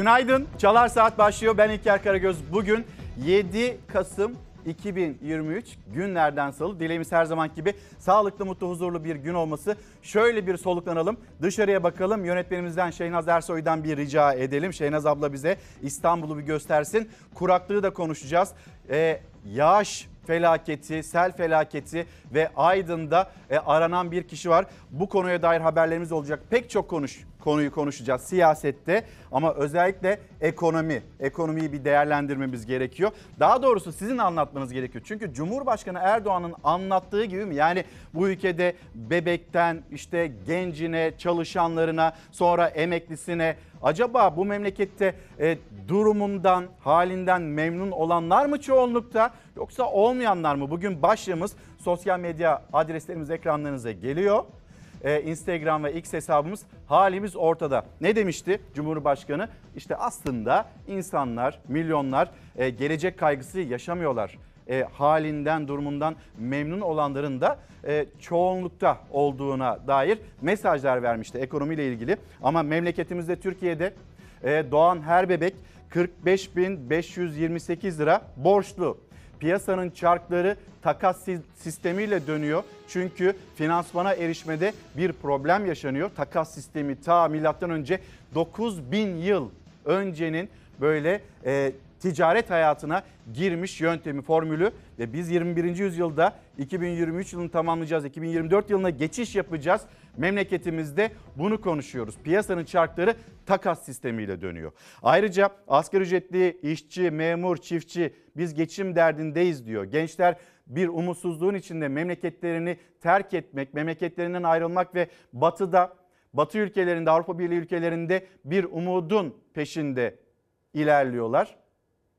Günaydın. Çalar Saat başlıyor. Ben İlker Karagöz. Bugün 7 Kasım 2023 günlerden salı. Dileğimiz her zaman gibi sağlıklı, mutlu, huzurlu bir gün olması. Şöyle bir soluklanalım. Dışarıya bakalım. Yönetmenimizden Şeynaz Ersoy'dan bir rica edelim. Şeynaz abla bize İstanbul'u bir göstersin. Kuraklığı da konuşacağız. Ee, yağış felaketi, sel felaketi ve Aydın'da e, aranan bir kişi var. Bu konuya dair haberlerimiz olacak. Pek çok konuş konuyu konuşacağız siyasette ama özellikle ekonomi. Ekonomiyi bir değerlendirmemiz gerekiyor. Daha doğrusu sizin anlatmanız gerekiyor. Çünkü Cumhurbaşkanı Erdoğan'ın anlattığı gibi mi? Yani bu ülkede bebekten işte gencine, çalışanlarına, sonra emeklisine acaba bu memlekette e, durumundan, halinden memnun olanlar mı çoğunlukta yoksa olmayanlar mı? Bugün başlığımız sosyal medya adreslerimiz ekranlarınıza geliyor. Ee, Instagram ve X hesabımız halimiz ortada. Ne demişti Cumhurbaşkanı? İşte aslında insanlar, milyonlar e, gelecek kaygısı yaşamıyorlar. E, halinden, durumundan memnun olanların da e, çoğunlukta olduğuna dair mesajlar vermişti ekonomiyle ilgili. Ama memleketimizde Türkiye'de e, doğan her bebek 45.528 lira borçlu. Piyasanın çarkları takas si- sistemiyle dönüyor. Çünkü finansmana erişmede bir problem yaşanıyor. Takas sistemi ta milattan önce 9000 yıl öncenin böyle e, ticaret hayatına girmiş yöntemi, formülü ve biz 21. yüzyılda 2023 yılını tamamlayacağız. 2024 yılına geçiş yapacağız. Memleketimizde bunu konuşuyoruz. Piyasanın çarkları takas sistemiyle dönüyor. Ayrıca asgari ücretli işçi, memur, çiftçi biz geçim derdindeyiz diyor. Gençler bir umutsuzluğun içinde memleketlerini terk etmek, memleketlerinden ayrılmak ve batıda, batı ülkelerinde, Avrupa Birliği ülkelerinde bir umudun peşinde ilerliyorlar.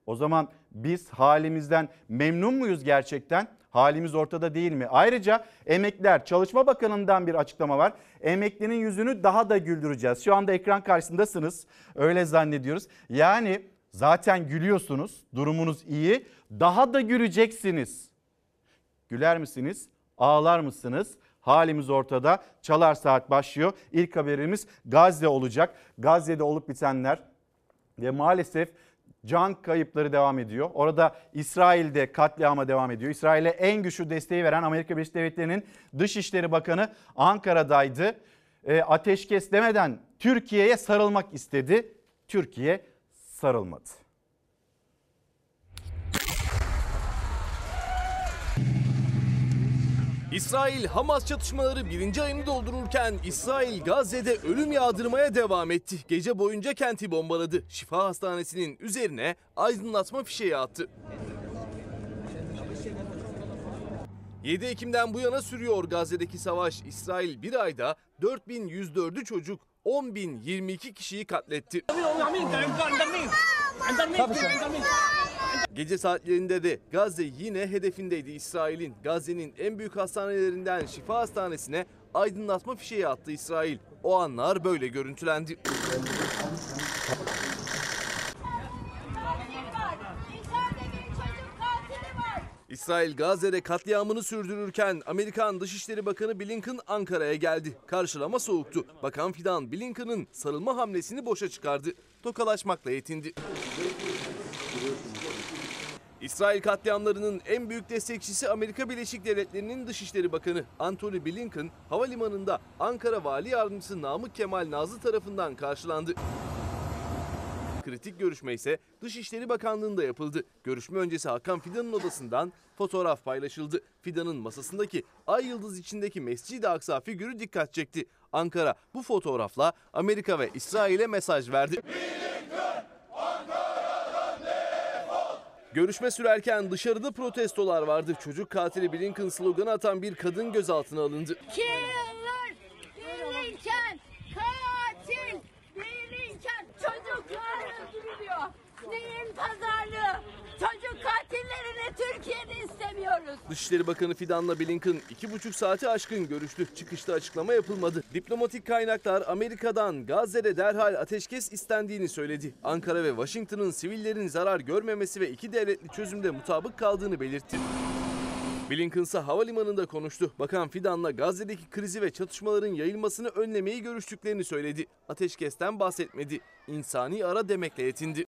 O zaman biz halimizden memnun muyuz gerçekten? Halimiz ortada değil mi? Ayrıca emekliler, Çalışma Bakanı'ndan bir açıklama var. Emeklinin yüzünü daha da güldüreceğiz. Şu anda ekran karşısındasınız. Öyle zannediyoruz. Yani zaten gülüyorsunuz. Durumunuz iyi. Daha da güleceksiniz. Güler misiniz? Ağlar mısınız? Halimiz ortada. Çalar Saat başlıyor. İlk haberimiz Gazze olacak. Gazze'de olup bitenler ve maalesef can kayıpları devam ediyor. Orada İsrail'de katliama devam ediyor. İsrail'e en güçlü desteği veren Amerika Birleşik Devletleri'nin Dışişleri Bakanı Ankara'daydı. E, ateşkes demeden Türkiye'ye sarılmak istedi. Türkiye sarılmadı. İsrail-Hamas çatışmaları birinci ayını doldururken İsrail Gazze'de ölüm yağdırmaya devam etti. Gece boyunca kenti bombaladı. Şifa Hastanesi'nin üzerine aydınlatma fişeği attı. 7 Ekim'den bu yana sürüyor Gazze'deki savaş. İsrail bir ayda 4104'ü çocuk, 10.022 kişiyi katletti. Gece saatlerinde de Gazze yine hedefindeydi İsrail'in. Gazze'nin en büyük hastanelerinden Şifa Hastanesi'ne aydınlatma fişeği attı İsrail. O anlar böyle görüntülendi. İsrail Gazze'de katliamını sürdürürken Amerikan Dışişleri Bakanı Blinken Ankara'ya geldi. Karşılama soğuktu. Bakan Fidan Blinken'ın sarılma hamlesini boşa çıkardı. Tokalaşmakla yetindi. İsrail katliamlarının en büyük destekçisi Amerika Birleşik Devletleri'nin Dışişleri Bakanı Antony Blinken havalimanında Ankara Vali Yardımcısı Namık Kemal Nazlı tarafından karşılandı. Kritik görüşme ise Dışişleri Bakanlığı'nda yapıldı. Görüşme öncesi Hakan Fidan'ın odasından fotoğraf paylaşıldı. Fidan'ın masasındaki ay yıldız içindeki Mescid-i Aksa figürü dikkat çekti. Ankara bu fotoğrafla Amerika ve İsrail'e mesaj verdi. Görüşme sürerken dışarıda protestolar vardı. Çocuk katili Blinken sloganı atan bir kadın gözaltına alındı. Killer, Blinken, katil, Blinken, çocuklar öldürülüyor. Neyin pazarlığı? Çocuk Türkiye'de istemiyoruz. Dışişleri Bakanı Fidan'la Blinken iki buçuk saati aşkın görüştü. Çıkışta açıklama yapılmadı. Diplomatik kaynaklar Amerika'dan Gazze'de derhal ateşkes istendiğini söyledi. Ankara ve Washington'ın sivillerin zarar görmemesi ve iki devletli çözümde mutabık kaldığını belirtti. Blinken ise havalimanında konuştu. Bakan Fidan'la Gazze'deki krizi ve çatışmaların yayılmasını önlemeyi görüştüklerini söyledi. Ateşkesten bahsetmedi. İnsani ara demekle yetindi.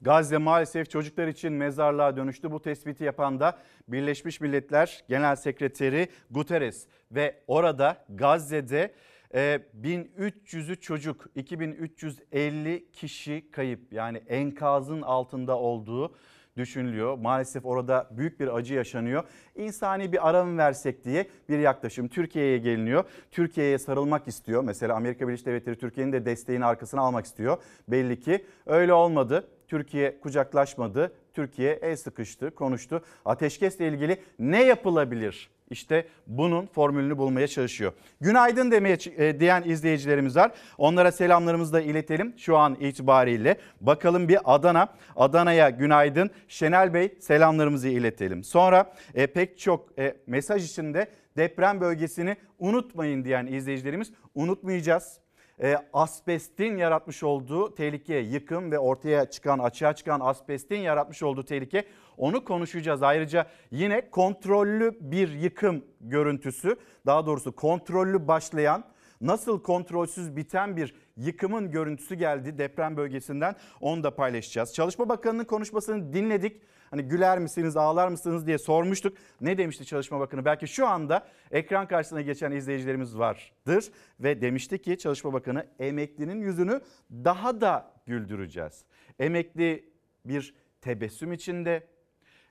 Gazze maalesef çocuklar için mezarlığa dönüştü. Bu tespiti yapan da Birleşmiş Milletler Genel Sekreteri Guterres ve orada Gazze'de e, 1300'ü çocuk, 2350 kişi kayıp yani enkazın altında olduğu düşünülüyor. Maalesef orada büyük bir acı yaşanıyor. İnsani bir ara mı versek diye bir yaklaşım Türkiye'ye geliniyor. Türkiye'ye sarılmak istiyor. Mesela Amerika Birleşik Devletleri Türkiye'nin de desteğini arkasına almak istiyor. Belli ki öyle olmadı. Türkiye kucaklaşmadı. Türkiye el sıkıştı, konuştu. Ateşkesle ilgili ne yapılabilir? İşte bunun formülünü bulmaya çalışıyor. Günaydın demeye e, diyen izleyicilerimiz var. Onlara selamlarımızı da iletelim şu an itibariyle. Bakalım bir Adana. Adana'ya günaydın. Şenel Bey selamlarımızı iletelim. Sonra e, pek çok e, mesaj içinde deprem bölgesini unutmayın diyen izleyicilerimiz unutmayacağız e, asbestin yaratmış olduğu tehlike, yıkım ve ortaya çıkan, açığa çıkan asbestin yaratmış olduğu tehlike onu konuşacağız. Ayrıca yine kontrollü bir yıkım görüntüsü, daha doğrusu kontrollü başlayan, nasıl kontrolsüz biten bir yıkımın görüntüsü geldi deprem bölgesinden. Onu da paylaşacağız. Çalışma Bakanı'nın konuşmasını dinledik. Hani güler misiniz, ağlar mısınız diye sormuştuk. Ne demişti Çalışma Bakanı? Belki şu anda ekran karşısına geçen izleyicilerimiz vardır ve demişti ki Çalışma Bakanı emeklinin yüzünü daha da güldüreceğiz. Emekli bir tebessüm içinde,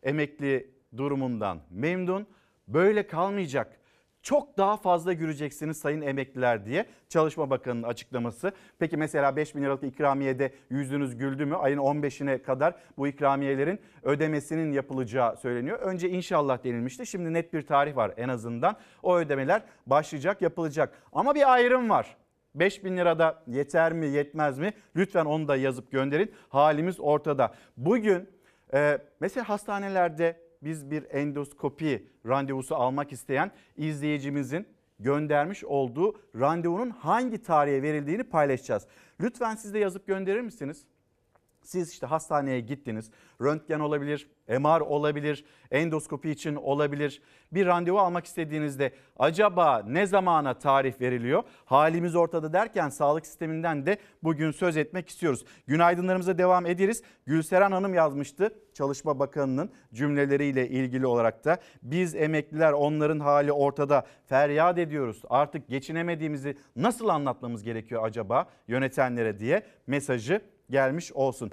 emekli durumundan memnun, böyle kalmayacak çok daha fazla göreceksiniz sayın emekliler diye Çalışma Bakanı'nın açıklaması. Peki mesela 5 bin liralık ikramiyede yüzünüz güldü mü? Ayın 15'ine kadar bu ikramiyelerin ödemesinin yapılacağı söyleniyor. Önce inşallah denilmişti. Şimdi net bir tarih var en azından. O ödemeler başlayacak yapılacak. Ama bir ayrım var. 5 bin lirada yeter mi yetmez mi? Lütfen onu da yazıp gönderin. Halimiz ortada. Bugün e, mesela hastanelerde biz bir endoskopi randevusu almak isteyen izleyicimizin göndermiş olduğu randevunun hangi tarihe verildiğini paylaşacağız. Lütfen siz de yazıp gönderir misiniz? Siz işte hastaneye gittiniz. Röntgen olabilir, MR olabilir, endoskopi için olabilir. Bir randevu almak istediğinizde acaba ne zamana tarih veriliyor? Halimiz ortada derken sağlık sisteminden de bugün söz etmek istiyoruz. Günaydınlarımıza devam ederiz. Gülseren Hanım yazmıştı Çalışma Bakanı'nın cümleleriyle ilgili olarak da. Biz emekliler onların hali ortada feryat ediyoruz. Artık geçinemediğimizi nasıl anlatmamız gerekiyor acaba yönetenlere diye mesajı gelmiş olsun.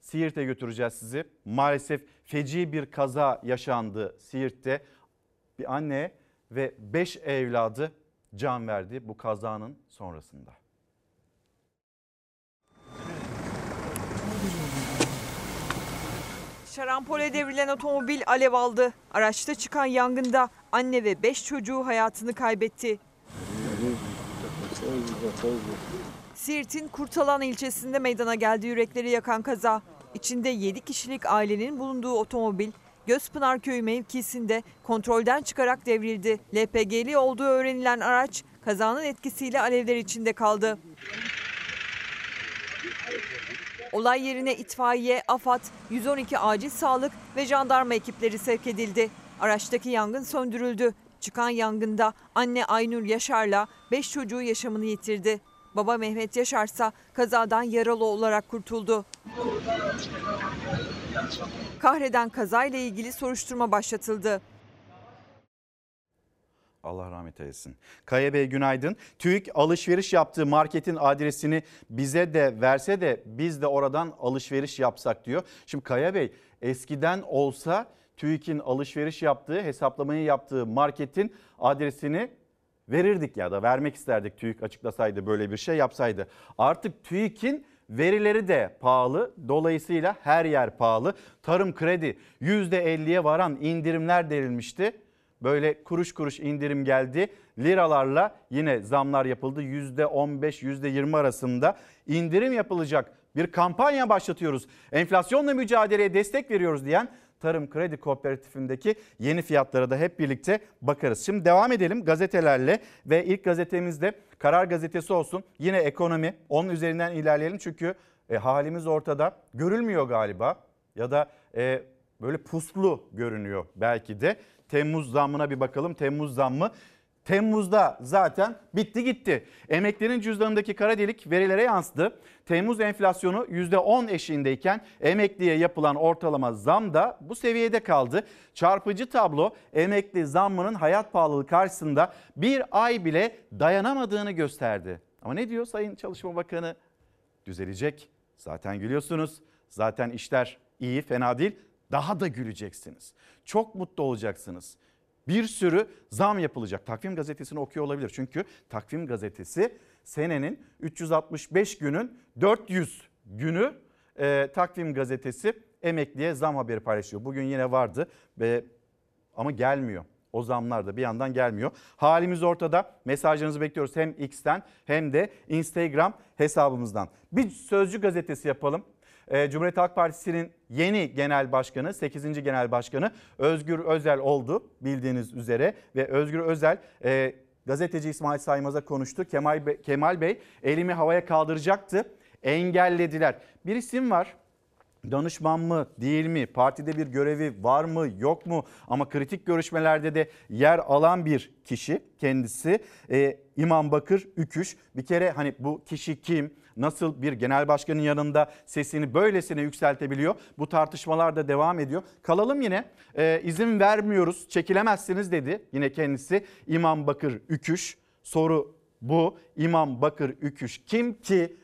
Siirt'e götüreceğiz sizi. Maalesef feci bir kaza yaşandı Siirt'te. Bir anne ve 5 evladı can verdi bu kazanın sonrasında. Şarampole devrilen otomobil alev aldı. Araçta çıkan yangında anne ve 5 çocuğu hayatını kaybetti. Siirt'in Kurtalan ilçesinde meydana geldi yürekleri yakan kaza. İçinde 7 kişilik ailenin bulunduğu otomobil Gözpınar Köyü mevkisinde kontrolden çıkarak devrildi. LPG'li olduğu öğrenilen araç kazanın etkisiyle alevler içinde kaldı. Olay yerine itfaiye, AFAD, 112 acil sağlık ve jandarma ekipleri sevk edildi. Araçtaki yangın söndürüldü. Çıkan yangında anne Aynur Yaşar'la 5 çocuğu yaşamını yitirdi. Baba Mehmet Yaşar ise kazadan yaralı olarak kurtuldu. Kahreden kazayla ilgili soruşturma başlatıldı. Allah rahmet eylesin. Kaya Bey günaydın. TÜİK alışveriş yaptığı marketin adresini bize de verse de biz de oradan alışveriş yapsak diyor. Şimdi Kaya Bey eskiden olsa TÜİK'in alışveriş yaptığı, hesaplamayı yaptığı marketin adresini verirdik ya da vermek isterdik TÜİK açıklasaydı böyle bir şey yapsaydı. Artık TÜİK'in verileri de pahalı. Dolayısıyla her yer pahalı. Tarım kredi %50'ye varan indirimler verilmişti. Böyle kuruş kuruş indirim geldi. Liralarla yine zamlar yapıldı. %15, %20 arasında indirim yapılacak bir kampanya başlatıyoruz. Enflasyonla mücadeleye destek veriyoruz diyen Tarım Kredi Kooperatifindeki yeni fiyatlara da hep birlikte bakarız. Şimdi devam edelim gazetelerle ve ilk gazetemizde Karar Gazetesi olsun. Yine ekonomi onun üzerinden ilerleyelim çünkü e, halimiz ortada görülmüyor galiba ya da e, böyle puslu görünüyor belki de. Temmuz zammına bir bakalım. Temmuz zammı Temmuz'da zaten bitti gitti. Emeklerin cüzdanındaki kara delik verilere yansıdı. Temmuz enflasyonu %10 eşiğindeyken emekliye yapılan ortalama zam da bu seviyede kaldı. Çarpıcı tablo emekli zammının hayat pahalılığı karşısında bir ay bile dayanamadığını gösterdi. Ama ne diyor Sayın Çalışma Bakanı? Düzelecek. Zaten gülüyorsunuz. Zaten işler iyi fena değil. Daha da güleceksiniz. Çok mutlu olacaksınız bir sürü zam yapılacak. Takvim gazetesini okuyor olabilir. Çünkü Takvim gazetesi senenin 365 günün 400 günü e, Takvim gazetesi emekliye zam haberi paylaşıyor. Bugün yine vardı ve ama gelmiyor. O zamlar da bir yandan gelmiyor. Halimiz ortada. Mesajlarınızı bekliyoruz hem X'ten hem de Instagram hesabımızdan. Bir Sözcü gazetesi yapalım. Ee, Cumhuriyet Halk Partisi'nin yeni genel başkanı, 8. genel başkanı Özgür Özel oldu bildiğiniz üzere. Ve Özgür Özel e, gazeteci İsmail Saymaz'a konuştu. Kemal Bey, Kemal Bey elimi havaya kaldıracaktı. Engellediler. Bir isim var danışman mı değil mi? Partide bir görevi var mı yok mu? Ama kritik görüşmelerde de yer alan bir kişi kendisi. Ee, İmam Bakır Üküş. Bir kere hani bu kişi kim? Nasıl bir genel başkanın yanında sesini böylesine yükseltebiliyor? Bu tartışmalar da devam ediyor. Kalalım yine ee, izin vermiyoruz çekilemezsiniz dedi yine kendisi İmam Bakır Üküş. Soru bu İmam Bakır Üküş kim ki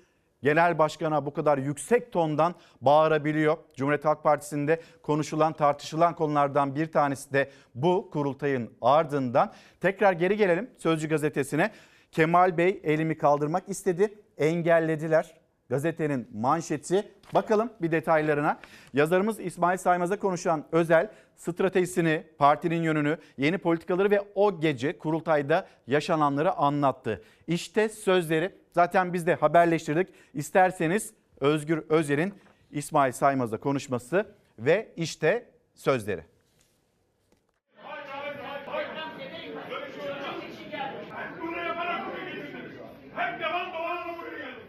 genel başkana bu kadar yüksek tondan bağırabiliyor. Cumhuriyet Halk Partisi'nde konuşulan tartışılan konulardan bir tanesi de bu kurultayın ardından. Tekrar geri gelelim Sözcü gazetesine. Kemal Bey elimi kaldırmak istedi engellediler. Gazetenin manşeti bakalım bir detaylarına. Yazarımız İsmail Saymaz'a konuşan Özel stratejisini, partinin yönünü, yeni politikaları ve o gece kurultayda yaşananları anlattı. İşte sözleri zaten biz de haberleştirdik. İsterseniz Özgür Özel'in İsmail Saymaz'la konuşması ve işte sözleri. Bunu yaparak buraya getirdiniz. Hem devam dolanla buraya geldik.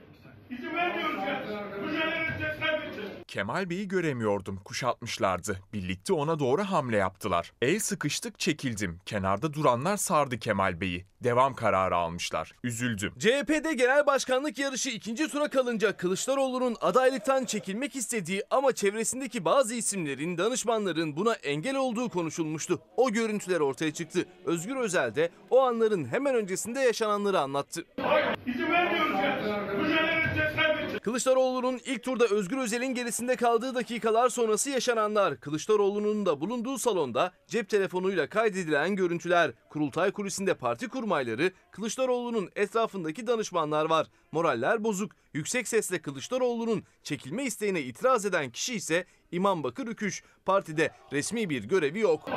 İzin vermiyoruz ya. Mücadele edeceğiz, kaybedeceğiz. Kemal Bey'i göremiyordum. Kuşatmışlardı. Birlikte ona doğru hamle yaptılar. El sıkıştık çekildim. Kenarda duranlar sardı Kemal Bey'i. Devam kararı almışlar. Üzüldüm. CHP'de genel başkanlık yarışı ikinci tura kalınca Kılıçdaroğlu'nun adaylıktan çekilmek istediği ama çevresindeki bazı isimlerin, danışmanların buna engel olduğu konuşulmuştu. O görüntüler ortaya çıktı. Özgür Özel de o anların hemen öncesinde yaşananları anlattı. İzin vermiyoruz Kılıçdaroğlu'nun ilk turda Özgür Özel'in gerisinde kaldığı dakikalar sonrası yaşananlar, Kılıçdaroğlu'nun da bulunduğu salonda cep telefonuyla kaydedilen görüntüler, kurultay kulisinde parti kurmayları, Kılıçdaroğlu'nun etrafındaki danışmanlar var. Moraller bozuk, yüksek sesle Kılıçdaroğlu'nun çekilme isteğine itiraz eden kişi ise İmam Bakır Üküş. Partide resmi bir görevi yok.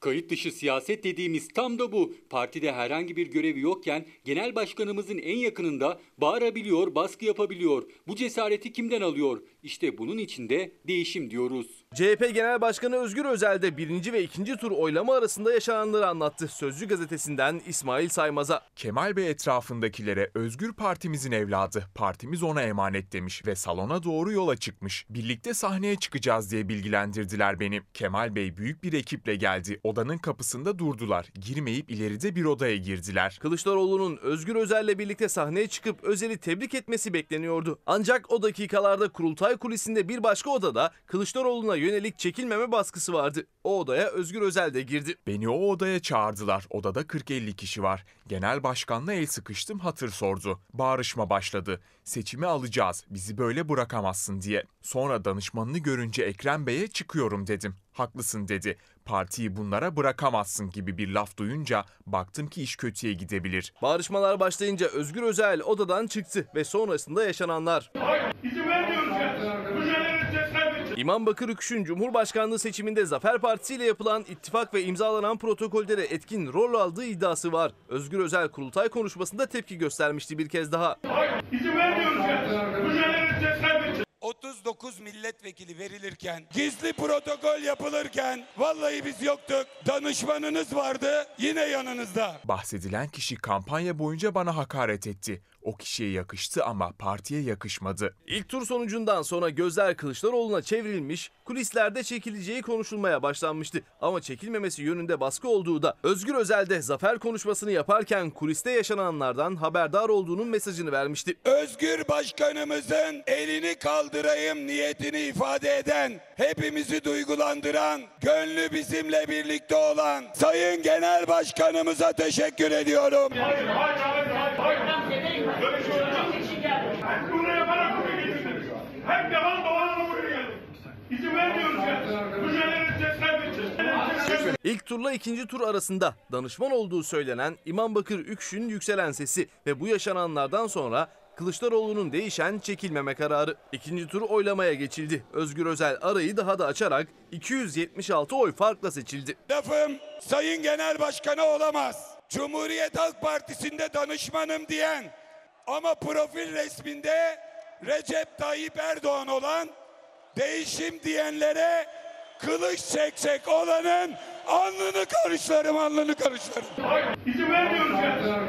Kayıt dışı siyaset dediğimiz tam da bu. Partide herhangi bir görevi yokken genel başkanımızın en yakınında bağırabiliyor, baskı yapabiliyor. Bu cesareti kimden alıyor? İşte bunun içinde değişim diyoruz. CHP Genel Başkanı Özgür Özel de birinci ve ikinci tur oylama arasında yaşananları anlattı. Sözcü gazetesinden İsmail Saymaz'a. Kemal Bey etrafındakilere Özgür Partimizin evladı, partimiz ona emanet demiş ve salona doğru yola çıkmış. Birlikte sahneye çıkacağız diye bilgilendirdiler beni. Kemal Bey büyük bir ekiple geldi. Odanın kapısında durdular. Girmeyip ileride bir odaya girdiler. Kılıçdaroğlu'nun Özgür Özel'le birlikte sahneye çıkıp Özel'i tebrik etmesi bekleniyordu. Ancak o dakikalarda kurultay kulisinde bir başka odada Kılıçdaroğlu'na yönelik çekilmeme baskısı vardı. O odaya Özgür Özel de girdi. Beni o odaya çağırdılar. Odada 40-50 kişi var. Genel başkanla el sıkıştım hatır sordu. Bağırışma başladı. Seçimi alacağız. Bizi böyle bırakamazsın diye. Sonra danışmanını görünce Ekrem Bey'e çıkıyorum dedim. Haklısın dedi. Partiyi bunlara bırakamazsın gibi bir laf duyunca baktım ki iş kötüye gidebilir. Bağırışmalar başlayınca Özgür Özel odadan çıktı ve sonrasında yaşananlar. İzin vermiyoruz ya. Mücadele edeceğiz, kaybedeceğiz. İmam Bakır Üküş'ün Cumhurbaşkanlığı seçiminde Zafer Partisi ile yapılan ittifak ve imzalanan protokolde de etkin rol aldığı iddiası var. Özgür Özel kurultay konuşmasında tepki göstermişti bir kez daha. İzin vermiyoruz ya. Mücadele edeceğiz, kaybedeceğiz. 39 milletvekili verilirken, gizli protokol yapılırken vallahi biz yoktuk. Danışmanınız vardı yine yanınızda. Bahsedilen kişi kampanya boyunca bana hakaret etti. O kişiye yakıştı ama partiye yakışmadı. İlk tur sonucundan sonra gözler Kılıçdaroğlu'na çevrilmiş, kulislerde çekileceği konuşulmaya başlanmıştı. Ama çekilmemesi yönünde baskı olduğu da Özgür Özel de zafer konuşmasını yaparken kuliste yaşananlardan haberdar olduğunun mesajını vermişti. Özgür Başkanımızın elini kaldırayım niyetini ifade eden, hepimizi duygulandıran, gönlü bizimle birlikte olan Sayın Genel Başkanımıza teşekkür ediyorum. Hayır, hayır, hayır, hayır, hayır. Böyle şey olmaz. Hem bunu yaparak buraya getirdiniz. Hem devam dolanla buraya geldik. İzin vermiyoruz ya. Mücadele edeceğiz, kaybedeceğiz. İlk turla ikinci tur arasında danışman olduğu söylenen İmam Bakır Ükşün yükselen sesi ve bu yaşananlardan sonra Kılıçdaroğlu'nun değişen çekilmeme kararı. İkinci tur oylamaya geçildi. Özgür Özel arayı daha da açarak 276 oy farkla seçildi. Lafım Sayın Genel Başkanı olamaz. Cumhuriyet Halk Partisi'nde danışmanım diyen ama profil resminde Recep Tayyip Erdoğan olan değişim diyenlere kılıç çekecek olanın alnını karışlarım alnını karışlarım. İzin vermiyoruz ya.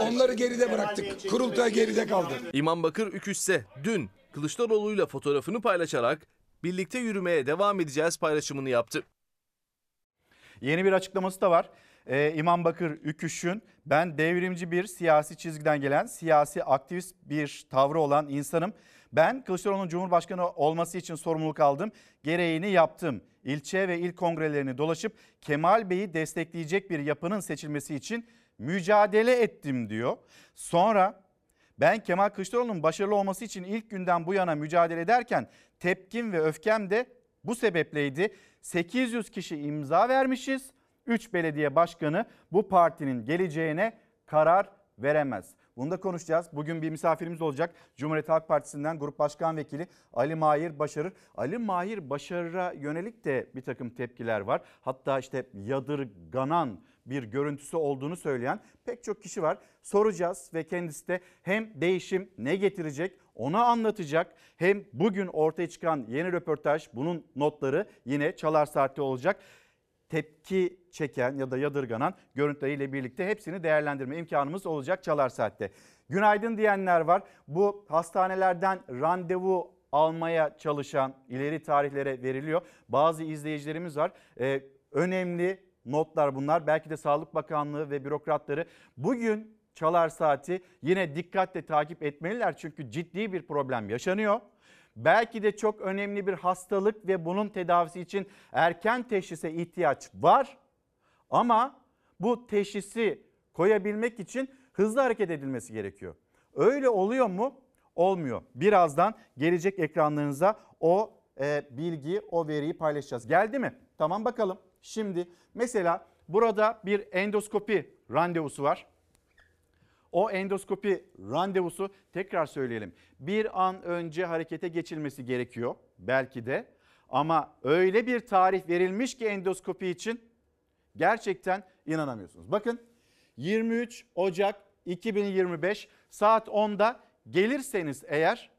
Onları geride bıraktık. Kurultay geride kaldı. İmam Bakır Üküş ise dün Kılıçdaroğlu'yla fotoğrafını paylaşarak birlikte yürümeye devam edeceğiz paylaşımını yaptı. Yeni bir açıklaması da var. Ee, İmam Bakır Üküş'ün ben devrimci bir siyasi çizgiden gelen siyasi aktivist bir tavrı olan insanım. Ben Kılıçdaroğlu'nun Cumhurbaşkanı olması için sorumluluk aldım. Gereğini yaptım. İlçe ve il kongrelerini dolaşıp Kemal Bey'i destekleyecek bir yapının seçilmesi için mücadele ettim diyor. Sonra ben Kemal Kılıçdaroğlu'nun başarılı olması için ilk günden bu yana mücadele ederken tepkim ve öfkem de bu sebepleydi. 800 kişi imza vermişiz. 3 belediye başkanı bu partinin geleceğine karar veremez. Bunu da konuşacağız. Bugün bir misafirimiz olacak. Cumhuriyet Halk Partisi'nden Grup Başkan Vekili Ali Mahir Başarır. Ali Mahir Başarır'a yönelik de bir takım tepkiler var. Hatta işte yadırganan bir görüntüsü olduğunu söyleyen pek çok kişi var. Soracağız ve kendisi de hem değişim ne getirecek onu anlatacak. Hem bugün ortaya çıkan yeni röportaj bunun notları yine Çalar Saat'te olacak tepki çeken ya da yadırganan görüntüleriyle birlikte hepsini değerlendirme imkanımız olacak Çalar Saat'te. Günaydın diyenler var. Bu hastanelerden randevu almaya çalışan ileri tarihlere veriliyor. Bazı izleyicilerimiz var. Ee, önemli notlar bunlar. Belki de Sağlık Bakanlığı ve bürokratları bugün Çalar Saati yine dikkatle takip etmeliler. Çünkü ciddi bir problem yaşanıyor. Belki de çok önemli bir hastalık ve bunun tedavisi için erken teşhise ihtiyaç var. Ama bu teşhisi koyabilmek için hızlı hareket edilmesi gerekiyor. Öyle oluyor mu? Olmuyor. Birazdan gelecek ekranlarınıza o e, bilgi, o veriyi paylaşacağız. Geldi mi? Tamam bakalım. Şimdi mesela burada bir endoskopi randevusu var. O endoskopi randevusu tekrar söyleyelim. Bir an önce harekete geçilmesi gerekiyor belki de. Ama öyle bir tarih verilmiş ki endoskopi için gerçekten inanamıyorsunuz. Bakın 23 Ocak 2025 saat 10'da gelirseniz eğer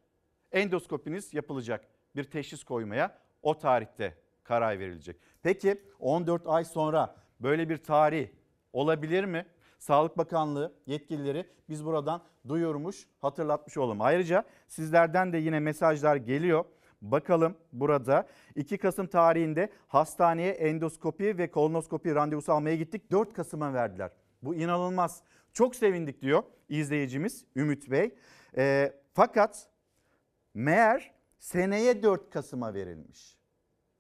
endoskopiniz yapılacak. Bir teşhis koymaya o tarihte karar verilecek. Peki 14 ay sonra böyle bir tarih olabilir mi? Sağlık Bakanlığı yetkilileri biz buradan duyurmuş, hatırlatmış olalım. Ayrıca sizlerden de yine mesajlar geliyor. Bakalım burada 2 Kasım tarihinde hastaneye endoskopi ve kolonoskopi randevusu almaya gittik. 4 Kasım'a verdiler. Bu inanılmaz. Çok sevindik diyor izleyicimiz Ümit Bey. E, fakat meğer seneye 4 Kasım'a verilmiş.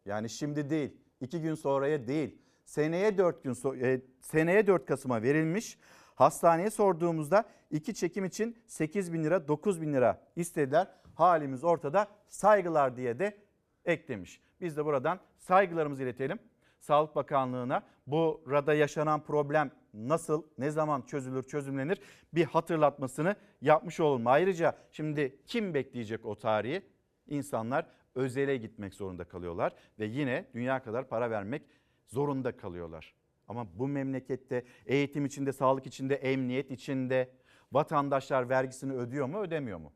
Yani şimdi değil, 2 gün sonraya değil. Seneye 4 gün e, seneye 4 Kasım'a verilmiş. Hastaneye sorduğumuzda iki çekim için 8 bin lira 9 bin lira istediler. Halimiz ortada saygılar diye de eklemiş. Biz de buradan saygılarımızı iletelim. Sağlık Bakanlığı'na burada yaşanan problem nasıl, ne zaman çözülür, çözümlenir bir hatırlatmasını yapmış olalım. Ayrıca şimdi kim bekleyecek o tarihi? İnsanlar özele gitmek zorunda kalıyorlar ve yine dünya kadar para vermek zorunda kalıyorlar. Ama bu memlekette eğitim içinde, sağlık içinde, emniyet içinde vatandaşlar vergisini ödüyor mu, ödemiyor mu?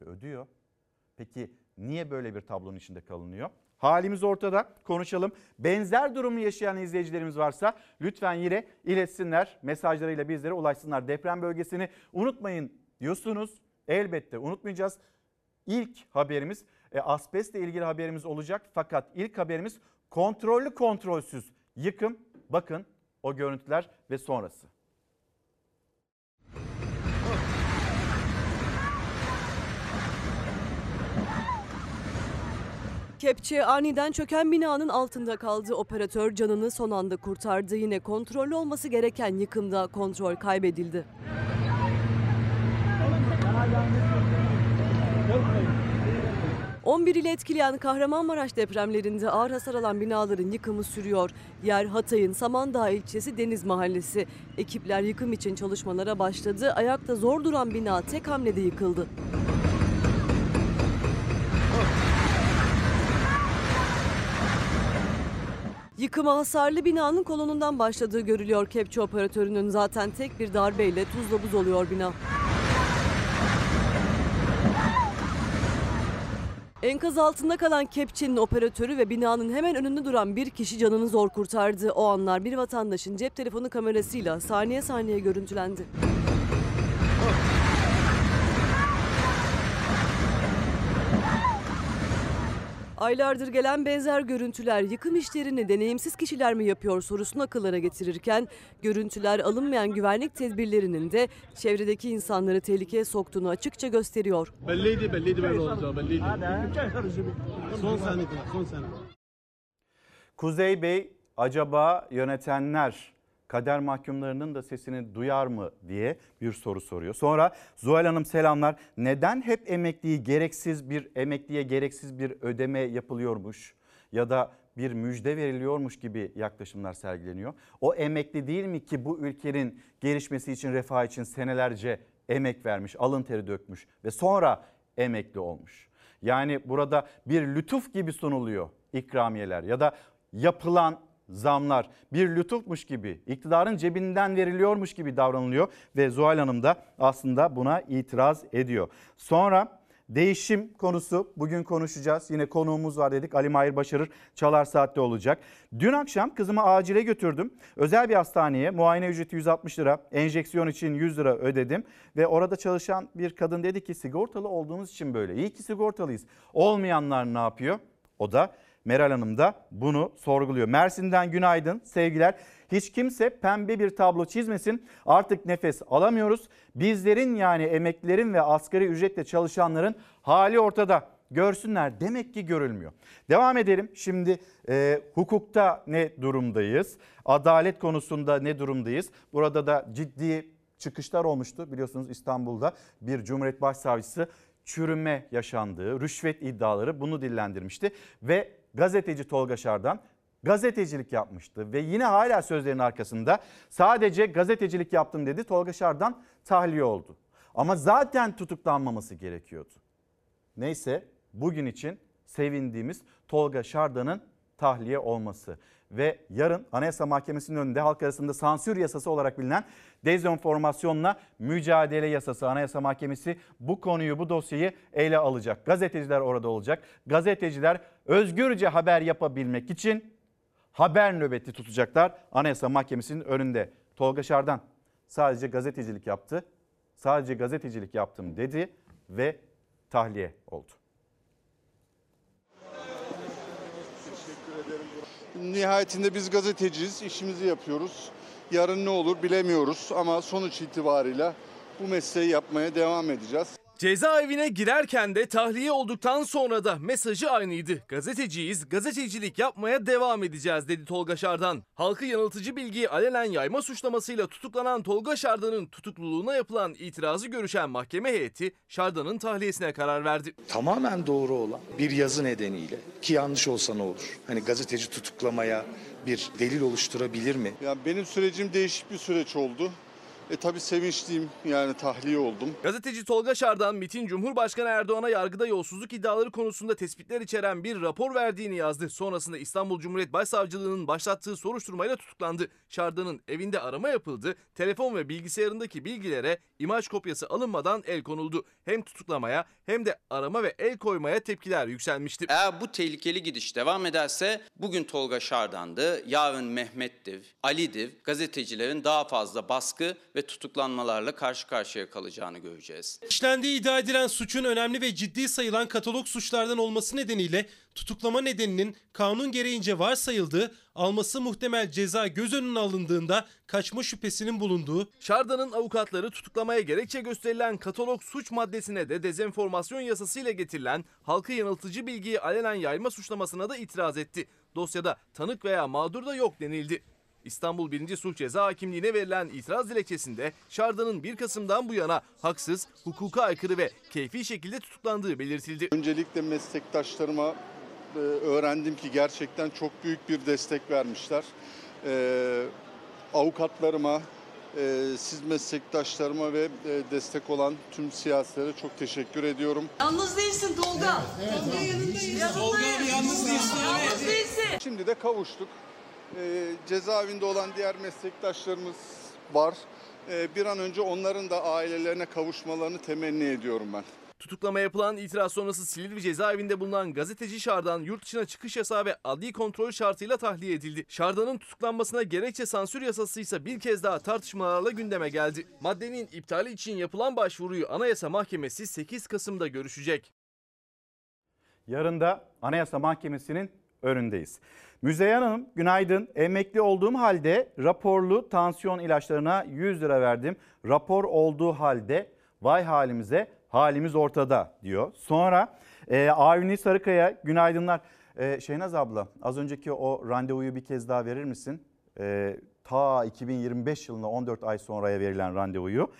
Ödüyor. Peki niye böyle bir tablonun içinde kalınıyor? Halimiz ortada konuşalım. Benzer durumu yaşayan izleyicilerimiz varsa lütfen yine iletsinler. Mesajlarıyla bizlere ulaşsınlar. Deprem bölgesini unutmayın diyorsunuz. Elbette unutmayacağız. İlk haberimiz e, asbestle ilgili haberimiz olacak. Fakat ilk haberimiz kontrollü kontrolsüz yıkım. Bakın o görüntüler ve sonrası. Kepçe aniden çöken binanın altında kaldı. Operatör canını son anda kurtardı. Yine kontrollü olması gereken yıkımda kontrol kaybedildi. ...11 ile etkileyen Kahramanmaraş depremlerinde ağır hasar alan binaların yıkımı sürüyor. Yer Hatay'ın Samandağ ilçesi Deniz Mahallesi. Ekipler yıkım için çalışmalara başladı. Ayakta zor duran bina tek hamlede yıkıldı. Yıkıma hasarlı binanın kolonundan başladığı görülüyor kepçe operatörünün zaten tek bir darbeyle tuzla buz oluyor bina. Enkaz altında kalan kepçenin operatörü ve binanın hemen önünde duran bir kişi canını zor kurtardı. O anlar bir vatandaşın cep telefonu kamerasıyla saniye saniye görüntülendi. Aylardır gelen benzer görüntüler yıkım işlerini deneyimsiz kişiler mi yapıyor sorusunu akıllara getirirken görüntüler alınmayan güvenlik tedbirlerinin de çevredeki insanları tehlikeye soktuğunu açıkça gösteriyor. Belliydi belliydi böyle olacağı belliydi. Son saniye son saniye. Kuzey Bey acaba yönetenler kader mahkumlarının da sesini duyar mı diye bir soru soruyor. Sonra Zuhal Hanım selamlar. Neden hep emekliyi gereksiz bir emekliye gereksiz bir ödeme yapılıyormuş ya da bir müjde veriliyormuş gibi yaklaşımlar sergileniyor. O emekli değil mi ki bu ülkenin gelişmesi için refah için senelerce emek vermiş, alın teri dökmüş ve sonra emekli olmuş. Yani burada bir lütuf gibi sunuluyor ikramiyeler ya da yapılan zamlar bir lütufmuş gibi iktidarın cebinden veriliyormuş gibi davranılıyor ve Zuhal Hanım da aslında buna itiraz ediyor. Sonra değişim konusu bugün konuşacağız. Yine konuğumuz var dedik Ali Mahir Başarır Çalar Saat'te olacak. Dün akşam kızımı acile götürdüm. Özel bir hastaneye muayene ücreti 160 lira, enjeksiyon için 100 lira ödedim. Ve orada çalışan bir kadın dedi ki sigortalı olduğunuz için böyle. İyi ki sigortalıyız. Olmayanlar ne yapıyor? O da Meral Hanım da bunu sorguluyor. Mersin'den günaydın sevgiler. Hiç kimse pembe bir tablo çizmesin. Artık nefes alamıyoruz. Bizlerin yani emeklilerin ve asgari ücretle çalışanların hali ortada. Görsünler demek ki görülmüyor. Devam edelim. Şimdi e, hukukta ne durumdayız? Adalet konusunda ne durumdayız? Burada da ciddi çıkışlar olmuştu. Biliyorsunuz İstanbul'da bir Cumhuriyet Başsavcısı çürüme yaşandığı, rüşvet iddiaları bunu dillendirmişti. Ve gazeteci Tolga Şardan gazetecilik yapmıştı ve yine hala sözlerin arkasında sadece gazetecilik yaptım dedi. Tolga Şardan tahliye oldu. Ama zaten tutuklanmaması gerekiyordu. Neyse bugün için sevindiğimiz Tolga Şardan'ın tahliye olması ve yarın Anayasa Mahkemesi'nin önünde halk arasında sansür yasası olarak bilinen dezenformasyonla mücadele yasası Anayasa Mahkemesi bu konuyu bu dosyayı ele alacak. Gazeteciler orada olacak. Gazeteciler özgürce haber yapabilmek için haber nöbeti tutacaklar Anayasa Mahkemesi'nin önünde. Tolga Şardan sadece gazetecilik yaptı. Sadece gazetecilik yaptım dedi ve tahliye oldu. Nihayetinde biz gazeteciyiz, işimizi yapıyoruz. Yarın ne olur bilemiyoruz ama sonuç itibarıyla bu mesleği yapmaya devam edeceğiz. Cezaevine girerken de tahliye olduktan sonra da mesajı aynıydı. Gazeteciyiz, gazetecilik yapmaya devam edeceğiz dedi Tolga Şardan. Halkı yanıltıcı bilgiyi alenen yayma suçlamasıyla tutuklanan Tolga Şardan'ın tutukluluğuna yapılan itirazı görüşen mahkeme heyeti Şardan'ın tahliyesine karar verdi. Tamamen doğru olan bir yazı nedeniyle ki yanlış olsa ne olur? Hani gazeteci tutuklamaya bir delil oluşturabilir mi? Yani benim sürecim değişik bir süreç oldu. E tabii sevinçliyim yani tahliye oldum. Gazeteci Tolga Şardan, MİT'in Cumhurbaşkanı Erdoğan'a yargıda yolsuzluk iddiaları konusunda tespitler içeren bir rapor verdiğini yazdı. Sonrasında İstanbul Cumhuriyet Başsavcılığı'nın başlattığı soruşturmayla tutuklandı. Şardan'ın evinde arama yapıldı, telefon ve bilgisayarındaki bilgilere imaj kopyası alınmadan el konuldu. Hem tutuklamaya hem de arama ve el koymaya tepkiler yükselmişti. Eğer bu tehlikeli gidiş devam ederse bugün Tolga Şardan'dı, yarın Mehmet'tir, Ali'dir. Gazetecilerin daha fazla baskı ve tutuklanmalarla karşı karşıya kalacağını göreceğiz. İşlendiği iddia edilen suçun önemli ve ciddi sayılan katalog suçlardan olması nedeniyle tutuklama nedeninin kanun gereğince varsayıldığı, alması muhtemel ceza göz önüne alındığında kaçma şüphesinin bulunduğu, Şardan'ın avukatları tutuklamaya gerekçe gösterilen katalog suç maddesine de dezenformasyon yasasıyla getirilen halkı yanıltıcı bilgiyi alenen yayma suçlamasına da itiraz etti. Dosyada tanık veya mağdur da yok denildi. İstanbul 1. Sulh Ceza Hakimliği'ne verilen itiraz dilekçesinde Şardan'ın 1 Kasım'dan bu yana haksız, hukuka aykırı ve keyfi şekilde tutuklandığı belirtildi. Öncelikle meslektaşlarıma e, öğrendim ki gerçekten çok büyük bir destek vermişler. E, avukatlarıma, e, siz meslektaşlarıma ve e, destek olan tüm siyasilere çok teşekkür ediyorum. Yalnız değilsin Tolga. Tolga yanındayız. Tolga yalnız değilsin. Yalnız değilsin. Şimdi de kavuştuk. E, cezaevinde olan diğer meslektaşlarımız var. E, bir an önce onların da ailelerine kavuşmalarını temenni ediyorum ben. Tutuklama yapılan itiraz sonrası Silivri cezaevinde bulunan gazeteci Şardan yurt dışına çıkış yasağı ve adli kontrol şartıyla tahliye edildi. Şardan'ın tutuklanmasına gerekçe sansür yasası ise bir kez daha tartışmalarla gündeme geldi. Maddenin iptali için yapılan başvuruyu Anayasa Mahkemesi 8 Kasım'da görüşecek. Yarın da Anayasa Mahkemesi'nin önündeyiz. Müzeyyen Hanım günaydın. Emekli olduğum halde raporlu tansiyon ilaçlarına 100 lira verdim. Rapor olduğu halde vay halimize halimiz ortada diyor. Sonra e, Avni Sarıkaya günaydınlar. E, Şehnaz abla az önceki o randevuyu bir kez daha verir misin? E, ta 2025 yılında 14 ay sonraya verilen randevuyu.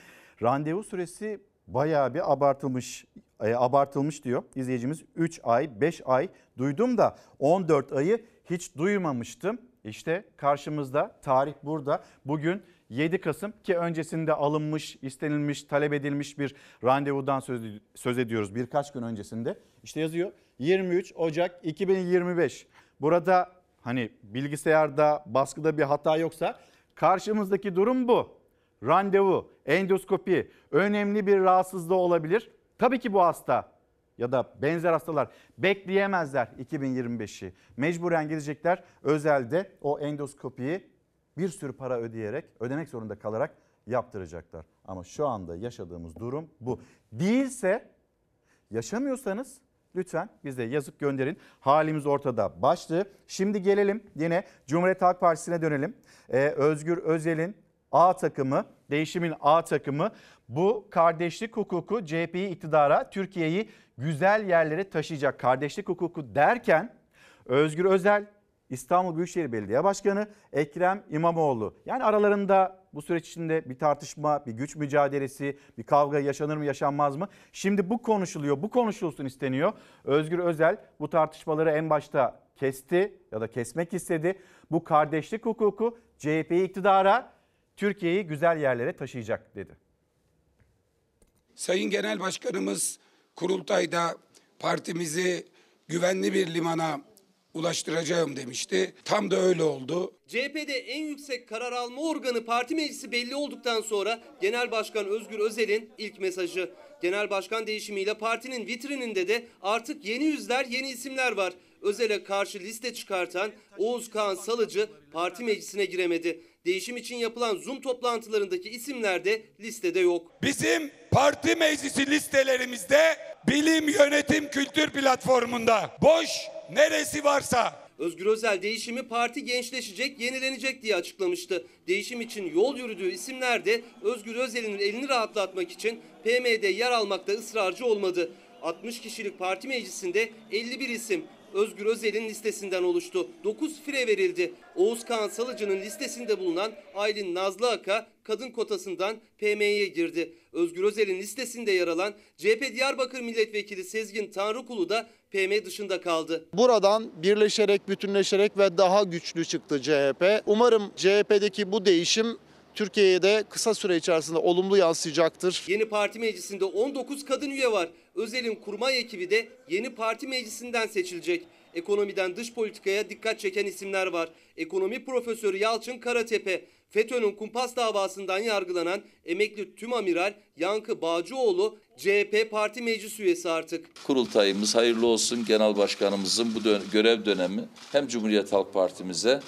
Randevu süresi bayağı bir abartılmış e, abartılmış diyor izleyicimiz 3 ay 5 ay duydum da 14 ayı hiç duymamıştım. İşte karşımızda tarih burada bugün 7 Kasım ki öncesinde alınmış, istenilmiş, talep edilmiş bir randevudan söz, söz ediyoruz birkaç gün öncesinde. İşte yazıyor 23 Ocak 2025. Burada hani bilgisayarda, baskıda bir hata yoksa karşımızdaki durum bu. Randevu, endoskopi, önemli bir rahatsızlığı olabilir. Tabii ki bu hasta ya da benzer hastalar bekleyemezler 2025'i. Mecburen gidecekler özelde o endoskopiyi bir sürü para ödeyerek, ödemek zorunda kalarak yaptıracaklar. Ama şu anda yaşadığımız durum bu. Değilse yaşamıyorsanız lütfen bize yazıp gönderin. Halimiz ortada başlığı. Şimdi gelelim yine Cumhuriyet Halk Partisi'ne dönelim. Ee, Özgür Özel'in A takımı, değişimin A takımı bu kardeşlik hukuku CHP'yi iktidara, Türkiye'yi güzel yerlere taşıyacak kardeşlik hukuku derken Özgür Özel, İstanbul Büyükşehir Belediye Başkanı Ekrem İmamoğlu. Yani aralarında bu süreç içinde bir tartışma, bir güç mücadelesi, bir kavga yaşanır mı yaşanmaz mı? Şimdi bu konuşuluyor, bu konuşulsun isteniyor. Özgür Özel bu tartışmaları en başta kesti ya da kesmek istedi. Bu kardeşlik hukuku CHP'yi iktidara, Türkiye'yi güzel yerlere taşıyacak dedi. Sayın Genel Başkanımız kurultayda partimizi güvenli bir limana ulaştıracağım demişti. Tam da öyle oldu. CHP'de en yüksek karar alma organı parti meclisi belli olduktan sonra Genel Başkan Özgür Özel'in ilk mesajı. Genel Başkan değişimiyle partinin vitrininde de artık yeni yüzler, yeni isimler var. Özel'e karşı liste çıkartan Oğuz Kağan Salıcı parti meclisine giremedi. Değişim için yapılan Zoom toplantılarındaki isimler de listede yok. Bizim parti meclisi listelerimizde bilim yönetim kültür platformunda boş neresi varsa Özgür Özel değişimi parti gençleşecek, yenilenecek diye açıklamıştı. Değişim için yol yürüdüğü isimler de Özgür Özel'in elini rahatlatmak için PM'de yer almakta ısrarcı olmadı. 60 kişilik parti meclisinde 51 isim Özgür Özel'in listesinden oluştu. 9 fire verildi. Oğuz Kağan Salıcı'nın listesinde bulunan Aylin Nazlı Aka kadın kotasından PM'ye girdi. Özgür Özel'in listesinde yer alan CHP Diyarbakır Milletvekili Sezgin Tanrıkulu da PM dışında kaldı. Buradan birleşerek, bütünleşerek ve daha güçlü çıktı CHP. Umarım CHP'deki bu değişim Türkiye'ye de kısa süre içerisinde olumlu yansıyacaktır. Yeni parti meclisinde 19 kadın üye var. Özel'in kurmay ekibi de yeni parti meclisinden seçilecek. Ekonomiden dış politikaya dikkat çeken isimler var. Ekonomi profesörü Yalçın Karatepe, FETÖ'nün kumpas davasından yargılanan emekli tüm amiral Yankı Bağcıoğlu CHP parti meclis üyesi artık. Kurultayımız hayırlı olsun. Genel başkanımızın bu dön- görev dönemi hem Cumhuriyet Halk Partimize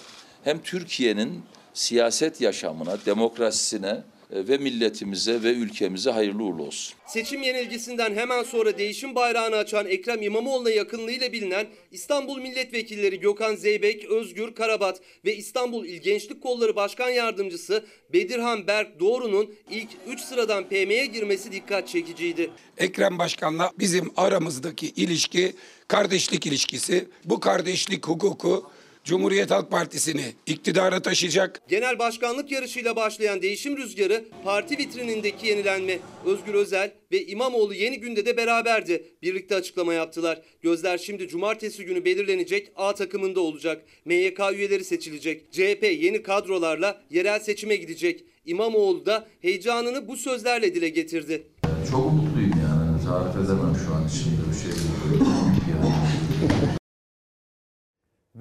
hem Türkiye'nin siyaset yaşamına, demokrasisine e, ve milletimize ve ülkemize hayırlı uğurlu olsun. Seçim yenilgisinden hemen sonra değişim bayrağını açan Ekrem İmamoğlu'na yakınlığıyla bilinen İstanbul Milletvekilleri Gökhan Zeybek, Özgür Karabat ve İstanbul İl Gençlik Kolları Başkan Yardımcısı Bedirhan Berk Doğru'nun ilk 3 sıradan PM'ye girmesi dikkat çekiciydi. Ekrem Başkan'la bizim aramızdaki ilişki kardeşlik ilişkisi. Bu kardeşlik hukuku Cumhuriyet Halk Partisi'ni iktidara taşıyacak. Genel başkanlık yarışıyla başlayan değişim rüzgarı parti vitrinindeki yenilenme. Özgür Özel ve İmamoğlu yeni günde de beraberdi. Birlikte açıklama yaptılar. Gözler şimdi cumartesi günü belirlenecek A takımında olacak. MYK üyeleri seçilecek. CHP yeni kadrolarla yerel seçime gidecek. İmamoğlu da heyecanını bu sözlerle dile getirdi. Çok mutluyum yani. Tarif edemem şu an içimde bir şey. Yani.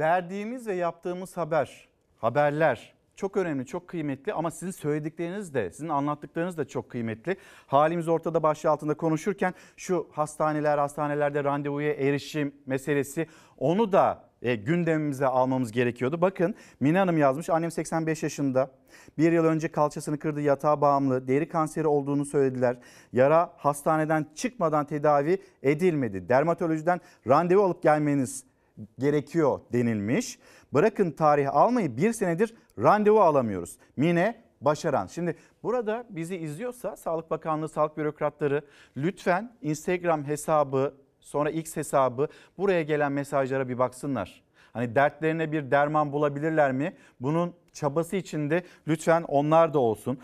Verdiğimiz ve yaptığımız haber, haberler çok önemli, çok kıymetli ama sizin söyledikleriniz de, sizin anlattıklarınız da çok kıymetli. Halimiz ortada başlığı altında konuşurken şu hastaneler, hastanelerde randevuya erişim meselesi onu da e, gündemimize almamız gerekiyordu. Bakın Mine Hanım yazmış, annem 85 yaşında. Bir yıl önce kalçasını kırdı, yatağa bağımlı, deri kanseri olduğunu söylediler. Yara hastaneden çıkmadan tedavi edilmedi. Dermatolojiden randevu alıp gelmeniz gerekiyor denilmiş. Bırakın tarih almayı bir senedir randevu alamıyoruz. Mine Başaran. Şimdi burada bizi izliyorsa Sağlık Bakanlığı, sağlık bürokratları lütfen Instagram hesabı, sonra X hesabı buraya gelen mesajlara bir baksınlar. Hani dertlerine bir derman bulabilirler mi? Bunun çabası içinde lütfen onlar da olsun.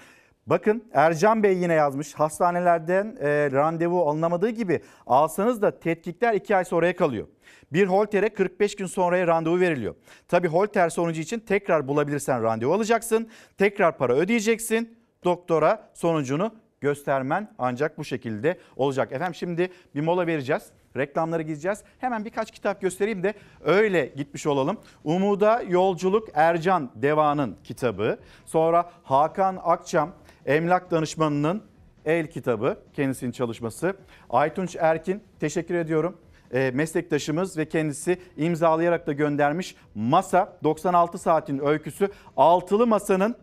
Bakın Ercan Bey yine yazmış hastanelerden e, randevu alınamadığı gibi alsanız da tetkikler 2 ay sonraya kalıyor. Bir holtere 45 gün sonraya randevu veriliyor. Tabii holter sonucu için tekrar bulabilirsen randevu alacaksın. Tekrar para ödeyeceksin. Doktora sonucunu göstermen ancak bu şekilde olacak. Efendim şimdi bir mola vereceğiz. Reklamlara gideceğiz. Hemen birkaç kitap göstereyim de öyle gitmiş olalım. Umuda Yolculuk Ercan Deva'nın kitabı. Sonra Hakan Akçam emlak danışmanının el kitabı kendisinin çalışması. Aytunç Erkin teşekkür ediyorum e, meslektaşımız ve kendisi imzalayarak da göndermiş. Masa 96 saatin öyküsü altılı masanın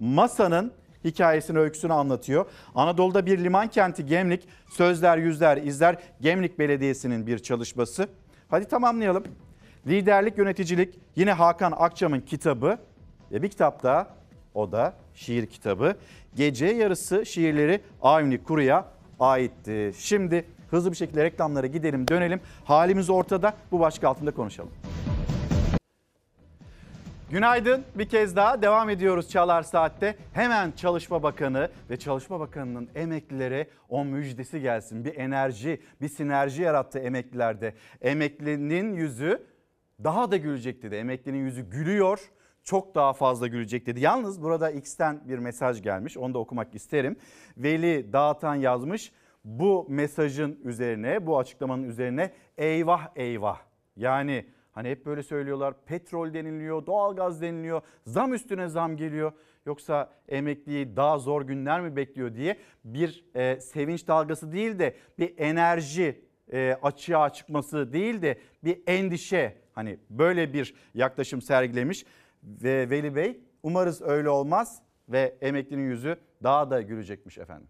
masanın hikayesini öyküsünü anlatıyor. Anadolu'da bir liman kenti Gemlik sözler yüzler izler Gemlik Belediyesi'nin bir çalışması. Hadi tamamlayalım. Liderlik yöneticilik yine Hakan Akçam'ın kitabı ve bir kitap daha o da şiir kitabı. Gece yarısı şiirleri Avni Kuru'ya aitti. Şimdi hızlı bir şekilde reklamlara gidelim dönelim. Halimiz ortada bu başlık altında konuşalım. Günaydın bir kez daha devam ediyoruz Çalar Saat'te. Hemen Çalışma Bakanı ve Çalışma Bakanı'nın emeklilere o müjdesi gelsin. Bir enerji, bir sinerji yarattı emeklilerde. Emeklinin yüzü daha da gülecek dedi. Emeklinin yüzü gülüyor çok daha fazla gülecek dedi. Yalnız burada X'ten bir mesaj gelmiş onu da okumak isterim. Veli Dağıtan yazmış bu mesajın üzerine bu açıklamanın üzerine eyvah eyvah. Yani hani hep böyle söylüyorlar petrol deniliyor doğalgaz deniliyor zam üstüne zam geliyor. Yoksa emekliyi daha zor günler mi bekliyor? diye bir e, sevinç dalgası değil de bir enerji e, açığa çıkması değil de bir endişe. Hani böyle bir yaklaşım sergilemiş ve Veli Bey umarız öyle olmaz ve emeklinin yüzü daha da gülecekmiş efendim.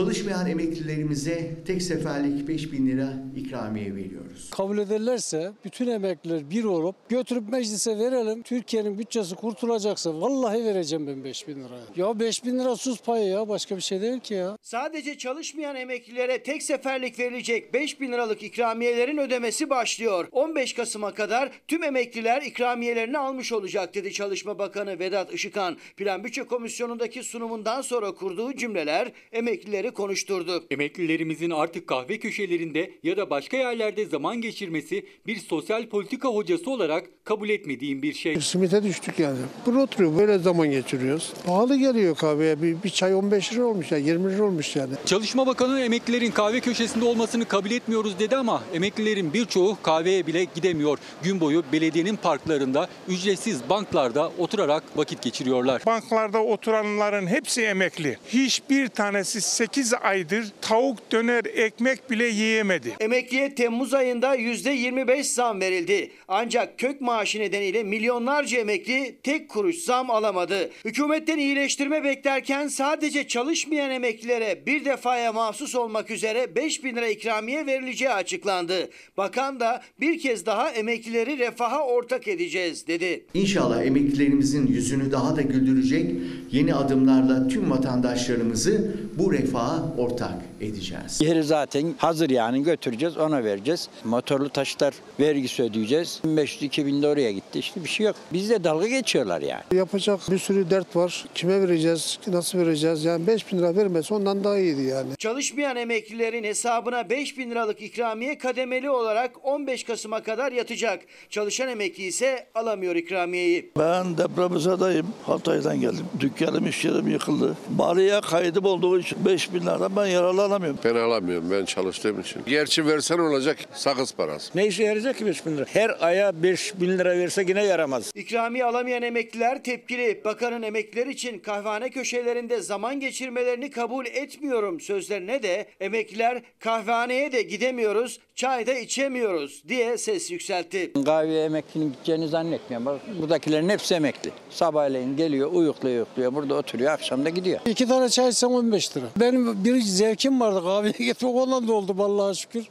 Çalışmayan emeklilerimize tek seferlik 5 bin lira ikramiye veriyoruz. Kabul ederlerse bütün emekliler bir olup götürüp meclise verelim. Türkiye'nin bütçesi kurtulacaksa vallahi vereceğim ben 5 bin lira. Ya 5 bin lira sus payı ya başka bir şey değil ki ya. Sadece çalışmayan emeklilere tek seferlik verilecek 5 bin liralık ikramiyelerin ödemesi başlıyor. 15 Kasım'a kadar tüm emekliler ikramiyelerini almış olacak dedi Çalışma Bakanı Vedat Işıkhan. Plan Bütçe Komisyonu'ndaki sunumundan sonra kurduğu cümleler emekliler emeklileri konuşturdu. Emeklilerimizin artık kahve köşelerinde ya da başka yerlerde zaman geçirmesi bir sosyal politika hocası olarak kabul etmediğim bir şey. Simite düştük yani. Burada oturuyor böyle zaman geçiriyoruz. Pahalı geliyor kahveye. Bir, bir çay 15 lira olmuş ya 20 lira olmuş yani. Çalışma Bakanı emeklilerin kahve köşesinde olmasını kabul etmiyoruz dedi ama emeklilerin birçoğu kahveye bile gidemiyor. Gün boyu belediyenin parklarında ücretsiz banklarda oturarak vakit geçiriyorlar. Banklarda oturanların hepsi emekli. Hiçbir tanesi 8 aydır tavuk döner ekmek bile yiyemedi. Emekliye Temmuz ayında %25 zam verildi. Ancak kök maaşı nedeniyle milyonlarca emekli tek kuruş zam alamadı. Hükümetten iyileştirme beklerken sadece çalışmayan emeklilere bir defaya mahsus olmak üzere 5 bin lira ikramiye verileceği açıklandı. Bakan da bir kez daha emeklileri refaha ortak edeceğiz dedi. İnşallah emeklilerimizin yüzünü daha da güldürecek yeni adımlarla tüm vatandaşlarımızı bu refaha ortak edeceğiz. Yeri zaten hazır yani götüreceğiz ona vereceğiz. Motorlu taşıtlar vergisi ödeyeceğiz. 1500-2000 de oraya gitti işte bir şey yok. Bizde dalga geçiyorlar yani. Yapacak bir sürü dert var. Kime vereceğiz, nasıl vereceğiz? Yani 5 bin lira vermesi ondan daha iyiydi yani. Çalışmayan emeklilerin hesabına 5 bin liralık ikramiye kademeli olarak 15 Kasım'a kadar yatacak. Çalışan emekli ise alamıyor ikramiyeyi. Ben depremizadayım. Hatay'dan geldim. Dükkanım iş yerim yıkıldı. Bariye kaydım olduğu için 5 bin lira ben yararlanamıyorum. Ben alamıyorum ben çalıştığım için. Gerçi versen olacak sakız parası. Ne işe yarayacak ki 5 bin lira? Her aya 5 bin lira verse yine yaramaz. İkramiye alamayan emekliler tepkili. Bakanın emekliler için kahvehane köşelerinde zaman geçirmelerini kabul etmiyorum sözlerine de emekliler kahvehaneye de gidemiyoruz, çay da içemiyoruz diye ses yükseltti. Kahveye emeklinin gideceğini zannetmiyorum. Buradakilerin hepsi emekli. Sabahleyin geliyor uyukluyor uyukluyor burada oturuyor akşam da gidiyor. İki tane çay içsem 15 lira. Benim bir zevkim vardı kahveye gitmek ondan da oldu Allah'a şükür.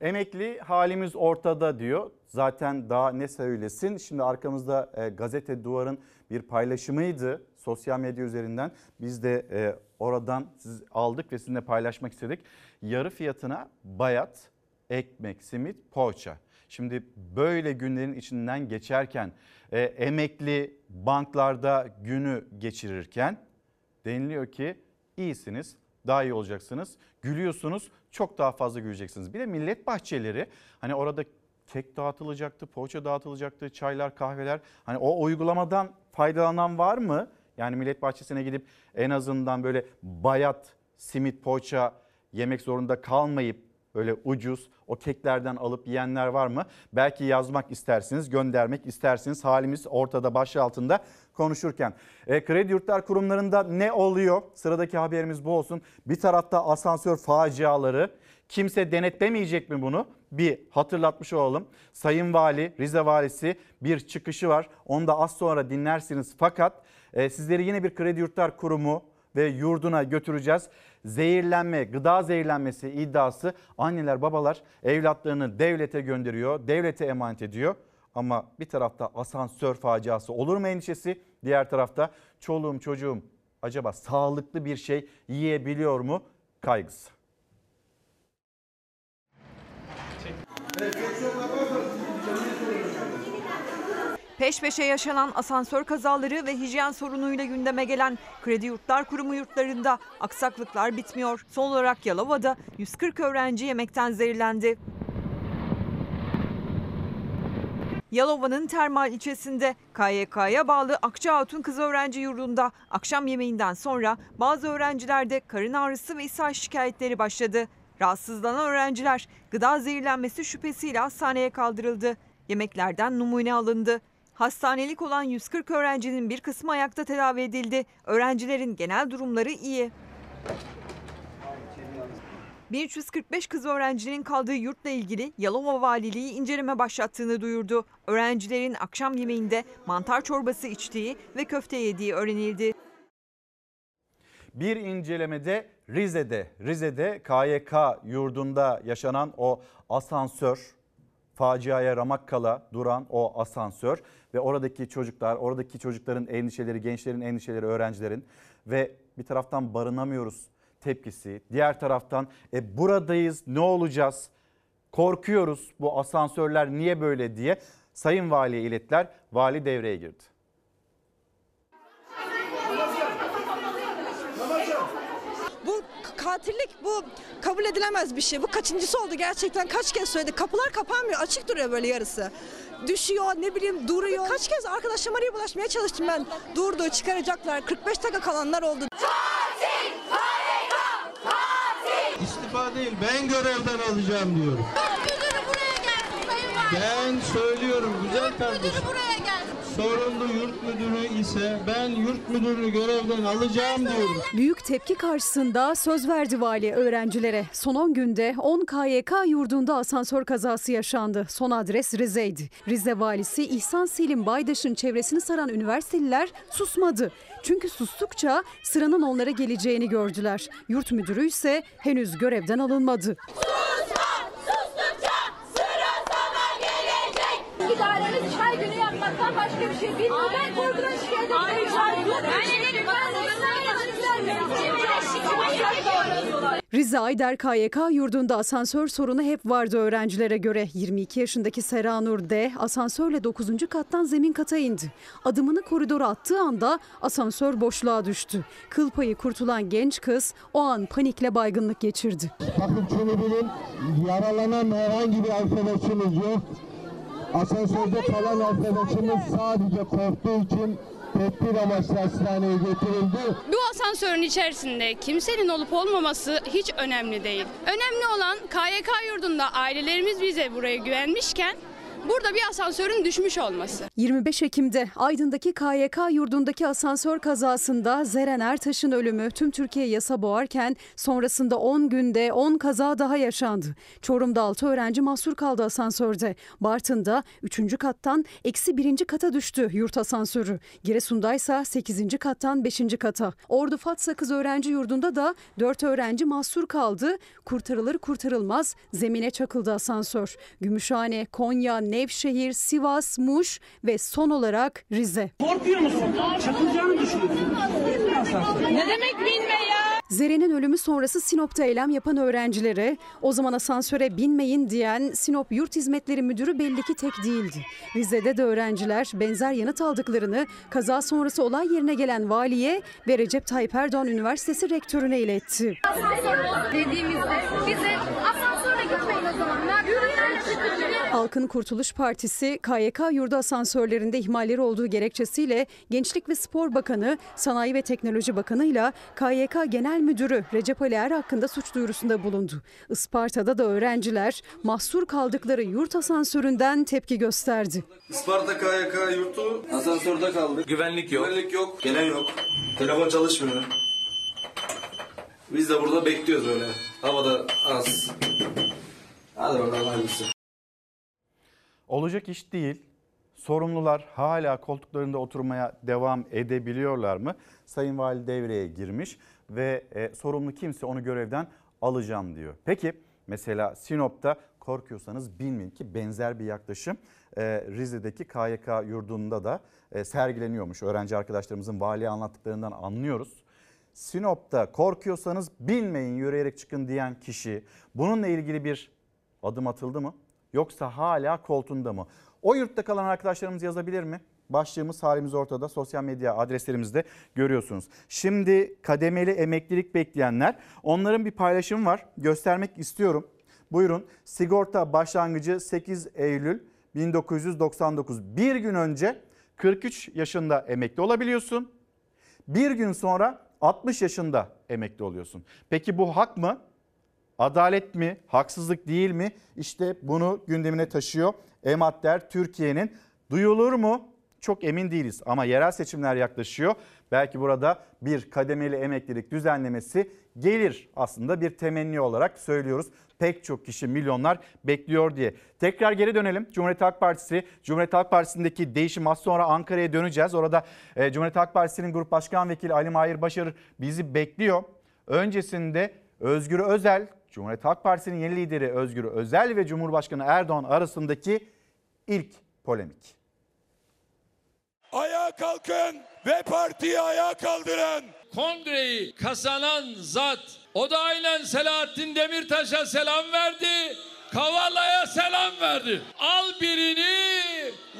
Emekli halimiz ortada diyor. Zaten daha ne söylesin. Şimdi arkamızda e, gazete duvarın bir paylaşımıydı sosyal medya üzerinden. Biz de e, oradan siz aldık ve sizinle paylaşmak istedik. Yarı fiyatına bayat, ekmek, simit, poğaça. Şimdi böyle günlerin içinden geçerken e, emekli banklarda günü geçirirken deniliyor ki iyisiniz, daha iyi olacaksınız. Gülüyorsunuz, çok daha fazla güleceksiniz. Bir de millet bahçeleri hani orada kek dağıtılacaktı, poğaça dağıtılacaktı, çaylar, kahveler. Hani o uygulamadan faydalanan var mı? Yani millet bahçesine gidip en azından böyle bayat, simit, poğaça yemek zorunda kalmayıp böyle ucuz o keklerden alıp yiyenler var mı? Belki yazmak istersiniz, göndermek istersiniz. Halimiz ortada başlığı altında konuşurken. E, kredi yurtlar kurumlarında ne oluyor? Sıradaki haberimiz bu olsun. Bir tarafta asansör faciaları. Kimse denetlemeyecek mi bunu? Bir hatırlatmış olalım. Sayın Vali, Rize Valisi bir çıkışı var. Onu da az sonra dinlersiniz. Fakat sizleri yine bir kredi yurtlar kurumu ve yurduna götüreceğiz. Zehirlenme, gıda zehirlenmesi iddiası anneler babalar evlatlarını devlete gönderiyor, devlete emanet ediyor. Ama bir tarafta asansör faciası olur mu endişesi, diğer tarafta çoluğum çocuğum acaba sağlıklı bir şey yiyebiliyor mu kaygısı. Peş peşe yaşanan asansör kazaları ve hijyen sorunuyla gündeme gelen Kredi Yurtlar Kurumu yurtlarında aksaklıklar bitmiyor. Son olarak Yalova'da 140 öğrenci yemekten zehirlendi. Yalova'nın Termal ilçesinde KYK'ya bağlı Akçahatun Kız Öğrenci Yurdu'nda akşam yemeğinden sonra bazı öğrencilerde karın ağrısı ve ishal şikayetleri başladı. Rahatsızlanan öğrenciler gıda zehirlenmesi şüphesiyle hastaneye kaldırıldı. Yemeklerden numune alındı. Hastanelik olan 140 öğrencinin bir kısmı ayakta tedavi edildi. Öğrencilerin genel durumları iyi. 1345 kız öğrencinin kaldığı yurtla ilgili Yalova Valiliği inceleme başlattığını duyurdu. Öğrencilerin akşam yemeğinde mantar çorbası içtiği ve köfte yediği öğrenildi. Bir incelemede Rize'de, Rize'de KYK yurdunda yaşanan o asansör, faciaya ramak kala duran o asansör ve oradaki çocuklar, oradaki çocukların endişeleri, gençlerin endişeleri, öğrencilerin ve bir taraftan barınamıyoruz tepkisi. Diğer taraftan e, buradayız ne olacağız? Korkuyoruz bu asansörler niye böyle diye Sayın Vali'ye ilettiler. Vali devreye girdi. katillik bu kabul edilemez bir şey. Bu kaçıncısı oldu gerçekten kaç kez söyledik. Kapılar kapanmıyor açık duruyor böyle yarısı. Düşüyor ne bileyim duruyor. Kaç kez arkadaşlarıma araya bulaşmaya çalıştım ben. Durdu çıkaracaklar 45 dakika kalanlar oldu. İstifa değil ben görevden alacağım diyorum. Ben söylüyorum güzel kardeşim. Sorumlu yurt müdürü ise ben yurt müdürünü görevden alacağım diyorum. Büyük tepki karşısında söz verdi vali öğrencilere. Son 10 günde 10 KYK yurdunda asansör kazası yaşandı. Son adres Rize'ydi. Rize valisi İhsan Selim Baydaş'ın çevresini saran üniversiteliler susmadı. Çünkü sustukça sıranın onlara geleceğini gördüler. Yurt müdürü ise henüz görevden alınmadı. İdaremiz çay günü yapmaktan başka bir şey bilmiyor. Ben korkudan şikayet ederim. Rize Ayder KYK yurdunda asansör sorunu hep vardı öğrencilere göre. 22 yaşındaki Seranur D asansörle 9. kattan zemin kata indi. Adımını koridora attığı anda asansör boşluğa düştü. Kıl payı kurtulan genç kız o an panikle baygınlık geçirdi. Bakın şunu bilin yaralanan herhangi bir arkadaşımız yok. Asansörde kalan arkadaşımız sadece korktuğu için tedbir amaçlı hastaneye getirildi. Bu asansörün içerisinde kimsenin olup olmaması hiç önemli değil. Önemli olan KYK yurdunda ailelerimiz bize buraya güvenmişken burada bir asansörün düşmüş olması. 25 Ekim'de Aydın'daki KYK yurdundaki asansör kazasında Zeren Ertaş'ın ölümü tüm Türkiye yasa boğarken sonrasında 10 günde 10 kaza daha yaşandı. Çorum'da 6 öğrenci mahsur kaldı asansörde. Bartın'da 3. kattan eksi 1. kata düştü yurt asansörü. Giresun'da ise 8. kattan 5. kata. Ordu Fatsa Kız Öğrenci Yurdu'nda da 4 öğrenci mahsur kaldı. Kurtarılır kurtarılmaz zemine çakıldı asansör. Gümüşhane, Konya, Nevşehir, Sivas, Muş ve son olarak Rize. Korkuyor musun? Çakılacağını düşünüyorsun. Ne demek binme ya? Zeren'in ölümü sonrası Sinop'ta eylem yapan öğrencilere o zaman asansöre binmeyin diyen Sinop Yurt Hizmetleri Müdürü belli ki tek değildi. Rize'de de öğrenciler benzer yanıt aldıklarını kaza sonrası olay yerine gelen valiye ve Recep Tayyip Erdoğan Üniversitesi rektörüne iletti. Dediğimizde bize asansörle gitmeyin o zaman. Halkın Kurtuluş Partisi KYK yurdu asansörlerinde ihmalleri olduğu gerekçesiyle Gençlik ve Spor Bakanı, Sanayi ve Teknoloji Bakanı ile KYK Genel Müdürü Recep Ali Er hakkında suç duyurusunda bulundu. Isparta'da da öğrenciler mahsur kaldıkları yurt asansöründen tepki gösterdi. Isparta KYK yurtu asansörde kaldı. Güvenlik yok. Güvenlik yok. Gelen yok. Telefon çalışmıyor. Biz de burada bekliyoruz öyle. Havada az. Hadi bakalım hayırlısı. Olacak iş değil. Sorumlular hala koltuklarında oturmaya devam edebiliyorlar mı? Sayın Vali devreye girmiş ve e, sorumlu kimse onu görevden alacağım diyor. Peki mesela Sinop'ta korkuyorsanız bilmeyin ki benzer bir yaklaşım e, Rize'deki KYK yurdunda da e, sergileniyormuş. Öğrenci arkadaşlarımızın valiye anlattıklarından anlıyoruz. Sinop'ta korkuyorsanız bilmeyin yürüyerek çıkın diyen kişi bununla ilgili bir adım atıldı mı? Yoksa hala koltuğunda mı? O yurtta kalan arkadaşlarımız yazabilir mi? Başlığımız halimiz ortada. Sosyal medya adreslerimizde görüyorsunuz. Şimdi kademeli emeklilik bekleyenler onların bir paylaşımı var. Göstermek istiyorum. Buyurun. Sigorta başlangıcı 8 Eylül 1999. Bir gün önce 43 yaşında emekli olabiliyorsun. Bir gün sonra 60 yaşında emekli oluyorsun. Peki bu hak mı? Adalet mi? Haksızlık değil mi? İşte bunu gündemine taşıyor. Emadder Türkiye'nin duyulur mu? Çok emin değiliz ama yerel seçimler yaklaşıyor. Belki burada bir kademeli emeklilik düzenlemesi gelir aslında bir temenni olarak söylüyoruz. Pek çok kişi milyonlar bekliyor diye. Tekrar geri dönelim. Cumhuriyet Halk Partisi, Cumhuriyet Halk Partisi'ndeki değişim az sonra Ankara'ya döneceğiz. Orada e, Cumhuriyet Halk Partisi'nin Grup Başkan Vekili Ali Mahir Başarır bizi bekliyor. Öncesinde Özgür Özel, Cumhuriyet Halk Partisi'nin yeni lideri Özgür Özel ve Cumhurbaşkanı Erdoğan arasındaki ilk polemik. Ayağa kalkın ve partiyi ayağa kaldırın. Kongreyi kazanan zat o da aynen Selahattin Demirtaş'a selam verdi. Kavala'ya selam verdi. Al birini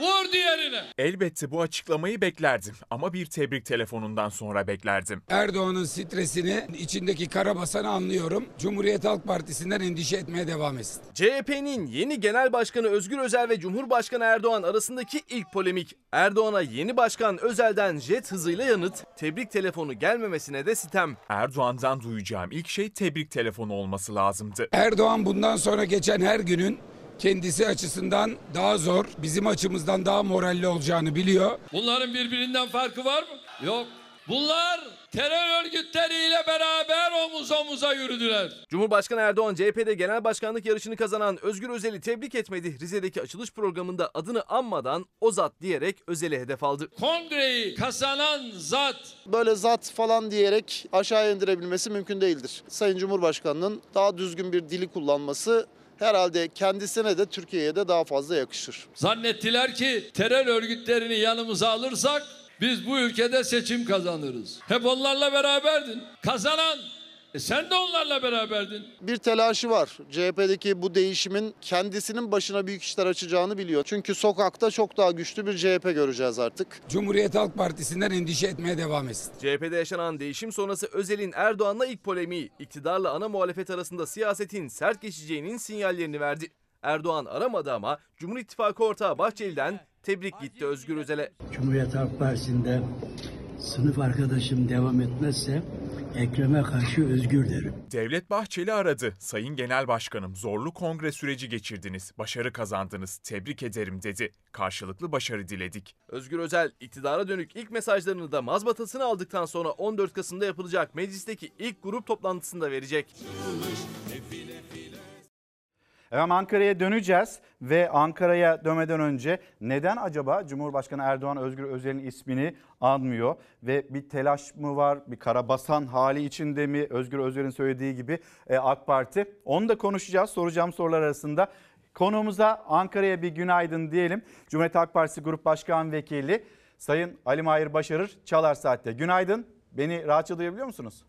vur diğerine. Elbette bu açıklamayı beklerdim ama bir tebrik telefonundan sonra beklerdim. Erdoğan'ın stresini, içindeki karabasanı anlıyorum. Cumhuriyet Halk Partisi'nden endişe etmeye devam etsin. CHP'nin yeni genel başkanı Özgür Özel ve Cumhurbaşkanı Erdoğan arasındaki ilk polemik. Erdoğan'a yeni başkan Özel'den jet hızıyla yanıt, tebrik telefonu gelmemesine de sitem. Erdoğan'dan duyacağım ilk şey tebrik telefonu olması lazımdı. Erdoğan bundan sonra geçen her günün kendisi açısından daha zor, bizim açımızdan daha moralli olacağını biliyor. Bunların birbirinden farkı var mı? Yok. Bunlar terör örgütleriyle beraber omuz omuza yürüdüler. Cumhurbaşkanı Erdoğan CHP'de genel başkanlık yarışını kazanan Özgür Özel'i tebrik etmedi. Rize'deki açılış programında adını anmadan o zat diyerek Özel'i hedef aldı. Kongreyi kazanan zat Böyle zat falan diyerek aşağıya indirebilmesi mümkün değildir. Sayın Cumhurbaşkanı'nın daha düzgün bir dili kullanması herhalde kendisine de Türkiye'ye de daha fazla yakışır. zannettiler ki terör örgütlerini yanımıza alırsak biz bu ülkede seçim kazanırız. Hep onlarla beraberdin. Kazanan e sen de onlarla beraberdin. Bir telaşı var. CHP'deki bu değişimin kendisinin başına büyük işler açacağını biliyor. Çünkü sokakta çok daha güçlü bir CHP göreceğiz artık. Cumhuriyet Halk Partisi'nden endişe etmeye devam etsin. CHP'de yaşanan değişim sonrası Özel'in Erdoğan'la ilk polemiği, iktidarla ana muhalefet arasında siyasetin sert geçeceğinin sinyallerini verdi. Erdoğan aramadı ama Cumhur İttifakı ortağı Bahçeli'den tebrik gitti Özgür Özel'e. Cumhuriyet Halk Partisi'nde sınıf arkadaşım devam etmezse Ekrem'e karşı özgür derim. Devlet Bahçeli aradı. Sayın Genel Başkanım zorlu kongre süreci geçirdiniz. Başarı kazandınız. Tebrik ederim dedi. Karşılıklı başarı diledik. Özgür Özel iktidara dönük ilk mesajlarını da mazbatasını aldıktan sonra 14 Kasım'da yapılacak meclisteki ilk grup toplantısında verecek. Efendim Ankara'ya döneceğiz ve Ankara'ya dönmeden önce neden acaba Cumhurbaşkanı Erdoğan Özgür Özel'in ismini anmıyor ve bir telaş mı var, bir karabasan hali içinde mi Özgür Özel'in söylediği gibi e, AK Parti? Onu da konuşacağız soracağım sorular arasında. Konuğumuza Ankara'ya bir günaydın diyelim. Cumhuriyet Halk Partisi Grup Başkan Vekili Sayın Ali Mahir Başarır Çalar Saat'te. Günaydın. Beni rahatça duyabiliyor musunuz?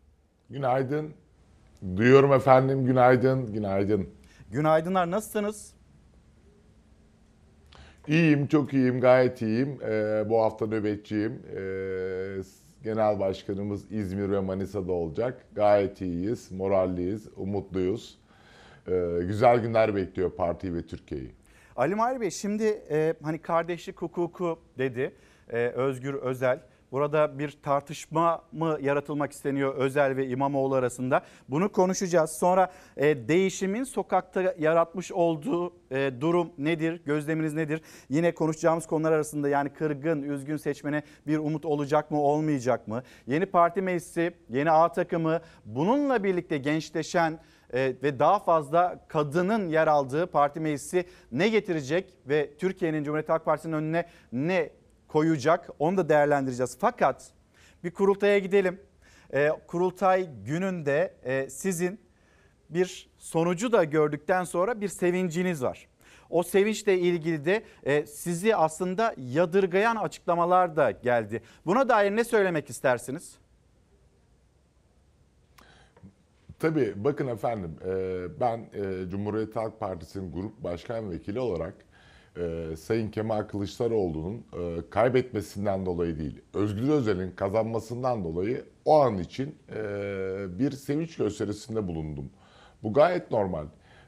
Günaydın. Duyuyorum efendim. Günaydın. Günaydın. Günaydınlar. Nasılsınız? İyiyim, çok iyiyim, gayet iyiyim. Ee, bu hafta nöbetçiyim. Ee, Genel Başkanımız İzmir ve Manisa'da olacak. Gayet iyiyiz, moralliyiz, umutluyuz. Ee, güzel günler bekliyor partiyi ve Türkiye'yi. Ali Mahir Bey şimdi e, hani kardeşlik hukuku dedi e, Özgür Özel. Burada bir tartışma mı yaratılmak isteniyor Özel ve İmamoğlu arasında? Bunu konuşacağız. Sonra e, değişimin sokakta yaratmış olduğu e, durum nedir? Gözleminiz nedir? Yine konuşacağımız konular arasında yani kırgın, üzgün seçmene bir umut olacak mı, olmayacak mı? Yeni parti meclisi, yeni A takımı, bununla birlikte gençleşen e, ve daha fazla kadının yer aldığı parti meclisi ne getirecek ve Türkiye'nin Cumhuriyet Halk Partisi'nin önüne ne koyacak onu da değerlendireceğiz. Fakat bir kurultaya gidelim. E, kurultay gününde e, sizin bir sonucu da gördükten sonra bir sevinciniz var. O sevinçle ilgili de e, sizi aslında yadırgayan açıklamalar da geldi. Buna dair ne söylemek istersiniz? Tabii bakın efendim e, ben e, Cumhuriyet Halk Partisi'nin grup başkan vekili olarak e, Sayın Kemal Kılıçdaroğlu'nun e, kaybetmesinden dolayı değil, Özgür Özel'in kazanmasından dolayı o an için e, bir sevinç gösterisinde bulundum. Bu gayet normal.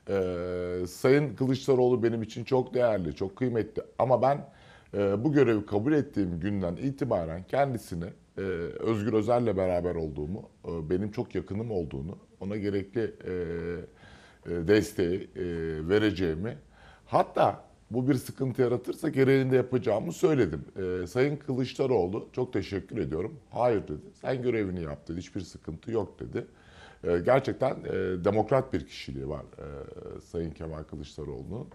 E, Sayın Kılıçdaroğlu benim için çok değerli, çok kıymetli ama ben e, bu görevi kabul ettiğim günden itibaren kendisine e, Özgür Özel'le beraber olduğumu, e, benim çok yakınım olduğunu, ona gerekli e, e, desteği e, vereceğimi, hatta bu bir sıkıntı yaratırsa gereğini de yapacağımı söyledim. E, Sayın Kılıçdaroğlu çok teşekkür ediyorum. Hayır dedi. Sen görevini yap dedi. Hiçbir sıkıntı yok dedi. E, gerçekten e, demokrat bir kişiliği var e, Sayın Kemal Kılıçdaroğlu'nun.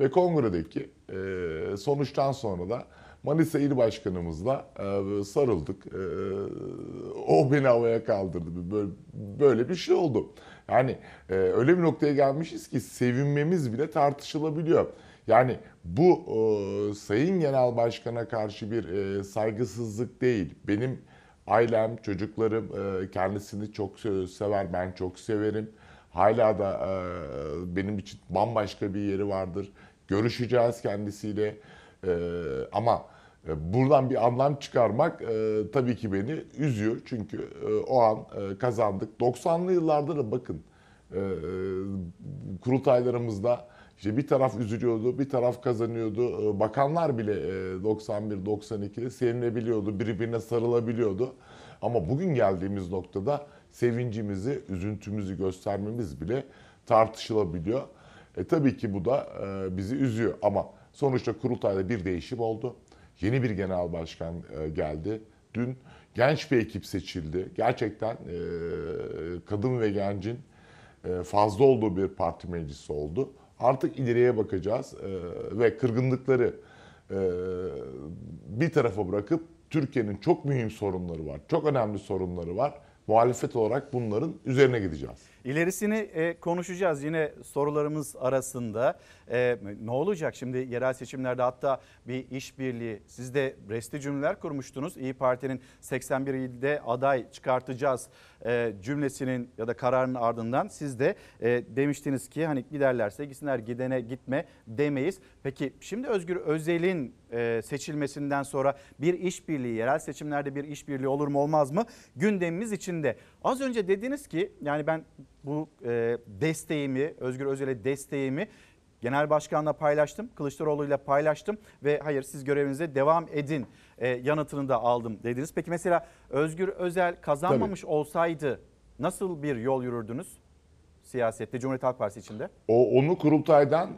Ve kongredeki e, sonuçtan sonra da Manisa İl Başkanımızla e, sarıldık. E, o beni havaya kaldırdı. Böyle, böyle bir şey oldu. Yani e, öyle bir noktaya gelmişiz ki sevinmemiz bile tartışılabiliyor. Yani bu e, Sayın Genel Başkan'a karşı bir e, saygısızlık değil. Benim ailem, çocuklarım e, kendisini çok sever, ben çok severim. Hala da e, benim için bambaşka bir yeri vardır. Görüşeceğiz kendisiyle. E, ama e, buradan bir anlam çıkarmak e, tabii ki beni üzüyor. Çünkü e, o an e, kazandık. 90'lı yıllarda da bakın e, kurultaylarımızda işte bir taraf üzülüyordu, bir taraf kazanıyordu. E, Bakanlar bile e, 91-92'de sevinebiliyordu, birbirine sarılabiliyordu. Ama bugün geldiğimiz noktada sevincimizi, üzüntümüzü göstermemiz bile tartışılabiliyor. E, tabii ki bu da e, bizi üzüyor ama sonuçta kurultayda bir değişim oldu. Yeni bir genel başkan e, geldi. Dün genç bir ekip seçildi. Gerçekten e, kadın ve gencin fazla olduğu bir parti meclisi oldu. Artık ileriye bakacağız e, ve kırgınlıkları e, bir tarafa bırakıp Türkiye'nin çok mühim sorunları var, çok önemli sorunları var. Muhalefet olarak bunların üzerine gideceğiz. İlerisini e, konuşacağız yine sorularımız arasında. E, ne olacak şimdi yerel seçimlerde hatta bir işbirliği siz de resti cümleler kurmuştunuz. İyi Parti'nin 81 ilde aday çıkartacağız e, cümlesinin ya da kararının ardından siz de demiştiniz ki hani giderlerse gitsinler gidene gitme demeyiz. Peki şimdi Özgür Özel'in seçilmesinden sonra bir işbirliği yerel seçimlerde bir işbirliği olur mu olmaz mı gündemimiz içinde. Az önce dediniz ki yani ben bu e, desteğimi Özgür Özel'e desteğimi genel başkanla paylaştım. Kılıçdaroğlu ile paylaştım ve hayır siz görevinize devam edin e, yanıtını da aldım dediniz. Peki mesela Özgür Özel kazanmamış olsaydı nasıl bir yol yürürdünüz siyasette Cumhuriyet Halk Partisi içinde? O onu kurultaydan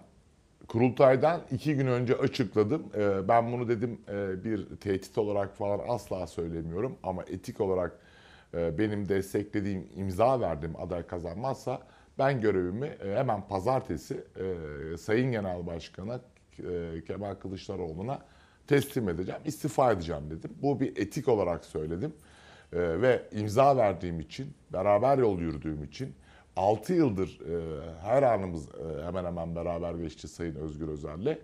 kurultaydan iki gün önce açıkladım. Ee, ben bunu dedim e, bir tehdit olarak falan asla söylemiyorum ama etik olarak e, benim desteklediğim, imza verdiğim aday kazanmazsa ben görevimi e, hemen pazartesi e, Sayın Genel Başkan'a e, Kemal Kılıçdaroğlu'na teslim edeceğim, istifa edeceğim dedim. Bu bir etik olarak söyledim ve imza verdiğim için, beraber yol yürüdüğüm için 6 yıldır her anımız hemen hemen beraber geçti Sayın Özgür Özel'le.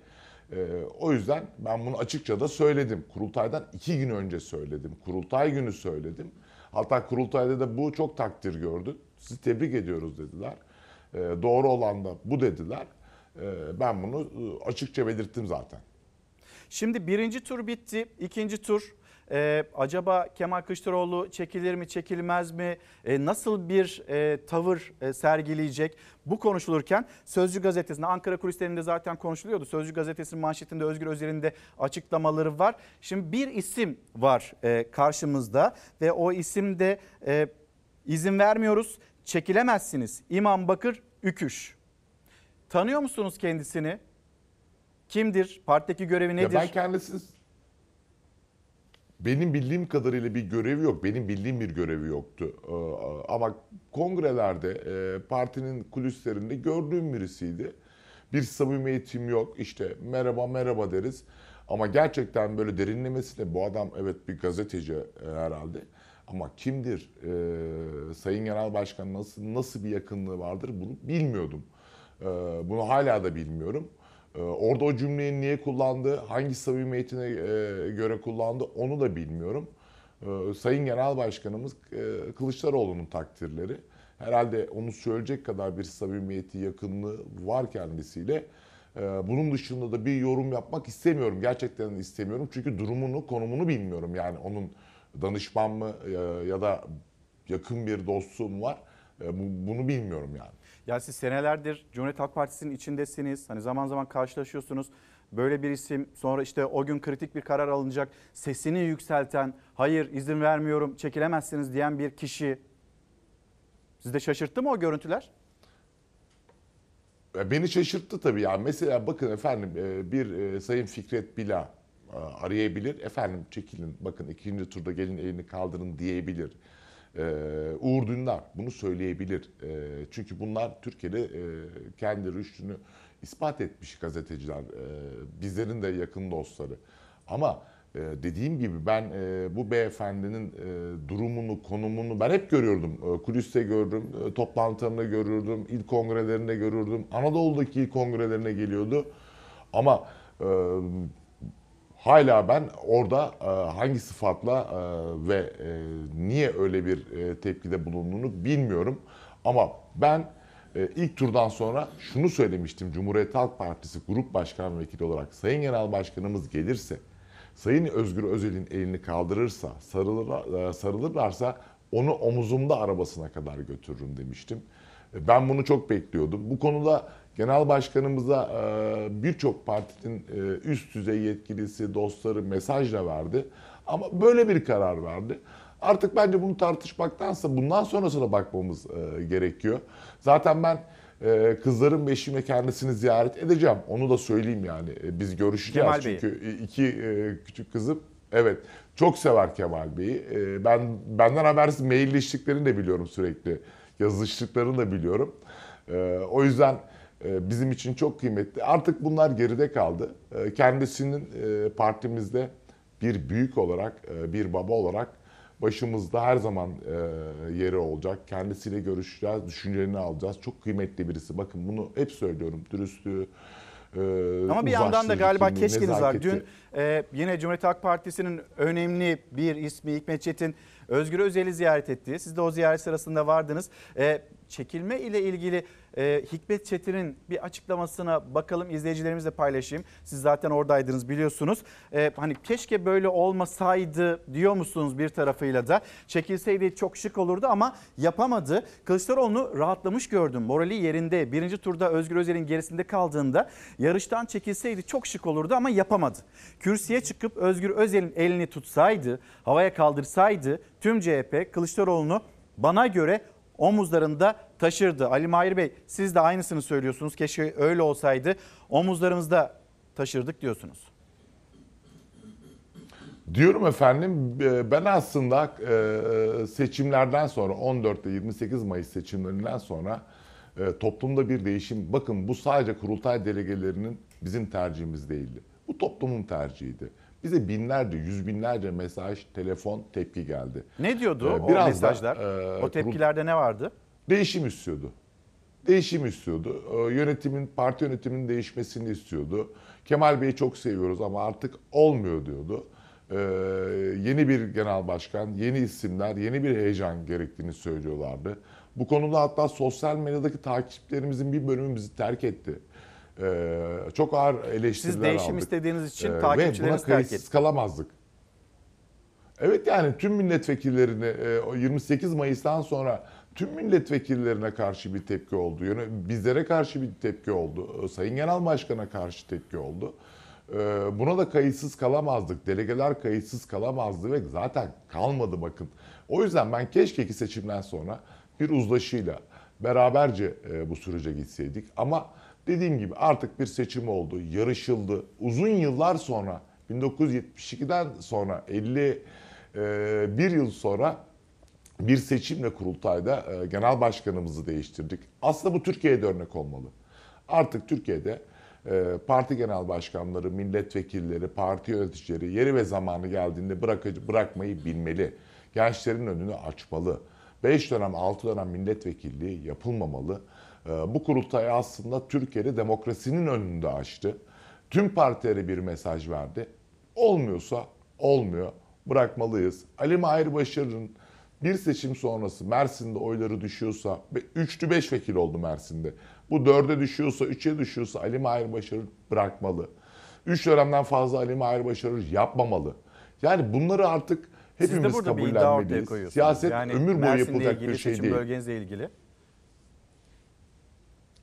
E, o yüzden ben bunu açıkça da söyledim. Kurultaydan iki gün önce söyledim. Kurultay günü söyledim. Hatta kurultayda da bu çok takdir gördü. Sizi tebrik ediyoruz dediler. E, doğru olan da bu dediler. E, ben bunu e, açıkça belirttim zaten. Şimdi birinci tur bitti. ikinci tur ee, acaba Kemal Kılıçdaroğlu çekilir mi çekilmez mi? Ee, nasıl bir e, tavır e, sergileyecek? Bu konuşulurken Sözcü gazetesinde Ankara kulislerinde zaten konuşuluyordu. Sözcü gazetesinin manşetinde Özgür Özel'in de açıklamaları var. Şimdi bir isim var e, karşımızda ve o isim de e, izin vermiyoruz çekilemezsiniz. İmam Bakır Üküş. Tanıyor musunuz kendisini? Kimdir? Partideki görevi nedir? Ya ben kendisi benim bildiğim kadarıyla bir görevi yok. Benim bildiğim bir görevi yoktu. Ee, Ama kongrelerde, e, partinin kulislerinde gördüğüm birisiydi. Bir samimiyetim yok. İşte merhaba merhaba deriz. Ama gerçekten böyle derinlemesine bu adam evet bir gazeteci e, herhalde. Ama kimdir? Ee, Sayın Genel Başkan nasıl nasıl bir yakınlığı vardır bunu bilmiyordum. Bunu hala da bilmiyorum. Ee, Orada o cümleyi niye kullandı, hangi samimiyetine e, göre kullandı onu da bilmiyorum. Ee, Sayın Genel Başkanımız e, Kılıçdaroğlu'nun takdirleri. Herhalde onu söyleyecek kadar bir samimiyeti, yakınlığı var kendisiyle. Ee, Bunun dışında da bir yorum yapmak istemiyorum. Gerçekten istemiyorum. Çünkü durumunu, konumunu bilmiyorum. Yani onun danışman mı e, ya da yakın bir dostum var. Bunu bilmiyorum yani. Ya siz senelerdir Cumhuriyet Halk Partisi'nin içindesiniz. Hani zaman zaman karşılaşıyorsunuz. Böyle bir isim sonra işte o gün kritik bir karar alınacak. Sesini yükselten, hayır izin vermiyorum, çekilemezsiniz diyen bir kişi. Siz de şaşırttı mı o görüntüler? Beni şaşırttı tabii yani. Mesela bakın efendim bir Sayın Fikret Bila arayabilir. Efendim çekilin bakın ikinci turda gelin elini kaldırın diyebilir. Uğur Dündar bunu söyleyebilir. Çünkü bunlar Türkiye'de kendi rüştünü ispat etmiş gazeteciler. Bizlerin de yakın dostları. Ama dediğim gibi ben bu beyefendinin durumunu, konumunu ben hep görüyordum. Kuliste gördüm, toplantılarında görürdüm, il kongrelerinde görürdüm. Anadolu'daki il kongrelerine geliyordu. Ama Hala ben orada hangi sıfatla ve niye öyle bir tepkide bulunduğunu bilmiyorum. Ama ben e, ilk turdan sonra şunu söylemiştim Cumhuriyet Halk Partisi Grup Başkan Vekili olarak Sayın Genel Başkanımız gelirse Sayın Özgür Özel'in elini kaldırırsa, sarılır, e, sarılırlarsa onu omuzumda arabasına kadar götürürüm demiştim. E, Ben bunu çok bekliyordum. Bu konuda Genel Başkanımıza e, birçok partinin e, üst düzey yetkilisi, dostları mesajla verdi. Ama böyle bir karar verdi. Artık bence bunu tartışmaktansa bundan sonrasına bakmamız e, gerekiyor. Zaten ben kızların beşiğime kendisini ziyaret edeceğim. Onu da söyleyeyim yani. Biz görüşeceğiz Kemal çünkü iki e, küçük kızım evet çok sever Kemal Bey'i. Ben benden habersiz mailleştiklerini de biliyorum sürekli. Yazıştıklarını da biliyorum. O yüzden bizim için çok kıymetli. Artık bunlar geride kaldı. E, kendisinin e, partimizde bir büyük olarak, e, bir baba olarak başımızda her zaman e, yeri olacak. Kendisiyle görüşeceğiz, düşüncelerini alacağız. Çok kıymetli birisi. Bakın bunu hep söylüyorum. Dürüstlüğü, e, Ama bir yandan da galiba keşkiniz var. Dün e, yine Cumhuriyet Halk Partisi'nin önemli bir ismi Hikmet Çetin Özgür Özel'i ziyaret etti. Siz de o ziyaret sırasında vardınız. E, çekilme ile ilgili e, Hikmet Çetin'in bir açıklamasına bakalım izleyicilerimizle paylaşayım. Siz zaten oradaydınız biliyorsunuz. E, hani keşke böyle olmasaydı diyor musunuz bir tarafıyla da. Çekilseydi çok şık olurdu ama yapamadı. Kılıçdaroğlu'nu rahatlamış gördüm. Morali yerinde. Birinci turda Özgür Özel'in gerisinde kaldığında yarıştan çekilseydi çok şık olurdu ama yapamadı. Kürsüye çıkıp Özgür Özel'in elini tutsaydı, havaya kaldırsaydı tüm CHP Kılıçdaroğlu'nu bana göre omuzlarında taşırdı. Ali Mahir Bey siz de aynısını söylüyorsunuz. Keşke öyle olsaydı omuzlarımızda taşırdık diyorsunuz. Diyorum efendim e, ben aslında e, seçimlerden sonra 14 ile 28 Mayıs seçimlerinden sonra e, toplumda bir değişim bakın bu sadece kurultay delegelerinin bizim tercihimiz değildi. Bu toplumun tercihiydi. Bize binlerce, yüz binlerce mesaj, telefon, tepki geldi. Ne diyordu Ee, o biraz da, mesajlar? e, o tepkilerde ne vardı? Değişim istiyordu. Değişim istiyordu. Ee, Yönetimin, parti yönetiminin değişmesini istiyordu. Kemal Bey'i çok seviyoruz ama artık olmuyor diyordu. Ee, yeni bir genel başkan, yeni isimler, yeni bir heyecan gerektiğini söylüyorlardı. Bu konuda hatta sosyal medyadaki takipçilerimizin bir bölümü bizi terk etti. Ee, çok ağır eleştiriler Siz değişim aldık. istediğiniz için Ee, takipçileriniz Ve buna terk etti. kalamazdık. Evet yani tüm milletvekillerini e, o 28 Mayıs'tan sonra tüm milletvekillerine karşı bir tepki oldu. Yöne- Bizlere karşı bir tepki oldu. E, Sayın Genel Başkan'a karşı tepki oldu. E, Buna da kayıtsız kalamazdık. Delegeler kayıtsız kalamazdı ve zaten kalmadı bakın. O yüzden ben keşke iki seçimden sonra bir uzlaşıyla beraberce e, bu sürece gitseydik. Ama dediğim gibi artık bir seçim oldu, yarışıldı. Uzun yıllar sonra 1972'den sonra 50 e, yıl sonra bir seçimle kurultayda e, genel başkanımızı değiştirdik. Aslında bu Türkiye'de örnek olmalı. Artık Türkiye'de e, parti genel başkanları, milletvekilleri, parti yöneticileri yeri ve zamanı geldiğinde bırakıcı, bırakmayı bilmeli. Gençlerin önünü açmalı. 5 dönem, 6 dönem milletvekilliği yapılmamalı. E, bu kurultay aslında Türkiye'de demokrasinin önünde açtı. Tüm partilere bir mesaj verdi. Olmuyorsa olmuyor. Bırakmalıyız. Ali Mahir Başarır'ın bir seçim sonrası Mersin'de oyları düşüyorsa, 3'lü 5 vekil oldu Mersin'de. Bu 4'e düşüyorsa, 3'e düşüyorsa Ali Mahir Başarır bırakmalı. 3 dönemden fazla Ali Mahir Başarır yapmamalı. Yani bunları artık Siz de hepimiz burada bir iddia ortaya kabullenmeliyiz. koyuyorsunuz. Siyaset yani ömür boyu Mersin'le yapılacak ilgili, bir şey seçim değil. bölgenizle ilgili.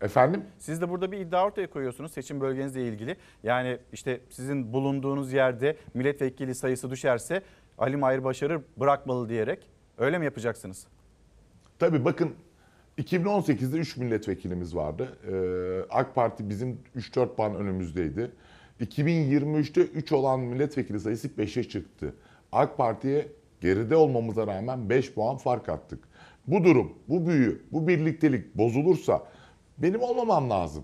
Efendim? Siz de burada bir iddia ortaya koyuyorsunuz seçim bölgenizle ilgili. Yani işte sizin bulunduğunuz yerde milletvekili sayısı düşerse Ali Mahir Başarır bırakmalı diyerek öyle mi yapacaksınız? Tabii bakın 2018'de 3 milletvekilimiz vardı. Ee, AK Parti bizim 3-4 puan önümüzdeydi. 2023'te 3 olan milletvekili sayısı 5'e çıktı. AK Parti'ye geride olmamıza rağmen 5 puan fark attık. Bu durum, bu büyü, bu birliktelik bozulursa benim olmamam lazım.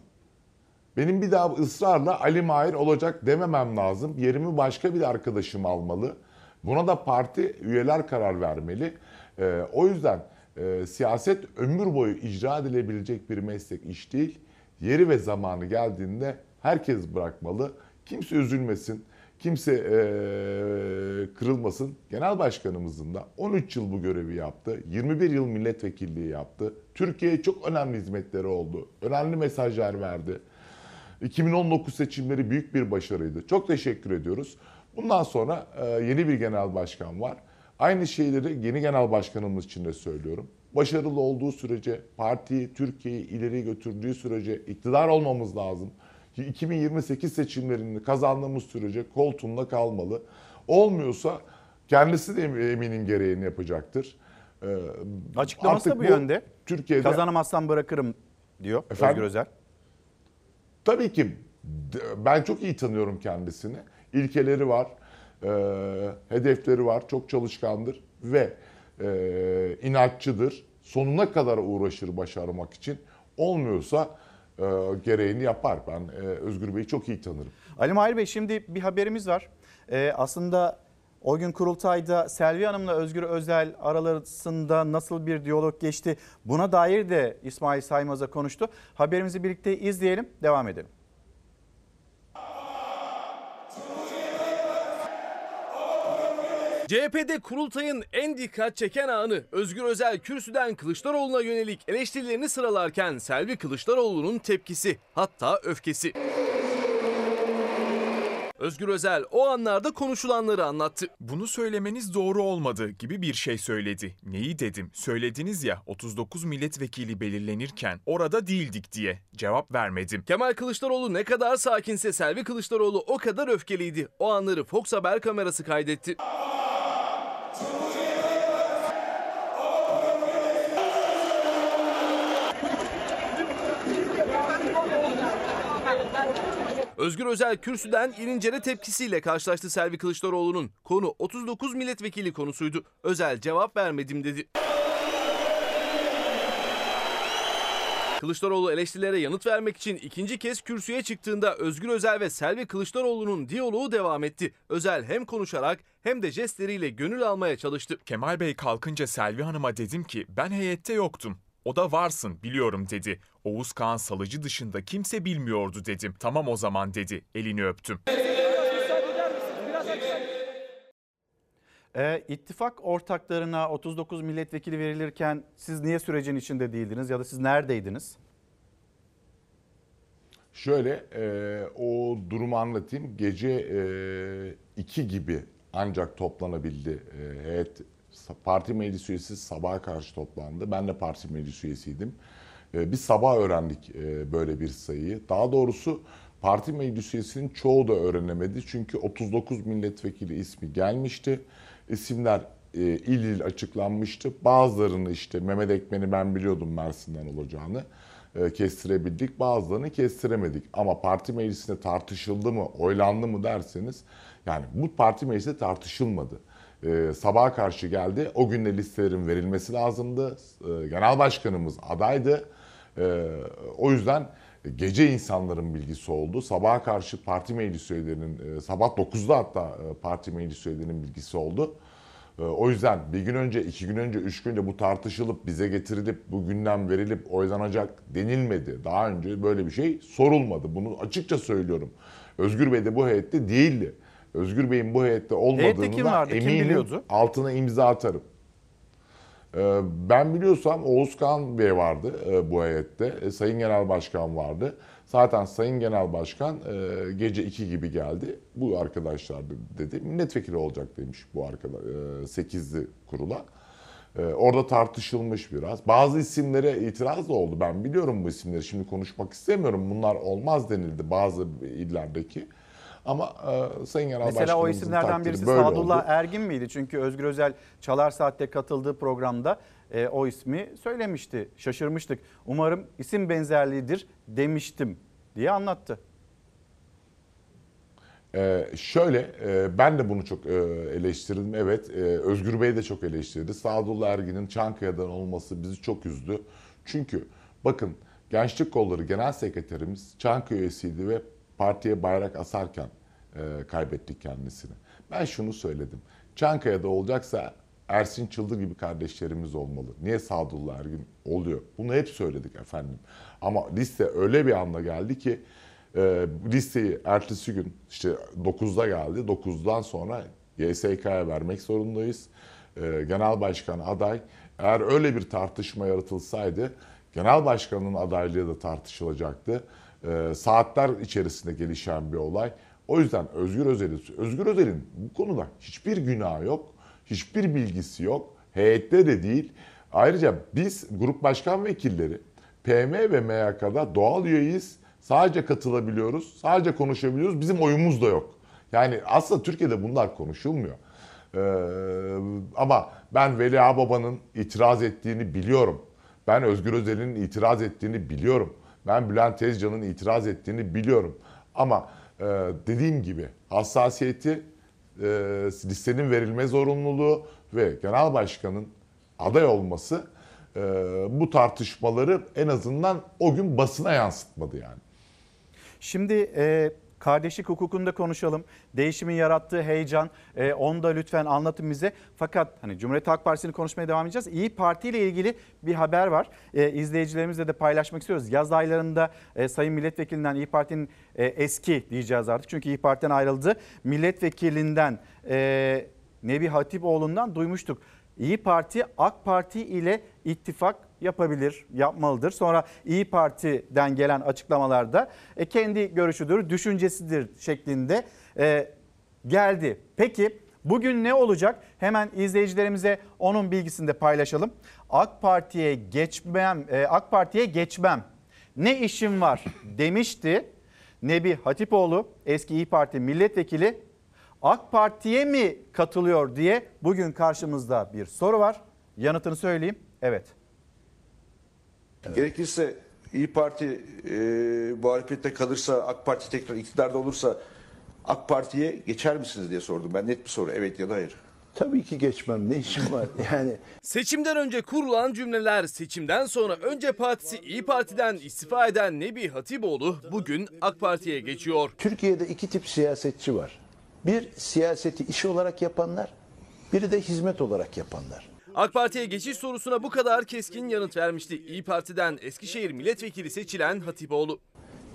Benim bir daha ısrarla Ali Mahir olacak dememem lazım. Yerimi başka bir arkadaşım almalı. Buna da parti üyeler karar vermeli. Ee, o yüzden e, siyaset ömür boyu icra edilebilecek bir meslek iş değil. Yeri ve zamanı geldiğinde herkes bırakmalı. Kimse üzülmesin. Kimse e, kırılmasın. Genel başkanımızın da 13 yıl bu görevi yaptı. 21 yıl milletvekilliği yaptı. Türkiye'ye çok önemli hizmetleri oldu. Önemli mesajlar verdi. 2019 seçimleri büyük bir başarıydı. Çok teşekkür ediyoruz. Bundan sonra e, yeni bir genel başkan var. Aynı şeyleri yeni genel başkanımız için de söylüyorum. Başarılı olduğu sürece, partiyi, Türkiye'yi ileri götürdüğü sürece iktidar olmamız lazım. 2028 seçimlerini kazandığımız sürece koltuğunda kalmalı. Olmuyorsa kendisi de eminim gereğini yapacaktır. Ee, Açıklaması da artık bu yönde. Türkiye'de Kazanamazsam bırakırım diyor Efendim? Özgür Özel. Tabii ki ben çok iyi tanıyorum kendisini. İlkeleri var, e, hedefleri var, çok çalışkandır ve e, inatçıdır. Sonuna kadar uğraşır başarmak için. Olmuyorsa e, gereğini yapar. Ben e, Özgür Bey'i çok iyi tanırım. Ali Mahir Bey şimdi bir haberimiz var. Ee, aslında o gün kurultayda Selvi Hanım'la Özgür Özel aralarında nasıl bir diyalog geçti buna dair de İsmail Saymaz'a konuştu. Haberimizi birlikte izleyelim, devam edelim. CHP'de kurultayın en dikkat çeken anı Özgür Özel kürsüden Kılıçdaroğlu'na yönelik eleştirilerini sıralarken Selvi Kılıçdaroğlu'nun tepkisi hatta öfkesi. Özgür Özel o anlarda konuşulanları anlattı. Bunu söylemeniz doğru olmadı gibi bir şey söyledi. Neyi dedim? Söylediniz ya 39 milletvekili belirlenirken orada değildik diye. Cevap vermedim. Kemal Kılıçdaroğlu ne kadar sakinse Selvi Kılıçdaroğlu o kadar öfkeliydi. O anları Fox Haber kamerası kaydetti. Özgür Özel kürsüden inincere tepkisiyle karşılaştı Selvi Kılıçdaroğlu'nun. Konu 39 milletvekili konusuydu. Özel cevap vermedim dedi. Kılıçdaroğlu eleştirilere yanıt vermek için ikinci kez kürsüye çıktığında Özgür Özel ve Selvi Kılıçdaroğlu'nun diyaloğu devam etti. Özel hem konuşarak hem de jestleriyle gönül almaya çalıştı. Kemal Bey kalkınca Selvi Hanım'a dedim ki ben heyette yoktum. O da varsın biliyorum dedi. Oğuz Kağan Salıcı dışında kimse bilmiyordu dedim. Tamam o zaman dedi. Elini öptüm. Ee, ittifak ortaklarına 39 milletvekili verilirken siz niye sürecin içinde değildiniz ya da siz neredeydiniz? Şöyle e, o durumu anlatayım. Gece 2 gibi ancak toplanabildi e, heyet. Parti meclis üyesi sabaha karşı toplandı. Ben de parti meclis üyesiydim. E, biz sabah öğrendik e, böyle bir sayıyı. Daha doğrusu parti meclis üyesinin çoğu da öğrenemedi. Çünkü 39 milletvekili ismi gelmişti. İsimler e, il il açıklanmıştı. Bazılarını işte Mehmet Ekmen'i ben biliyordum Mersin'den olacağını e, kestirebildik. Bazılarını kestiremedik. Ama parti meclisinde tartışıldı mı, oylandı mı derseniz yani bu parti meclisinde tartışılmadı. E, sabaha karşı geldi. O gün de listelerin verilmesi lazımdı. E, genel başkanımız adaydı. E, o yüzden gece insanların bilgisi oldu. Sabaha karşı parti meclis üyelerinin, e, sabah 9'da hatta e, parti meclis üyelerinin bilgisi oldu. E, O yüzden bir gün önce, iki gün önce, üç gün önce bu tartışılıp bize getirilip bu gündem verilip oylanacak denilmedi. Daha önce böyle bir şey sorulmadı. Bunu açıkça söylüyorum. Özgür Bey de bu heyette değildi. Özgür Bey'in bu heyette olmadığını kim da vardı? Kim eminim biliyordu? altına imza atarım. Ee, Ben biliyorsam Oğuz Kağan Bey vardı e, bu heyette. E, Sayın Genel Başkan vardı. Zaten Sayın Genel Başkan e, gece 2 gibi geldi. Bu arkadaşlar dedi. Milletvekili olacak demiş bu arkadaş 8'li kurula. Orada tartışılmış biraz. Bazı isimlere itiraz da oldu. Ben biliyorum bu isimleri. Şimdi konuşmak istemiyorum. Bunlar olmaz denildi bazı illerdeki. Ama e, Sayın Genel Mesela o isimlerden birisi Sadullah oldu. Ergin miydi? Çünkü Özgür Özel Çalar Saat'te katıldığı programda e, o ismi söylemişti. Şaşırmıştık. Umarım isim benzerliğidir demiştim diye anlattı. Ee, şöyle, e, ben de bunu çok e, eleştirdim. Evet, e, Özgür Bey de çok eleştirdi. Sadullah Ergin'in Çankaya'dan olması bizi çok üzdü. Çünkü bakın Gençlik Kolları Genel Sekreterimiz Çankaya üyesiydi ve partiye bayrak asarken e, kaybettik kendisini. Ben şunu söyledim. Çankaya'da olacaksa Ersin Çıldır gibi kardeşlerimiz olmalı. Niye Sadullah Ergin oluyor? Bunu hep söyledik efendim. Ama liste öyle bir anda geldi ki e, listeyi ertesi gün işte 9'da geldi. 9'dan sonra YSK'ya vermek zorundayız. E, genel başkan aday eğer öyle bir tartışma yaratılsaydı genel başkanın adaylığı da tartışılacaktı. E, saatler içerisinde gelişen bir olay. O yüzden Özgür Özel'in Özgür Özel'in bu konuda hiçbir günahı yok. Hiçbir bilgisi yok. Heyette de değil. Ayrıca biz grup başkan vekilleri PM ve MYK'da doğal üyeyiz. Sadece katılabiliyoruz. Sadece konuşabiliyoruz. Bizim oyumuz da yok. Yani aslında Türkiye'de bunlar konuşulmuyor. Ee, ama ben Veli Ağbaba'nın itiraz ettiğini biliyorum. Ben Özgür Özel'in itiraz ettiğini biliyorum. Ben Bülent Tezcan'ın itiraz ettiğini biliyorum. Ama e, dediğim gibi hassasiyeti, e, listenin verilme zorunluluğu ve genel başkanın aday olması e, bu tartışmaları en azından o gün basına yansıtmadı yani. Şimdi e, kardeşlik hukukunda konuşalım. Değişimin yarattığı heyecan e, onu da lütfen anlatın bize. Fakat hani Cumhuriyet Halk Partisi'ni konuşmaya devam edeceğiz. İyi Parti ile ilgili bir haber var. E, izleyicilerimizle de paylaşmak istiyoruz. Yaz aylarında e, Sayın Milletvekilinden İyi Parti'nin e, eski diyeceğiz artık. Çünkü İyi Parti'den ayrıldı. Milletvekilinden e, Nebi Hatipoğlu'ndan duymuştuk. İyi Parti AK Parti ile ittifak yapabilir, yapmalıdır. Sonra İyi Parti'den gelen açıklamalarda e, kendi görüşüdür, düşüncesidir şeklinde e, geldi. Peki bugün ne olacak? Hemen izleyicilerimize onun bilgisini de paylaşalım. AK Parti'ye geçmem, e, AK Parti'ye geçmem. Ne işim var demişti Nebi Hatipoğlu, eski İyi Parti milletvekili AK Parti'ye mi katılıyor diye bugün karşımızda bir soru var. Yanıtını söyleyeyim. Evet. Gerekirse İyi Parti e, muhalefette kalırsa, AK Parti tekrar iktidarda olursa AK Parti'ye geçer misiniz diye sordum. Ben net bir soru. Evet ya da hayır. Tabii ki geçmem. Ne işim var? Yani Seçimden önce kurulan cümleler, seçimden sonra önce partisi İyi Parti'den istifa eden Nebi Hatipoğlu bugün AK Parti'ye geçiyor. Türkiye'de iki tip siyasetçi var. Bir siyaseti iş olarak yapanlar, biri de hizmet olarak yapanlar. AK Parti'ye geçiş sorusuna bu kadar keskin yanıt vermişti. İyi Parti'den Eskişehir milletvekili seçilen Hatipoğlu.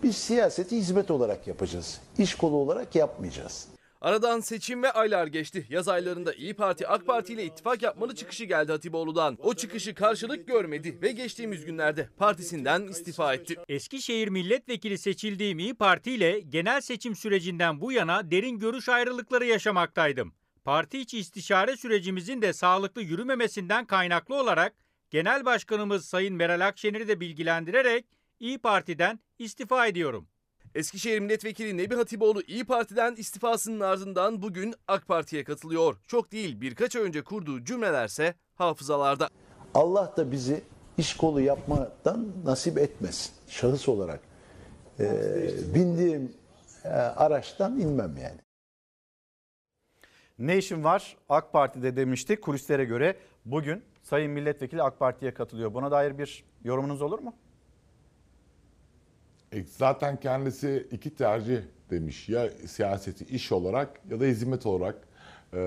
Biz siyaseti hizmet olarak yapacağız. İş kolu olarak yapmayacağız. Aradan seçim ve aylar geçti. Yaz aylarında İyi Parti AK Parti ile ittifak yapmalı çıkışı geldi Hatipoğlu'dan. O çıkışı karşılık görmedi ve geçtiğimiz günlerde partisinden istifa etti. Eskişehir milletvekili seçildiğim İyi Parti ile genel seçim sürecinden bu yana derin görüş ayrılıkları yaşamaktaydım. Parti içi istişare sürecimizin de sağlıklı yürümemesinden kaynaklı olarak Genel Başkanımız Sayın Meral Akşener'i de bilgilendirerek İyi Parti'den istifa ediyorum. Eskişehir Milletvekili Nebi Hatipoğlu İyi Parti'den istifasının ardından bugün AK Parti'ye katılıyor. Çok değil birkaç ay önce kurduğu cümlelerse hafızalarda. Allah da bizi iş kolu yapmadan nasip etmesin. Şahıs olarak e, bindiğim e, araçtan inmem yani. Ne işim var AK Parti'de demişti kulislere göre bugün Sayın Milletvekili AK Parti'ye katılıyor. Buna dair bir yorumunuz olur mu? E, Zaten kendisi iki tercih demiş. Ya siyaseti iş olarak ya da hizmet olarak e,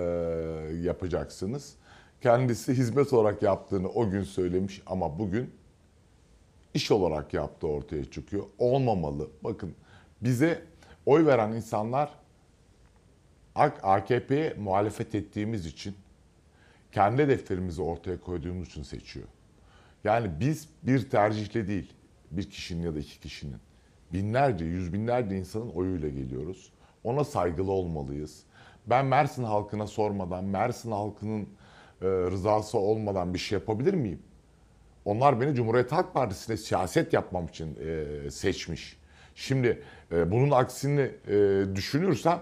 yapacaksınız. Kendisi hizmet olarak yaptığını o gün söylemiş ama bugün iş olarak yaptığı ortaya çıkıyor. Olmamalı. Bakın bize oy veren insanlar AKP'ye muhalefet ettiğimiz için kendi hedeflerimizi ortaya koyduğumuz için seçiyor. Yani biz bir tercihle değil, bir kişinin ya da iki kişinin binlerce, yüz binlerce insanın oyuyla geliyoruz. Ona saygılı olmalıyız. Ben Mersin halkına sormadan, Mersin halkının e, rızası olmadan bir şey yapabilir miyim? Onlar beni Cumhuriyet Halk Partisi'ne siyaset yapmam için e, seçmiş. Şimdi e, bunun aksini düşünürsem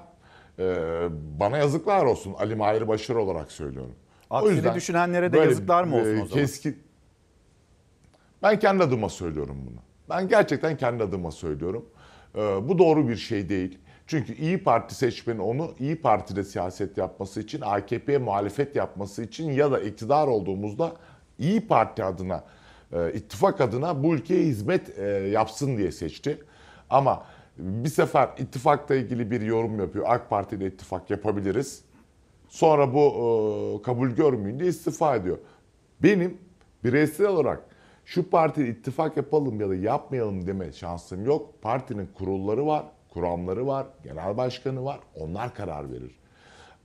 bana yazıklar olsun Ali Mahir Başar olarak söylüyorum. Aksini düşünenlere de yazıklar mı olsun e, o zaman? Keskin. Ben kendi adıma söylüyorum bunu. Ben gerçekten kendi adıma söylüyorum. Ee, bu doğru bir şey değil. Çünkü İyi Parti seçmeni onu İyi Parti'de siyaset yapması için, AKP'ye muhalefet yapması için ya da iktidar olduğumuzda İyi Parti adına, e, ittifak adına bu ülkeye hizmet e, yapsın diye seçti. Ama bir sefer ittifakla ilgili bir yorum yapıyor. AK Parti ile ittifak yapabiliriz. Sonra bu e, kabul görmeyince istifa ediyor. Benim bireysel olarak Şu parti ittifak yapalım ya da yapmayalım deme şansım yok. Partinin kurulları var, kuramları var, genel başkanı var. Onlar karar verir.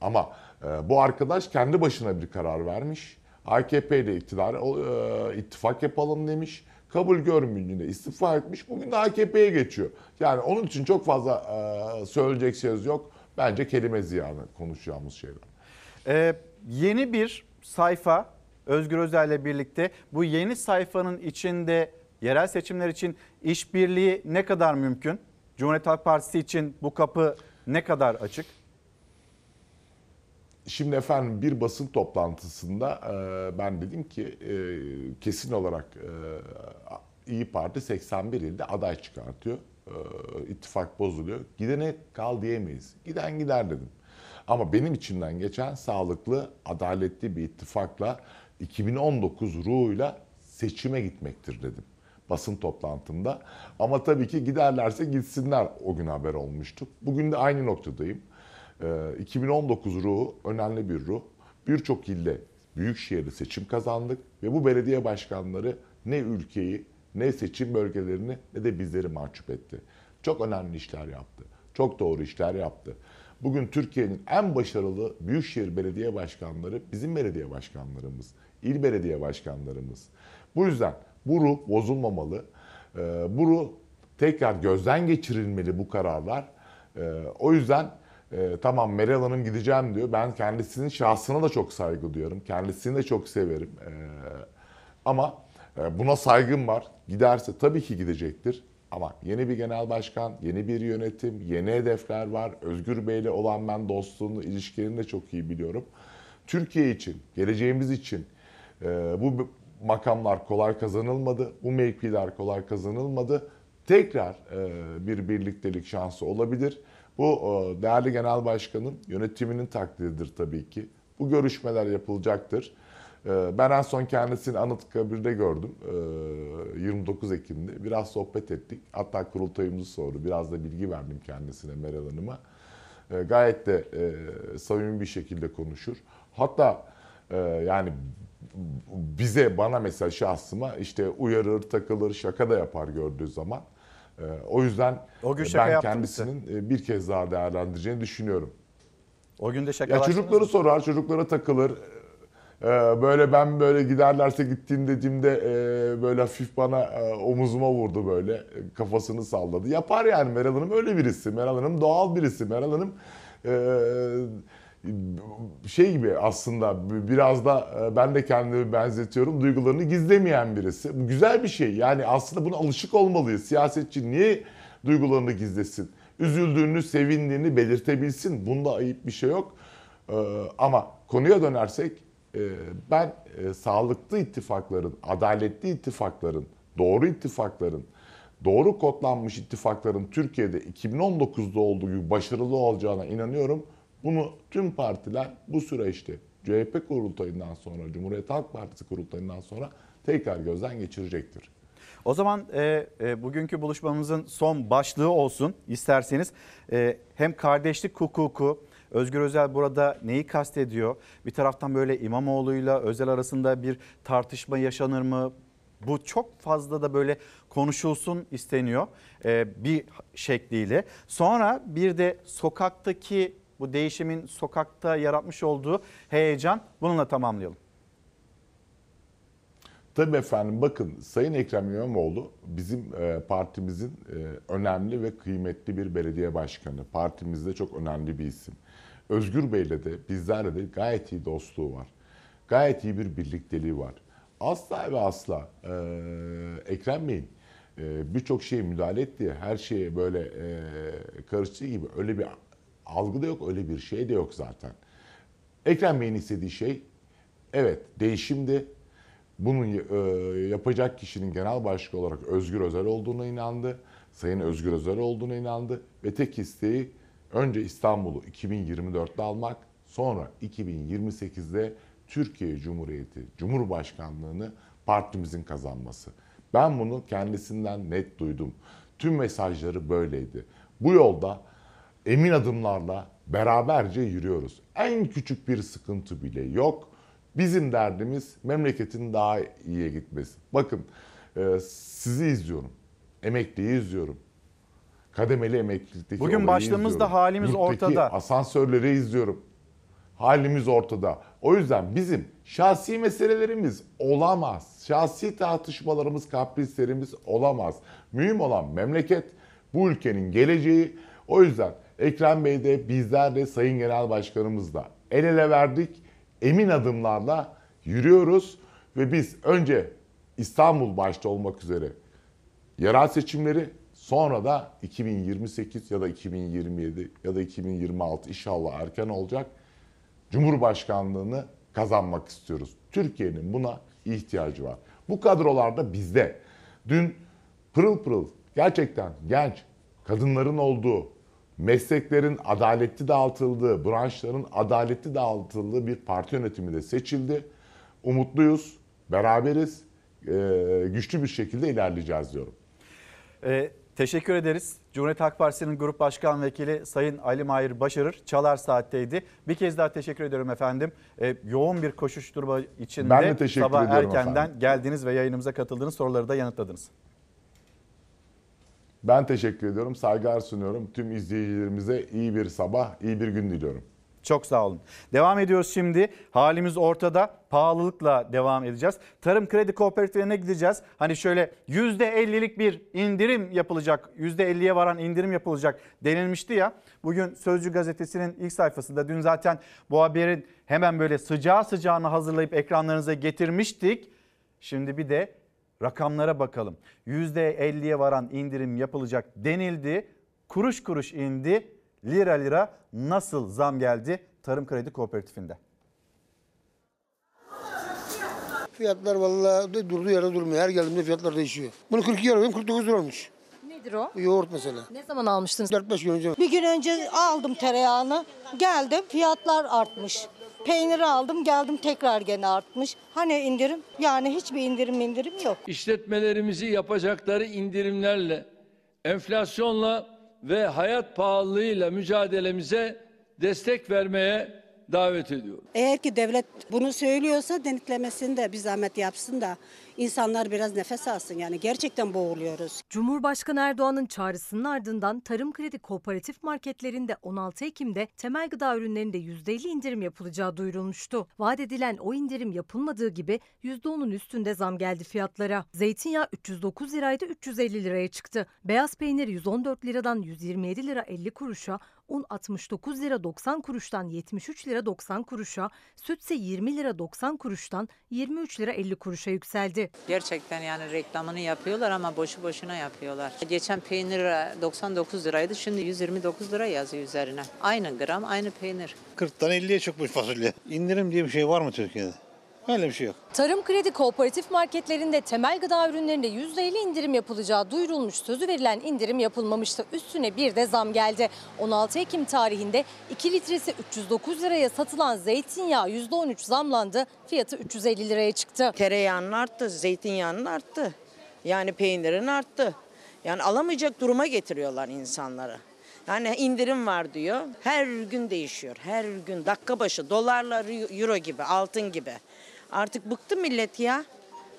Ama e, bu arkadaş kendi başına bir karar vermiş. AKP ile iktidar e, ittifak yapalım demiş. Kabul görmeyince istifa etmiş. Bugün de AKP'ye geçiyor. Yani onun için çok fazla e, söyleyecek söz yok. Bence kelime ziyanı konuşacağımız şeyler. Ee, yeni bir sayfa Özgür Özel'le birlikte bu yeni sayfanın içinde yerel seçimler için işbirliği ne kadar mümkün? Cumhuriyet Halk Partisi için bu kapı ne kadar açık? Şimdi efendim bir basın toplantısında e, ben dedim ki e, kesin olarak e, İyi Parti 81 ilde aday çıkartıyor. E, ittifak bozuluyor. Gidene kal diyemeyiz. Giden gider dedim. Ama benim içimden geçen sağlıklı, adaletli bir ittifakla 2019 ruhuyla seçime gitmektir dedim basın toplantımda. Ama tabii ki giderlerse gitsinler o gün haber olmuştuk. Bugün de aynı noktadayım. 2019 ruhu önemli bir ruh. Birçok ilde büyük şehirde seçim kazandık ve bu belediye başkanları ne ülkeyi ne seçim bölgelerini ne de bizleri mahcup etti. Çok önemli işler yaptı. Çok doğru işler yaptı. Bugün Türkiye'nin en başarılı büyükşehir belediye başkanları bizim belediye başkanlarımız, il belediye başkanlarımız. Bu yüzden bu ruh bozulmamalı. Bu ruh tekrar gözden geçirilmeli bu kararlar. O yüzden e, tamam Meral Hanım gideceğim diyor. Ben kendisinin şahsına da çok saygı duyuyorum. Kendisini de çok severim. E, ama e, buna saygım var. Giderse tabii ki gidecektir. Ama yeni bir genel başkan, yeni bir yönetim, yeni hedefler var. Özgür Bey'le olan ben dostluğunu, ilişkilerini de çok iyi biliyorum. Türkiye için, geleceğimiz için e, bu makamlar kolay kazanılmadı. Bu mevkiler kolay kazanılmadı. Tekrar e, bir birliktelik şansı olabilir. Bu e, değerli genel başkanın yönetiminin takdiridir tabii ki. Bu görüşmeler yapılacaktır. E, ben en son kendisini Anıtkabir'de gördüm. 29 e, Ekim'de. Biraz sohbet ettik. Hatta kurultayımızı sordu. Biraz da bilgi verdim kendisine Meral Hanım'a. Gayet de samimi bir şekilde konuşur. Hatta yani bize, bana mesela şahsıma işte uyarır, takılır, şaka da yapar gördüğü zaman. O yüzden o gün ben kendisinin size. bir kez daha değerlendireceğini düşünüyorum. O gün de Ya çocukları mı? sorar, çocuklara takılır. Böyle ben böyle giderlerse gittiğim dediğimde böyle hafif bana omuzuma vurdu böyle kafasını salladı. Yapar yani Meral Hanım öyle birisi. Meral Hanım doğal birisi. Meral Hanım şey gibi aslında biraz da ben de kendimi benzetiyorum. Duygularını gizlemeyen birisi. Bu güzel bir şey. Yani aslında buna alışık olmalıyız. Siyasetçi niye duygularını gizlesin? Üzüldüğünü, sevindiğini belirtebilsin. Bunda ayıp bir şey yok. Ama konuya dönersek ben sağlıklı ittifakların, adaletli ittifakların, doğru ittifakların, doğru kodlanmış ittifakların Türkiye'de 2019'da olduğu gibi başarılı olacağına inanıyorum. Bunu tüm partiler bu süreçte CHP kurultayından sonra, Cumhuriyet Halk Partisi kurultayından sonra tekrar gözden geçirecektir. O zaman e, e, bugünkü buluşmamızın son başlığı olsun isterseniz. E, hem kardeşlik hukuku, Özgür Özel burada neyi kastediyor? Bir taraftan böyle İmamoğlu'yla Özel arasında bir tartışma yaşanır mı? Bu çok fazla da böyle konuşulsun isteniyor e, bir şekliyle. Sonra bir de sokaktaki bu değişimin sokakta yaratmış olduğu heyecan bununla tamamlayalım. Tabii efendim bakın Sayın Ekrem İmamoğlu bizim e, partimizin e, önemli ve kıymetli bir belediye başkanı. Partimizde çok önemli bir isim. Özgür Bey'le de bizlerle de gayet iyi dostluğu var. Gayet iyi bir birlikteliği var. Asla ve asla e, Ekrem Bey'in e, birçok şeye müdahale ettiği, her şeye böyle e, karıştığı gibi öyle bir algı da yok, öyle bir şey de yok zaten. Ekrem Bey'in istediği şey evet değişimdi. Bunun e, yapacak kişinin genel başkan olarak Özgür Özel olduğuna inandı. Sayın Özgür Özel olduğuna inandı ve tek isteği önce İstanbul'u 2024'te almak, sonra 2028'de Türkiye Cumhuriyeti Cumhurbaşkanlığını partimizin kazanması. Ben bunu kendisinden net duydum. Tüm mesajları böyleydi. Bu yolda emin adımlarla beraberce yürüyoruz. En küçük bir sıkıntı bile yok. Bizim derdimiz memleketin daha iyiye gitmesi. Bakın e, sizi izliyorum. Emekliyi izliyorum. Kademeli emeklilikteki Bugün başlığımızda izliyorum. halimiz Yurttaki ortada. asansörleri izliyorum. Halimiz ortada. O yüzden bizim şahsi meselelerimiz olamaz. Şahsi tartışmalarımız, kaprislerimiz olamaz. Mühim olan memleket, bu ülkenin geleceği. O yüzden Ekrem Bey de bizler de Sayın Genel Başkanımız da el ele verdik. Emin adımlarla yürüyoruz ve biz önce İstanbul başta olmak üzere yerel seçimleri sonra da 2028 ya da 2027 ya da 2026 inşallah erken olacak Cumhurbaşkanlığını kazanmak istiyoruz. Türkiye'nin buna ihtiyacı var. Bu kadrolarda bizde. Dün pırıl pırıl gerçekten genç kadınların olduğu, mesleklerin adaletli dağıtıldığı, branşların adaletli dağıtıldığı bir parti yönetimi de seçildi. Umutluyuz, beraberiz, eee, güçlü bir şekilde ilerleyeceğiz diyorum. Ee, teşekkür ederiz. Cumhuriyet Halk Partisi'nin Grup Başkan Vekili Sayın Ali Mahir Başarır Çalar Saat'teydi. Bir kez daha teşekkür ediyorum efendim. Ee, yoğun bir koşuşturma içinde Ben de sabah erkenden efendim. geldiniz ve yayınımıza katıldınız. Soruları da yanıtladınız. Ben teşekkür ediyorum, saygılar sunuyorum. Tüm izleyicilerimize iyi bir sabah, iyi bir gün diliyorum. Çok sağ olun. Devam ediyoruz şimdi. Halimiz ortada. Pahalılıkla devam edeceğiz. Tarım kredi kooperatiflerine gideceğiz. Hani şöyle %50'lik bir indirim yapılacak. %50'ye varan indirim yapılacak denilmişti ya. Bugün Sözcü gazetesinin ilk sayfasında dün zaten bu haberin hemen böyle sıcağı sıcağına hazırlayıp ekranlarınıza getirmiştik. Şimdi bir de rakamlara bakalım. %50'ye varan indirim yapılacak denildi. Kuruş kuruş indi. Lira lira nasıl zam geldi Tarım Kredi Kooperatifinde? Fiyatlar vallahi durduğu yerde durmuyor. Her geldiğimde fiyatlar değişiyor. Bunu 42 lira benim 49 lira olmuş. Nedir o? Yoğurt mesela. Ne zaman almıştınız? 4-5 gün önce. Bir gün önce aldım tereyağını. Geldim fiyatlar artmış. Peyniri aldım geldim tekrar gene artmış. Hani indirim? Yani hiçbir indirim indirim yok. İşletmelerimizi yapacakları indirimlerle, enflasyonla ve hayat pahalılığıyla mücadelemize destek vermeye davet ediyorum. Eğer ki devlet bunu söylüyorsa denetlemesini de bir zahmet yapsın da insanlar biraz nefes alsın yani gerçekten boğuluyoruz. Cumhurbaşkanı Erdoğan'ın çağrısının ardından Tarım Kredi Kooperatif marketlerinde 16 Ekim'de temel gıda ürünlerinde %50 indirim yapılacağı duyurulmuştu. Vaat edilen o indirim yapılmadığı gibi %10'un üstünde zam geldi fiyatlara. Zeytinyağı 309 liraydı 350 liraya çıktı. Beyaz peynir 114 liradan 127 lira 50 kuruşa, un 69 lira 90 kuruştan 73 lira 90 kuruşa, süt ise 20 lira 90 kuruştan 23 lira 50 kuruşa yükseldi. Gerçekten yani reklamını yapıyorlar ama boşu boşuna yapıyorlar. Geçen peynir 99 liraydı şimdi 129 lira yazıyor üzerine. Aynı gram aynı peynir. 40'tan 50'ye çıkmış fasulye. İndirim diye bir şey var mı Türkiye'de? Öyle bir şey yok. Tarım Kredi Kooperatif marketlerinde temel gıda ürünlerinde %50 indirim yapılacağı duyurulmuş sözü verilen indirim yapılmamıştı. Üstüne bir de zam geldi. 16 Ekim tarihinde 2 litresi 309 liraya satılan zeytinyağı %13 zamlandı. Fiyatı 350 liraya çıktı. Tereyağının arttı, zeytinyağının arttı. Yani peynirin arttı. Yani alamayacak duruma getiriyorlar insanları. Yani indirim var diyor. Her gün değişiyor. Her gün dakika başı dolarla euro gibi, altın gibi. Artık bıktı millet ya.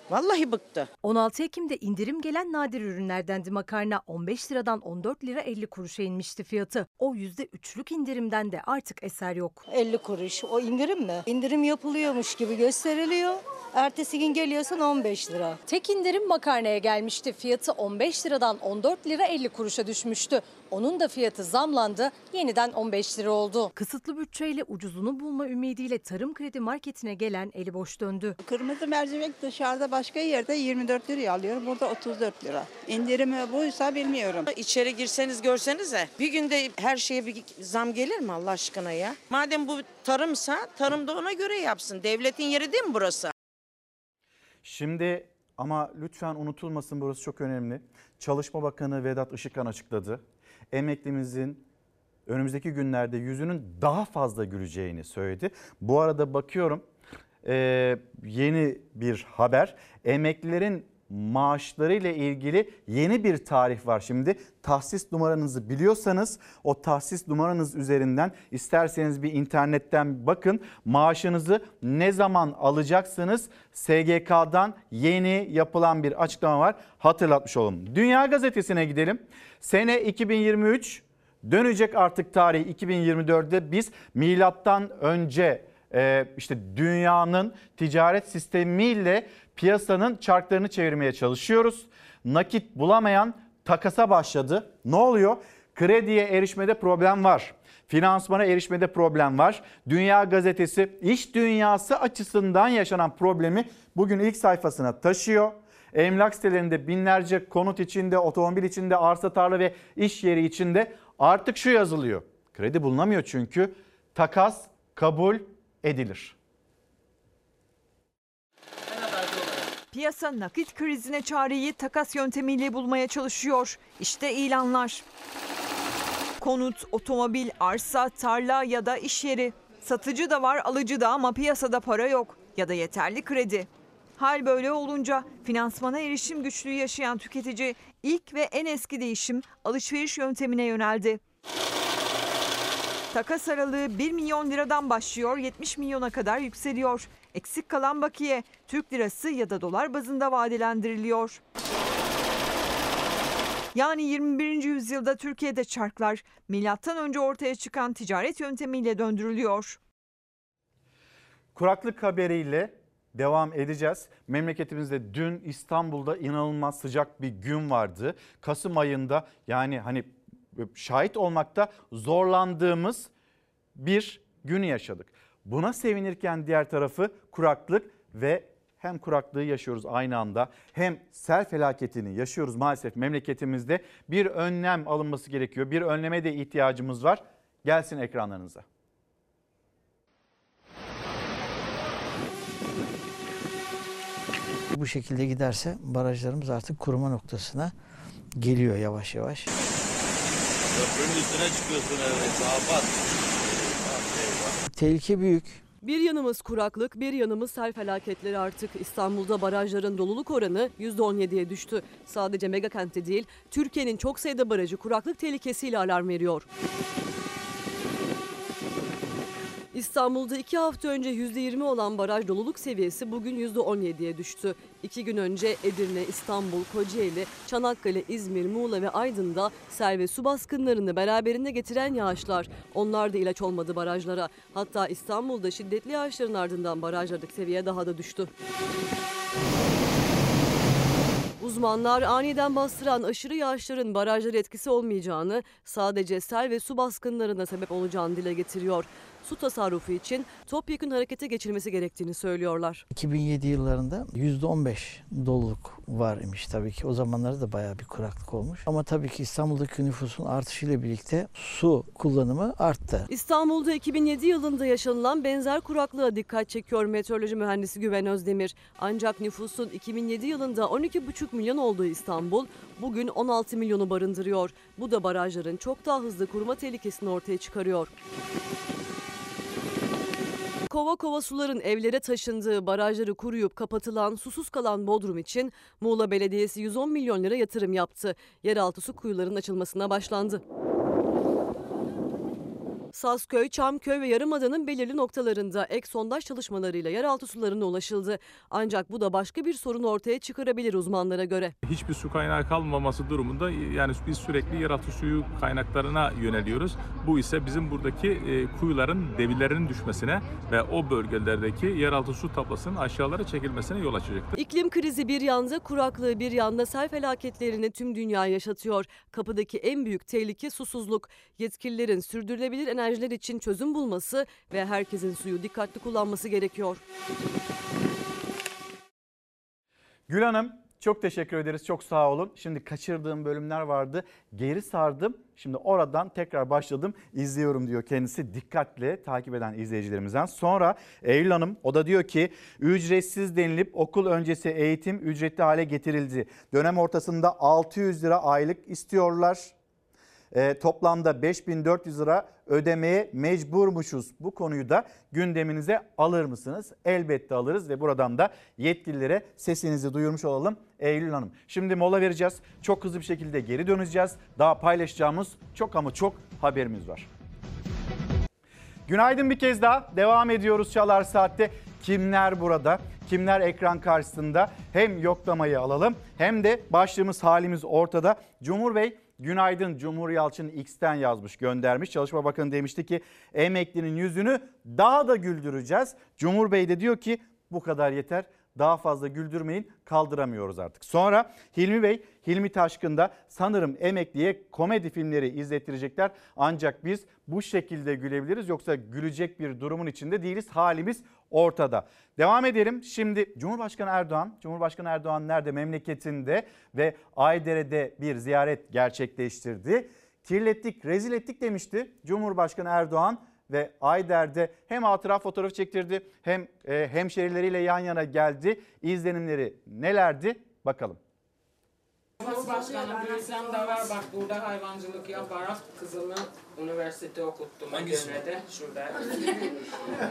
Vallahi bıktı. 16 Ekim'de indirim gelen nadir ürünlerdendi makarna. 15 liradan 14 lira 50 kuruşa inmişti fiyatı. O %3'lük indirimden de artık eser yok. 50 kuruş o indirim mi? İndirim yapılıyormuş gibi gösteriliyor. Ertesi gün geliyorsun 15 lira. Tek indirim makarnaya gelmişti. Fiyatı 15 liradan 14 lira 50 kuruşa düşmüştü. Onun da fiyatı zamlandı. Yeniden 15 lira oldu. Kısıtlı bütçeyle ucuzunu bulma ümidiyle Tarım Kredi Marketi'ne gelen eli boş döndü. Kırmızı mercimek dışarıda başka yerde 24 liraya alıyorum. Burada 34 lira. İndirimi buysa bilmiyorum. İçeri girseniz görsenize bir günde her şeye bir zam gelir mi Allah aşkına ya? Madem bu tarımsa tarım da ona göre yapsın. Devletin yeri değil mi burası? Şimdi ama lütfen unutulmasın burası çok önemli. Çalışma Bakanı Vedat Işıkhan açıkladı. Emeklimizin önümüzdeki günlerde yüzünün daha fazla güleceğini söyledi. Bu arada bakıyorum e, yeni bir haber. Emeklilerin maaşları ile ilgili yeni bir tarih var şimdi. Tahsis numaranızı biliyorsanız o tahsis numaranız üzerinden isterseniz bir internetten bakın maaşınızı ne zaman alacaksınız SGK'dan yeni yapılan bir açıklama var hatırlatmış olalım. Dünya Gazetesi'ne gidelim. Sene 2023 dönecek artık tarih 2024'de biz milattan önce e, işte dünyanın ticaret sistemiyle piyasanın çarklarını çevirmeye çalışıyoruz. Nakit bulamayan takasa başladı. Ne oluyor? Krediye erişmede problem var. Finansmana erişmede problem var. Dünya Gazetesi iş dünyası açısından yaşanan problemi bugün ilk sayfasına taşıyor. Emlak sitelerinde binlerce konut içinde, otomobil içinde, arsa tarla ve iş yeri içinde artık şu yazılıyor. Kredi bulunamıyor çünkü takas kabul edilir. Piyasa nakit krizine çareyi takas yöntemiyle bulmaya çalışıyor. İşte ilanlar. Konut, otomobil, arsa, tarla ya da iş yeri. Satıcı da var, alıcı da ama piyasada para yok ya da yeterli kredi. Hal böyle olunca finansmana erişim güçlüğü yaşayan tüketici ilk ve en eski değişim alışveriş yöntemine yöneldi. Takas aralığı 1 milyon liradan başlıyor 70 milyona kadar yükseliyor. Eksik kalan bakiye Türk lirası ya da dolar bazında vadelendiriliyor. Yani 21. yüzyılda Türkiye'de çarklar milattan önce ortaya çıkan ticaret yöntemiyle döndürülüyor. Kuraklık haberiyle devam edeceğiz. Memleketimizde dün İstanbul'da inanılmaz sıcak bir gün vardı. Kasım ayında yani hani şahit olmakta zorlandığımız bir gün yaşadık. Buna sevinirken diğer tarafı kuraklık ve hem kuraklığı yaşıyoruz aynı anda hem sel felaketini yaşıyoruz maalesef memleketimizde. Bir önlem alınması gerekiyor. Bir önleme de ihtiyacımız var. Gelsin ekranlarınıza. Bu şekilde giderse barajlarımız artık kuruma noktasına geliyor yavaş yavaş. Köprünün üstüne çıkıyorsun evet. Bas. Tehlike büyük. Bir yanımız kuraklık, bir yanımız sel felaketleri artık. İstanbul'da barajların doluluk oranı %17'ye düştü. Sadece mega kentte değil, Türkiye'nin çok sayıda barajı kuraklık tehlikesiyle alarm veriyor. İstanbul'da iki hafta önce %20 olan baraj doluluk seviyesi bugün %17'ye düştü. İki gün önce Edirne, İstanbul, Kocaeli, Çanakkale, İzmir, Muğla ve Aydın'da sel ve su baskınlarını beraberinde getiren yağışlar. Onlar da ilaç olmadı barajlara. Hatta İstanbul'da şiddetli yağışların ardından barajlardaki seviye daha da düştü. Uzmanlar aniden bastıran aşırı yağışların barajlara etkisi olmayacağını, sadece sel ve su baskınlarına sebep olacağını dile getiriyor. Su tasarrufu için topyekun harekete geçilmesi gerektiğini söylüyorlar. 2007 yıllarında %15 doluluk var imiş tabii ki. O zamanlarda da bayağı bir kuraklık olmuş. Ama tabii ki İstanbul'daki nüfusun artışıyla birlikte su kullanımı arttı. İstanbul'da 2007 yılında yaşanılan benzer kuraklığa dikkat çekiyor meteoroloji mühendisi Güven Özdemir. Ancak nüfusun 2007 yılında 12,5 milyon olduğu İstanbul bugün 16 milyonu barındırıyor. Bu da barajların çok daha hızlı kuruma tehlikesini ortaya çıkarıyor. Kova kova suların evlere taşındığı, barajları kuruyup kapatılan, susuz kalan Bodrum için Muğla Belediyesi 110 milyon lira yatırım yaptı. Yeraltı su kuyularının açılmasına başlandı. Sazköy, Çamköy ve Yarımada'nın belirli noktalarında ek sondaj çalışmalarıyla yeraltı sularına ulaşıldı. Ancak bu da başka bir sorun ortaya çıkarabilir uzmanlara göre. Hiçbir su kaynağı kalmaması durumunda yani biz sürekli yeraltı suyu kaynaklarına yöneliyoruz. Bu ise bizim buradaki e, kuyuların debilerinin düşmesine ve o bölgelerdeki yeraltı su tablasının aşağılara çekilmesine yol açacaktır. İklim krizi bir yanda, kuraklığı bir yanda sel felaketlerini tüm dünya yaşatıyor. Kapıdaki en büyük tehlike susuzluk. Yetkililerin sürdürülebilir enerjiler için çözüm bulması ve herkesin suyu dikkatli kullanması gerekiyor. Gül Hanım çok teşekkür ederiz. Çok sağ olun. Şimdi kaçırdığım bölümler vardı. Geri sardım. Şimdi oradan tekrar başladım. İzliyorum diyor kendisi. Dikkatle takip eden izleyicilerimizden. Sonra Eylül Hanım o da diyor ki ücretsiz denilip okul öncesi eğitim ücretli hale getirildi. Dönem ortasında 600 lira aylık istiyorlar. E, toplamda 5400 lira ödemeye mecburmuşuz. Bu konuyu da gündeminize alır mısınız? Elbette alırız ve buradan da yetkililere sesinizi duyurmuş olalım Eylül Hanım. Şimdi mola vereceğiz. Çok hızlı bir şekilde geri döneceğiz. Daha paylaşacağımız çok ama çok haberimiz var. Günaydın bir kez daha. Devam ediyoruz Çalar Saat'te. Kimler burada? Kimler ekran karşısında? Hem yoklamayı alalım hem de başlığımız halimiz ortada. Cumhur Bey günaydın Cumhur Yalçın X'ten yazmış göndermiş. Çalışma Bakanı demişti ki emeklinin yüzünü daha da güldüreceğiz. Cumhur Bey de diyor ki bu kadar yeter daha fazla güldürmeyin kaldıramıyoruz artık. Sonra Hilmi Bey, Hilmi Taşkın'da sanırım emekliye komedi filmleri izlettirecekler. Ancak biz bu şekilde gülebiliriz yoksa gülecek bir durumun içinde değiliz. Halimiz ortada. Devam edelim. Şimdi Cumhurbaşkanı Erdoğan, Cumhurbaşkanı Erdoğan nerede? Memleketinde ve Aydere'de bir ziyaret gerçekleştirdi. Kirlettik, rezil ettik demişti Cumhurbaşkanı Erdoğan ve Ayder'de hem hatıra fotoğrafı çektirdi hem e, hemşerileriyle yan yana geldi. İzlenimleri nelerdi? Bakalım. Cumhurbaşkanı büyüsem de var bak burada hayvancılık yaparak kızımı üniversite okuttum Devre'de şurada.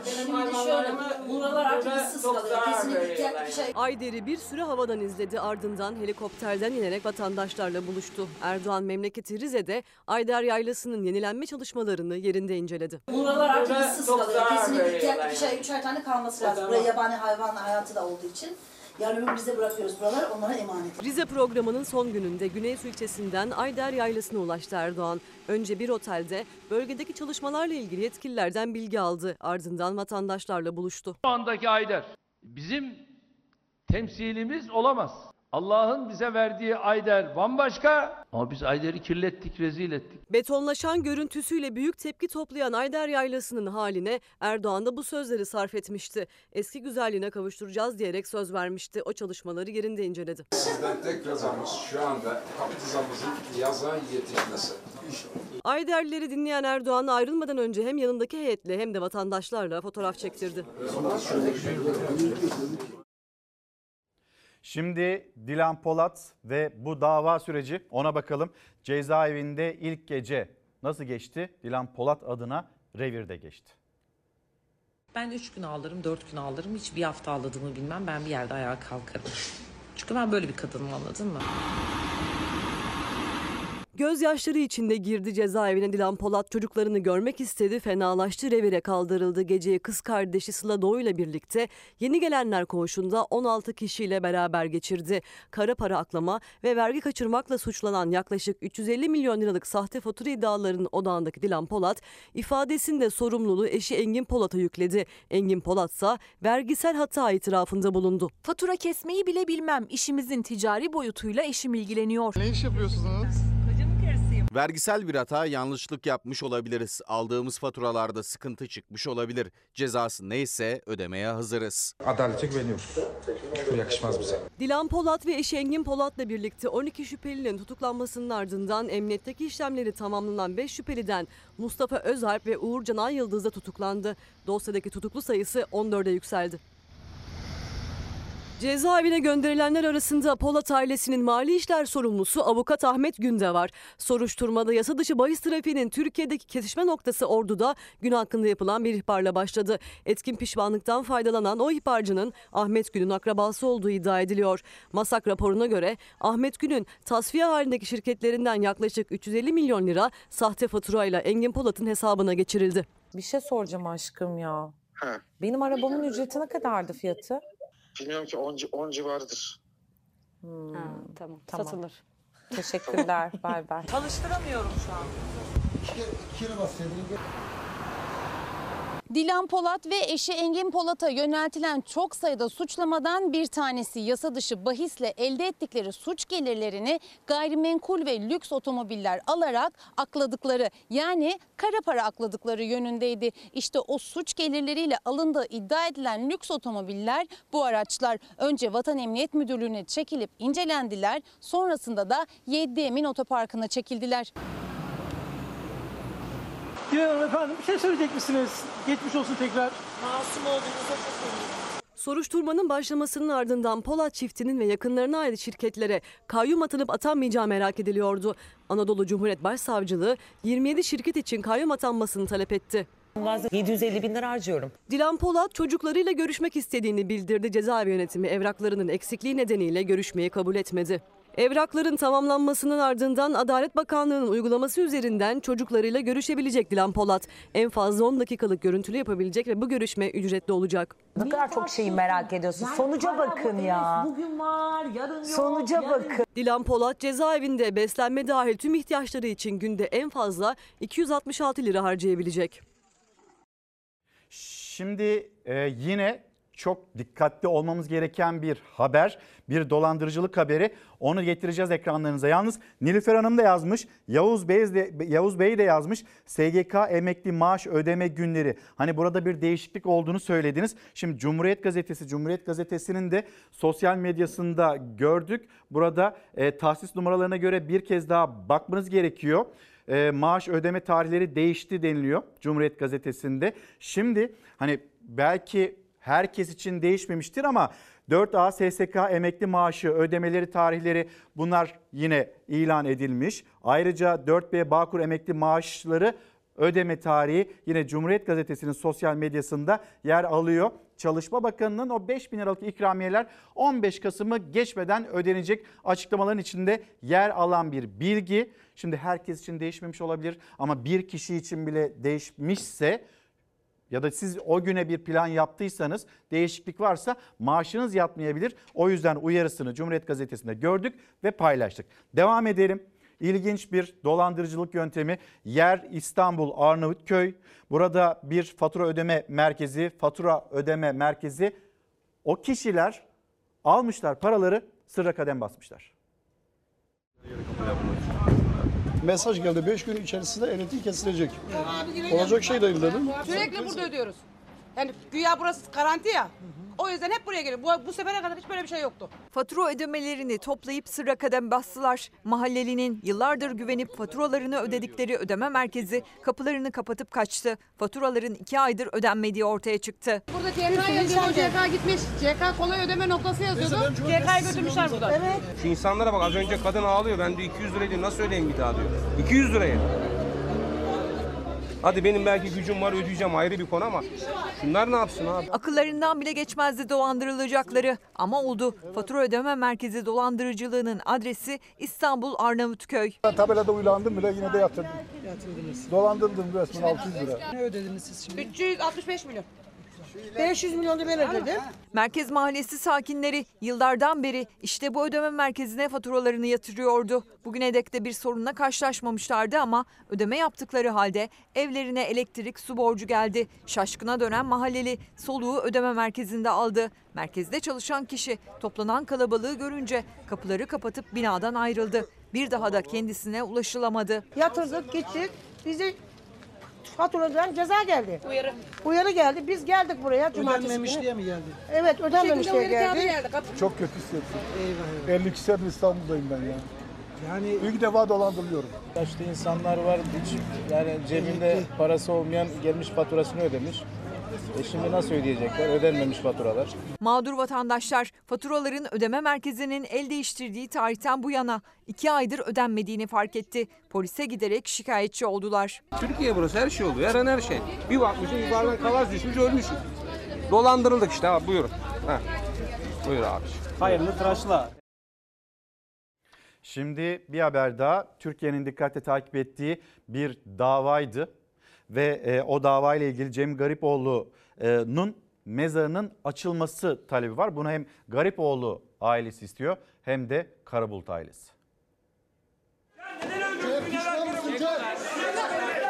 Benim hayvanlarımı burada çok zarar veriyorlar. Ayder'i bir süre havadan izledi ardından helikopterden inerek vatandaşlarla buluştu. Erdoğan memleketi Rize'de Ayder Yaylası'nın yenilenme çalışmalarını yerinde inceledi. Buralar artık ıssız kalıyor. Kesinlikle ikişer, üçer tane kalması lazım. Buraya yabani hayvan hayatı da olduğu için. Ömür bize bırakıyoruz buralar, onlara emanet. Rize programının son gününde Güneysu ilçesinden Ayder Yaylası'na ulaştı Erdoğan. Önce bir otelde bölgedeki çalışmalarla ilgili yetkililerden bilgi aldı. Ardından vatandaşlarla buluştu. Şu andaki Ayder bizim temsilimiz olamaz. Allah'ın bize verdiği Ayder bambaşka ama biz Ayder'i kirlettik, rezil ettik. Betonlaşan görüntüsüyle büyük tepki toplayan Ayder Yaylası'nın haline Erdoğan da bu sözleri sarf etmişti. Eski güzelliğine kavuşturacağız diyerek söz vermişti. O çalışmaları yerinde inceledi. Sizden tek ricamız şu anda kapitizamızın yaza yetişmesi. Ayderlileri dinleyen Erdoğan ayrılmadan önce hem yanındaki heyetle hem de vatandaşlarla fotoğraf çektirdi. Şimdi Dilan Polat ve bu dava süreci ona bakalım. Cezaevinde ilk gece nasıl geçti? Dilan Polat adına revirde geçti. Ben 3 gün ağlarım, 4 gün ağlarım. Hiç bir hafta ağladığımı bilmem. Ben bir yerde ayağa kalkarım. Çünkü ben böyle bir kadınım anladın mı? Gözyaşları içinde girdi cezaevine Dilan Polat çocuklarını görmek istedi, fenalaştı, revire kaldırıldı. Geceyi kız kardeşi Sıla Doğu ile birlikte yeni gelenler koğuşunda 16 kişiyle beraber geçirdi. Kara para aklama ve vergi kaçırmakla suçlanan yaklaşık 350 milyon liralık sahte fatura iddialarının odağındaki Dilan Polat, ifadesinde sorumluluğu eşi Engin Polat'a yükledi. Engin Polat ise vergisel hata itirafında bulundu. Fatura kesmeyi bile bilmem. İşimizin ticari boyutuyla eşim ilgileniyor. Ne iş yapıyorsunuz? Vergisel bir hata yanlışlık yapmış olabiliriz. Aldığımız faturalarda sıkıntı çıkmış olabilir. Cezası neyse ödemeye hazırız. Adalete güveniyoruz. Bu yakışmaz bize. Dilan Polat ve eşi Engin Polat'la birlikte 12 şüphelinin tutuklanmasının ardından emniyetteki işlemleri tamamlanan 5 şüpheliden Mustafa Özalp ve Uğur Canan Yıldız da tutuklandı. Dosyadaki tutuklu sayısı 14'e yükseldi. Cezaevine gönderilenler arasında Polat ailesinin mali işler sorumlusu avukat Ahmet Günde var. Soruşturmada yasa dışı bahis trafiğinin Türkiye'deki kesişme noktası Ordu'da gün hakkında yapılan bir ihbarla başladı. Etkin pişmanlıktan faydalanan o ihbarcının Ahmet Gün'ün akrabası olduğu iddia ediliyor. Masak raporuna göre Ahmet Gün'ün tasfiye halindeki şirketlerinden yaklaşık 350 milyon lira sahte faturayla Engin Polat'ın hesabına geçirildi. Bir şey soracağım aşkım ya. Benim arabamın ücreti ne kadardı fiyatı? Bilmiyorum ki 10, 10 civarıdır. Hmm, tamam, tamam. satılır. Teşekkürler. bay bay. Çalıştıramıyorum şu an. Dilan Polat ve eşi Engin Polat'a yöneltilen çok sayıda suçlamadan bir tanesi yasa dışı bahisle elde ettikleri suç gelirlerini gayrimenkul ve lüks otomobiller alarak akladıkları yani kara para akladıkları yönündeydi. İşte o suç gelirleriyle alındığı iddia edilen lüks otomobiller bu araçlar önce Vatan Emniyet Müdürlüğü'ne çekilip incelendiler sonrasında da Yeddi Emin Otoparkı'na çekildiler. Hanım efendim bir şey söyleyecek misiniz? Geçmiş olsun tekrar. Masum olduğunuza çok eminim. Soruşturmanın başlamasının ardından Polat çiftinin ve yakınlarına ait şirketlere kayyum atanıp atanmayacağı merak ediliyordu. Anadolu Cumhuriyet Başsavcılığı 27 şirket için kayyum atanmasını talep etti. 750 bin lira harcıyorum. Dilan Polat çocuklarıyla görüşmek istediğini bildirdi. Cezaevi yönetimi evraklarının eksikliği nedeniyle görüşmeyi kabul etmedi. Evrakların tamamlanmasının ardından Adalet Bakanlığı'nın uygulaması üzerinden çocuklarıyla görüşebilecek Dilan Polat. En fazla 10 dakikalık görüntülü yapabilecek ve bu görüşme ücretli olacak. Ne kadar çok şeyi merak ediyorsun. Sonuca bakın ya. Bugün var, yarın yok. Sonuca bakın. Dilan Polat cezaevinde beslenme dahil tüm ihtiyaçları için günde en fazla 266 lira harcayabilecek. Şimdi e, yine çok dikkatli olmamız gereken bir haber, bir dolandırıcılık haberi. Onu getireceğiz ekranlarınıza. Yalnız Nilüfer Hanım da yazmış, Yavuz Bey de, Yavuz Bey de yazmış. SGK emekli maaş ödeme günleri. Hani burada bir değişiklik olduğunu söylediniz. Şimdi Cumhuriyet Gazetesi, Cumhuriyet Gazetesi'nin de sosyal medyasında gördük. Burada e, tahsis numaralarına göre bir kez daha bakmanız gerekiyor e, maaş ödeme tarihleri değişti deniliyor Cumhuriyet Gazetesi'nde. Şimdi hani belki herkes için değişmemiştir ama 4A SSK emekli maaşı ödemeleri tarihleri bunlar yine ilan edilmiş. Ayrıca 4B Bağkur emekli maaşları ödeme tarihi yine Cumhuriyet Gazetesi'nin sosyal medyasında yer alıyor. Çalışma Bakanı'nın o 5 bin liralık ikramiyeler 15 Kasım'ı geçmeden ödenecek açıklamaların içinde yer alan bir bilgi. Şimdi herkes için değişmemiş olabilir ama bir kişi için bile değişmişse ya da siz o güne bir plan yaptıysanız değişiklik varsa maaşınız yatmayabilir. O yüzden uyarısını Cumhuriyet Gazetesi'nde gördük ve paylaştık. Devam edelim. İlginç bir dolandırıcılık yöntemi. Yer İstanbul Arnavutköy. Burada bir fatura ödeme merkezi, fatura ödeme merkezi. O kişiler almışlar paraları sırra kadem basmışlar. Mesaj geldi 5 gün içerisinde elektrik kesilecek. Olacak şey değil dedim. Sürekli burada ödüyoruz. Yani güya burası garanti ya. O yüzden hep buraya geliyor. Bu, bu sefere kadar hiç böyle bir şey yoktu. Fatura ödemelerini toplayıp sıra kadem bastılar. Mahallelinin yıllardır güvenip faturalarını ödedikleri ödeme merkezi kapılarını kapatıp kaçtı. Faturaların iki aydır ödenmediği ortaya çıktı. Burada CK yazıyor. CK gitmiş. CK kolay ödeme noktası yazıyordu. CK'yı götürmüşler burada. Evet. Şu insanlara bak az önce kadın ağlıyor. Ben diyor 200 lirayı diyor, nasıl ödeyeyim bir daha diyor. 200 liraya. Hadi benim belki gücüm var ödeyeceğim ayrı bir konu ama şunlar ne yapsın abi? Akıllarından bile geçmezdi dolandırılacakları. Ama oldu. Fatura ödeme merkezi dolandırıcılığının adresi İstanbul Arnavutköy. Ben tabelada uylandım bile yine de yatırdım. Dolandırdım resmen 600 lira. Ne ödediniz siz şimdi? 365 milyon. 500 milyon da ben ödedim. Merkez Mahallesi sakinleri yıllardan beri işte bu ödeme merkezine faturalarını yatırıyordu. Bugüne dek de bir sorunla karşılaşmamışlardı ama ödeme yaptıkları halde evlerine elektrik su borcu geldi. Şaşkına dönen mahalleli soluğu ödeme merkezinde aldı. Merkezde çalışan kişi toplanan kalabalığı görünce kapıları kapatıp binadan ayrıldı. Bir daha da kendisine ulaşılamadı. Yatırdık gittik. Bizi faturadan ceza geldi. Uyarı. Uyarı geldi. Biz geldik buraya cumartesi Ödenmemiş günü. diye mi geldi? Evet ödenmemiş diye geldi. Çok kötü hissettim. Eyvah 52 senedir İstanbul'dayım ben ya. Yani ilk defa dolandırılıyorum. Yaşlı insanlar var hiç yani cebinde parası olmayan gelmiş faturasını ödemiş. E şimdi nasıl ödeyecekler? Ödenmemiş faturalar. Mağdur vatandaşlar faturaların ödeme merkezinin el değiştirdiği tarihten bu yana iki aydır ödenmediğini fark etti. Polise giderek şikayetçi oldular. Türkiye burası her şey oluyor. Her an her şey. Bir bakmışsın yukarıdan kalas düşmüş ölmüşsün. Dolandırıldık işte abi buyurun. Ha. Buyur abi. Hayırlı tıraşla. Şimdi bir haber daha Türkiye'nin dikkatle takip ettiği bir davaydı ve e, o davayla ilgili Cem Garipoğlu'nun mezarının açılması talebi var. Bunu hem Garipoğlu ailesi istiyor hem de Karabulut ailesi.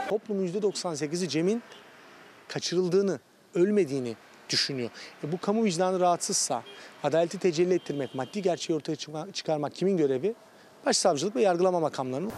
Toplumun %98'i Cem'in kaçırıldığını, ölmediğini düşünüyor. E bu kamu vicdanı rahatsızsa adaleti tecelli ettirmek, maddi gerçeği ortaya çıkarmak kimin görevi? Başsavcılık ve yargılama makamlarının.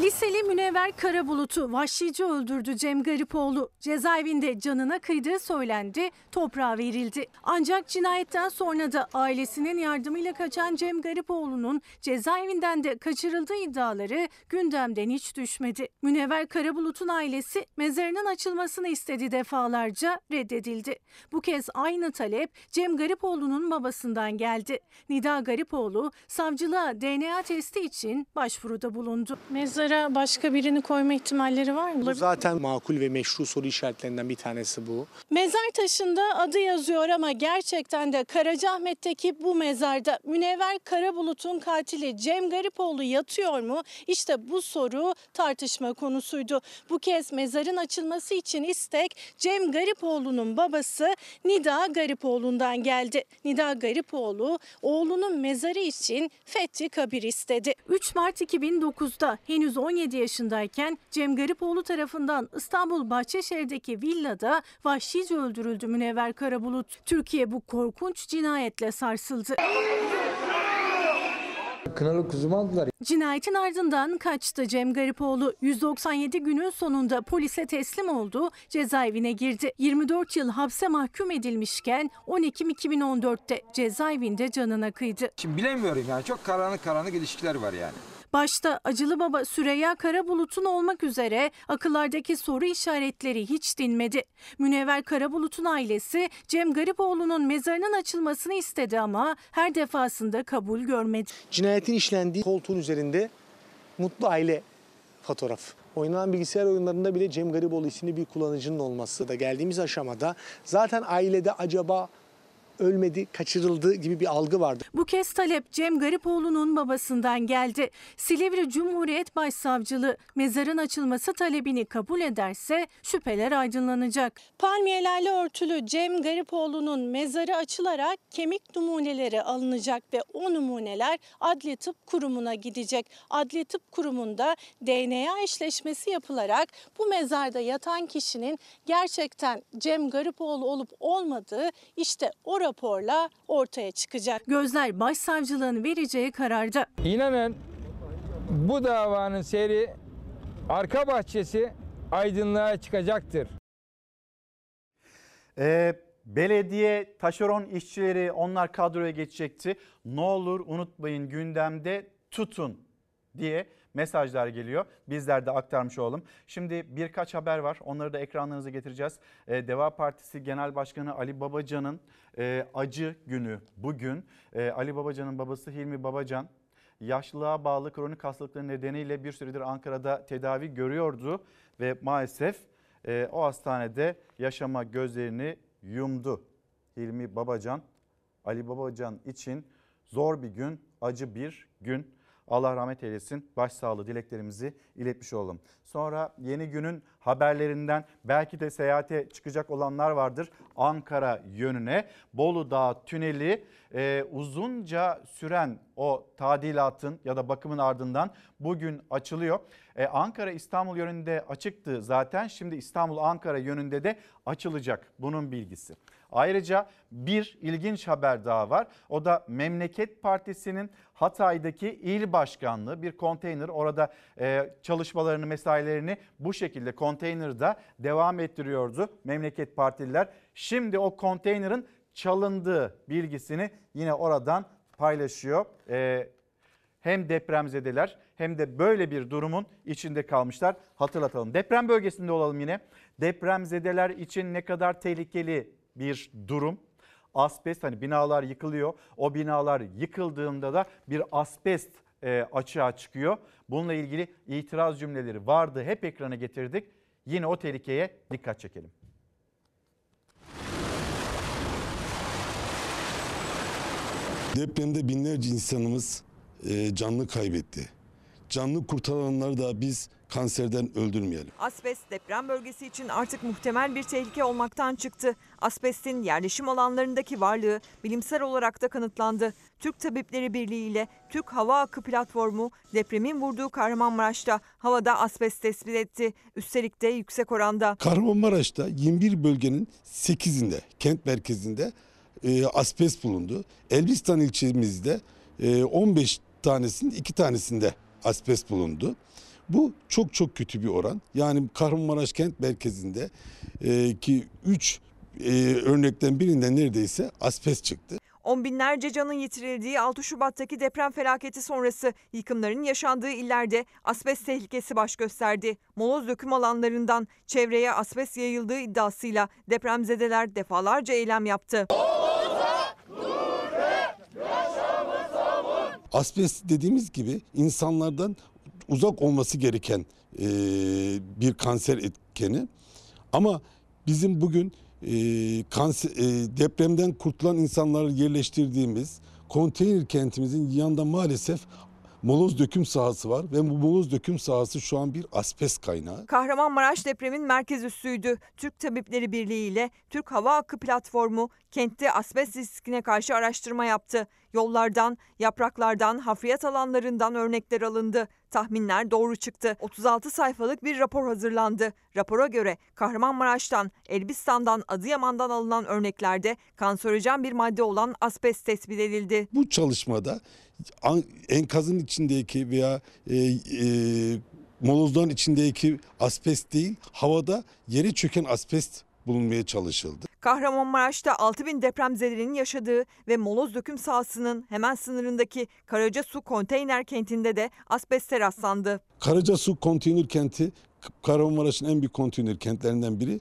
Liseli Münevver Karabulut'u vahşice öldürdü Cem Garipoğlu. Cezaevinde canına kıydığı söylendi, toprağa verildi. Ancak cinayetten sonra da ailesinin yardımıyla kaçan Cem Garipoğlu'nun cezaevinden de kaçırıldığı iddiaları gündemden hiç düşmedi. Münevver Karabulut'un ailesi mezarının açılmasını istedi defalarca reddedildi. Bu kez aynı talep Cem Garipoğlu'nun babasından geldi. Nida Garipoğlu savcılığa DNA testi için başvuruda bulundu. Mezara başka birini koyma ihtimalleri var mı? Bu zaten makul ve meşru soru işaretlerinden bir tanesi bu. Mezar taşında adı yazıyor ama gerçekten de Karacaahmet'teki bu mezarda Münevver Karabulut'un katili Cem Garipoğlu yatıyor mu? İşte bu soru tartışma konusuydu. Bu kez mezarın açılması için istek Cem Garipoğlu'nun babası Nida Garipoğlu'ndan geldi. Nida Garipoğlu oğlunun mezarı için Fethi Kabir istedi. 3 Mart 2009'da henüz 17 yaşındayken Cem Garipoğlu tarafından İstanbul Bahçeşehir'deki villada vahşice öldürüldü Münevver Karabulut. Türkiye bu korkunç cinayetle sarsıldı. Kınalı kuzumu aldılar. Cinayetin ardından kaçtı Cem Garipoğlu. 197 günün sonunda polise teslim oldu, cezaevine girdi. 24 yıl hapse mahkum edilmişken 10 Ekim 2014'te cezaevinde canına kıydı. Şimdi bilemiyorum yani çok karanlık karanlık ilişkiler var yani. Başta acılı baba Süreyya Karabulut'un olmak üzere akıllardaki soru işaretleri hiç dinmedi. Münevver Karabulut'un ailesi Cem Garipoğlu'nun mezarının açılmasını istedi ama her defasında kabul görmedi. Cinayetin işlendiği koltuğun üzerinde mutlu aile fotoğrafı. Oynanan bilgisayar oyunlarında bile Cem Garipoğlu isimli bir kullanıcının olması da geldiğimiz aşamada zaten ailede acaba ölmedi, kaçırıldı gibi bir algı vardı. Bu kez talep Cem Garipoğlu'nun babasından geldi. Silivri Cumhuriyet Başsavcılığı mezarın açılması talebini kabul ederse şüpheler aydınlanacak. Palmiyelerle örtülü Cem Garipoğlu'nun mezarı açılarak kemik numuneleri alınacak ve o numuneler Adli Tıp Kurumu'na gidecek. Adli Tıp Kurumu'nda DNA eşleşmesi yapılarak bu mezarda yatan kişinin gerçekten Cem Garipoğlu olup olmadığı işte o raporla ortaya çıkacak. Gözler başsavcılığın vereceği kararda. İnanın bu davanın seyri arka bahçesi aydınlığa çıkacaktır. Ee, belediye taşeron işçileri onlar kadroya geçecekti. Ne olur unutmayın gündemde tutun diye mesajlar geliyor. Bizler de aktarmış olalım. Şimdi birkaç haber var. Onları da ekranlarınıza getireceğiz. Ee, Deva Partisi Genel Başkanı Ali Babacan'ın e, acı günü bugün. E, Ali Babacan'ın babası Hilmi Babacan yaşlılığa bağlı kronik hastalıkları nedeniyle bir süredir Ankara'da tedavi görüyordu ve maalesef e, o hastanede yaşama gözlerini yumdu. Hilmi Babacan, Ali Babacan için zor bir gün, acı bir gün. Allah rahmet eylesin. Başsağlığı dileklerimizi iletmiş olalım. Sonra yeni günün haberlerinden belki de seyahate çıkacak olanlar vardır. Ankara yönüne Bolu Dağı tüneli e, uzunca süren o tadilatın ya da bakımın ardından bugün açılıyor. E, Ankara İstanbul yönünde açıktı zaten. Şimdi İstanbul Ankara yönünde de açılacak bunun bilgisi. Ayrıca bir ilginç haber daha var. O da Memleket Partisi'nin Hatay'daki il başkanlığı bir konteyner orada e, çalışmalarını mesailerini bu şekilde konteynerda devam ettiriyordu Memleket Partililer. Şimdi o konteynerin çalındığı bilgisini yine oradan paylaşıyor. E, hem depremzedeler hem de böyle bir durumun içinde kalmışlar. Hatırlatalım. Deprem bölgesinde olalım yine. Depremzedeler için ne kadar tehlikeli bir durum. Asbest hani binalar yıkılıyor. O binalar yıkıldığında da bir asbest e, açığa çıkıyor. Bununla ilgili itiraz cümleleri vardı. Hep ekrana getirdik. Yine o tehlikeye dikkat çekelim. Depremde binlerce insanımız e, canlı kaybetti. Canlı kurtaranları da biz kanserden öldürmeyelim. Asbest deprem bölgesi için artık muhtemel bir tehlike olmaktan çıktı. Asbestin yerleşim alanlarındaki varlığı bilimsel olarak da kanıtlandı. Türk Tabipleri Birliği ile Türk Hava Akı Platformu depremin vurduğu Kahramanmaraş'ta havada asbest tespit etti. Üstelik de yüksek oranda. Kahramanmaraş'ta 21 bölgenin 8'inde kent merkezinde e, asbest bulundu. Elbistan ilçemizde e, 15 tanesinin 2 tanesinde asbest bulundu. Bu çok çok kötü bir oran. Yani Kahramanmaraş kent merkezinde e, ki 3 örnekten birinde neredeyse asbest çıktı. On binlerce canın yitirildiği 6 Şubat'taki deprem felaketi sonrası yıkımların yaşandığı illerde asbest tehlikesi baş gösterdi. Moloz döküm alanlarından çevreye asbest yayıldığı iddiasıyla depremzedeler defalarca eylem yaptı. Asbest dediğimiz gibi insanlardan uzak olması gereken e, bir kanser etkeni. Ama bizim bugün e, kanser, e, depremden kurtulan insanları yerleştirdiğimiz konteyner kentimizin yanında maalesef moloz döküm sahası var ve bu moloz döküm sahası şu an bir asbest kaynağı. Kahramanmaraş depremin merkez üssüydü. Türk Tabipleri Birliği ile Türk Hava Hakkı Platformu kentte asbest riskine karşı araştırma yaptı. Yollardan, yapraklardan, hafriyat alanlarından örnekler alındı. Tahminler doğru çıktı. 36 sayfalık bir rapor hazırlandı. Rapora göre Kahramanmaraş'tan, Elbistan'dan, Adıyaman'dan alınan örneklerde kanserojen bir madde olan asbest tespit edildi. Bu çalışmada enkazın içindeki veya e, e, molozların içindeki asbest değil, havada yere çöken asbest bulunmaya çalışıldı. Kahramanmaraş'ta 6000 depremzedenin yaşadığı ve moloz döküm sahasının hemen sınırındaki Karacasu konteyner kentinde de asbeste rastlandı. Karacasu konteyner kenti Kahramanmaraş'ın en büyük konteyner kentlerinden biri.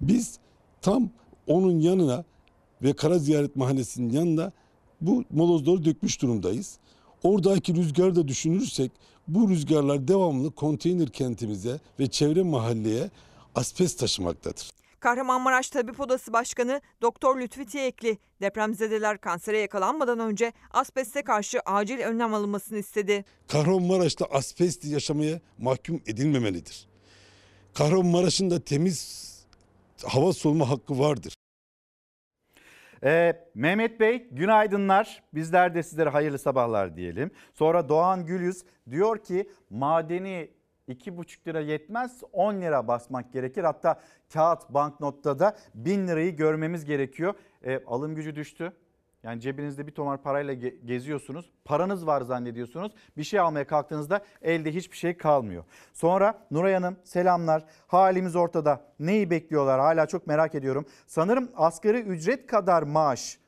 Biz tam onun yanına ve Kara Ziyaret Mahallesi'nin yanında bu molozları dökmüş durumdayız. Oradaki rüzgarı da düşünürsek bu rüzgarlar devamlı konteyner kentimize ve çevre mahalleye asbest taşımaktadır. Kahramanmaraş Tabip Odası Başkanı Doktor Lütfi Tiyekli depremzedeler kansere yakalanmadan önce asbeste karşı acil önlem alınmasını istedi. Kahramanmaraş'ta asbest yaşamaya mahkum edilmemelidir. Kahramanmaraş'ın da temiz hava solma hakkı vardır. Ee, Mehmet Bey günaydınlar. Bizler de sizlere hayırlı sabahlar diyelim. Sonra Doğan Gülyüz diyor ki madeni 2,5 lira yetmez 10 lira basmak gerekir. Hatta kağıt banknotta da 1000 lirayı görmemiz gerekiyor. E, alım gücü düştü. Yani cebinizde bir tomar parayla geziyorsunuz. Paranız var zannediyorsunuz. Bir şey almaya kalktığınızda elde hiçbir şey kalmıyor. Sonra Nuray Hanım selamlar. Halimiz ortada. Neyi bekliyorlar hala çok merak ediyorum. Sanırım asgari ücret kadar maaş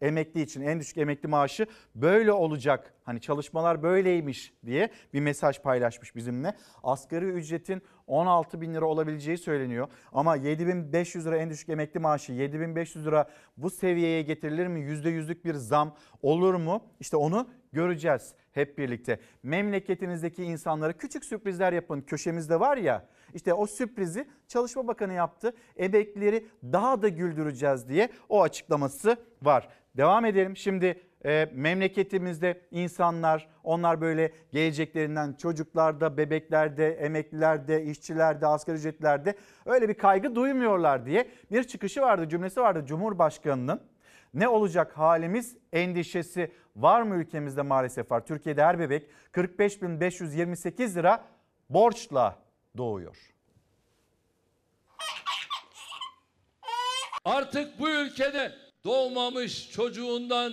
emekli için en düşük emekli maaşı böyle olacak. Hani çalışmalar böyleymiş diye bir mesaj paylaşmış bizimle. Asgari ücretin 16 bin lira olabileceği söyleniyor. Ama 7500 lira en düşük emekli maaşı 7500 lira bu seviyeye getirilir mi? %100'lük bir zam olur mu? İşte onu göreceğiz hep birlikte. Memleketinizdeki insanlara küçük sürprizler yapın. Köşemizde var ya işte o sürprizi Çalışma Bakanı yaptı. Emeklileri daha da güldüreceğiz diye o açıklaması var. Devam edelim. Şimdi e, memleketimizde insanlar onlar böyle geleceklerinden çocuklarda, bebeklerde, emeklilerde, işçilerde, asgari ücretlerde öyle bir kaygı duymuyorlar diye bir çıkışı vardı, cümlesi vardı Cumhurbaşkanı'nın. Ne olacak halimiz endişesi var mı ülkemizde maalesef var. Türkiye'de her bebek 45.528 lira borçla doğuyor. Artık bu ülkede doğmamış çocuğundan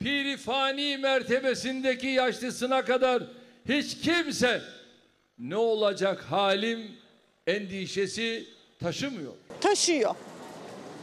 pirifani mertebesindeki yaşlısına kadar hiç kimse ne olacak halim endişesi taşımıyor. Taşıyor.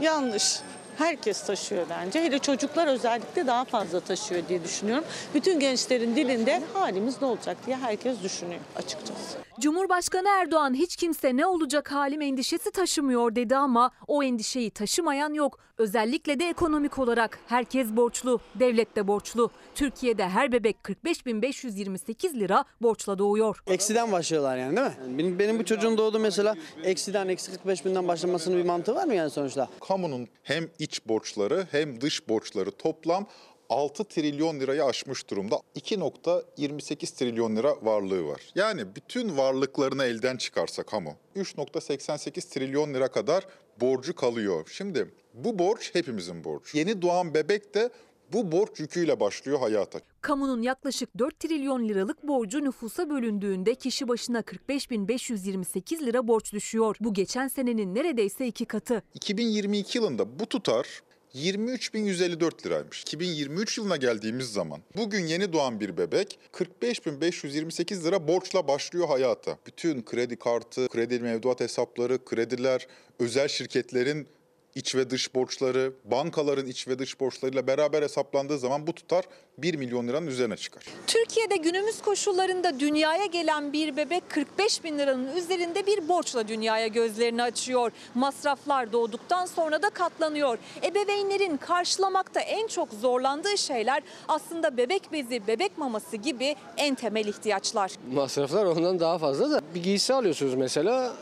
Yanlış. Herkes taşıyor bence. Hele çocuklar özellikle daha fazla taşıyor diye düşünüyorum. Bütün gençlerin dilinde halimiz ne olacak diye herkes düşünüyor açıkçası. Cumhurbaşkanı Erdoğan hiç kimse ne olacak halim endişesi taşımıyor dedi ama o endişeyi taşımayan yok. Özellikle de ekonomik olarak herkes borçlu, devlet de borçlu. Türkiye'de her bebek 45.528 lira borçla doğuyor. Eksiden başlıyorlar yani değil mi? Benim, benim bu çocuğum doğdu mesela eksiden eksi 45 binden başlamasının bir mantığı var mı yani sonuçta? Kamunun hem iç borçları hem dış borçları toplam 6 trilyon lirayı aşmış durumda. 2.28 trilyon lira varlığı var. Yani bütün varlıklarını elden çıkarsa kamu 3.88 trilyon lira kadar borcu kalıyor. Şimdi bu borç hepimizin borcu. Yeni doğan bebek de bu borç yüküyle başlıyor hayata. Kamunun yaklaşık 4 trilyon liralık borcu nüfusa bölündüğünde kişi başına 45.528 lira borç düşüyor. Bu geçen senenin neredeyse iki katı. 2022 yılında bu tutar 23.154 liraymış. 2023 yılına geldiğimiz zaman bugün yeni doğan bir bebek 45.528 lira borçla başlıyor hayata. Bütün kredi kartı, kredi mevduat hesapları, krediler, özel şirketlerin iç ve dış borçları, bankaların iç ve dış borçlarıyla beraber hesaplandığı zaman bu tutar 1 milyon liranın üzerine çıkar. Türkiye'de günümüz koşullarında dünyaya gelen bir bebek 45 bin liranın üzerinde bir borçla dünyaya gözlerini açıyor. Masraflar doğduktan sonra da katlanıyor. Ebeveynlerin karşılamakta en çok zorlandığı şeyler aslında bebek bezi, bebek maması gibi en temel ihtiyaçlar. Masraflar ondan daha fazla da bir giysi alıyorsunuz mesela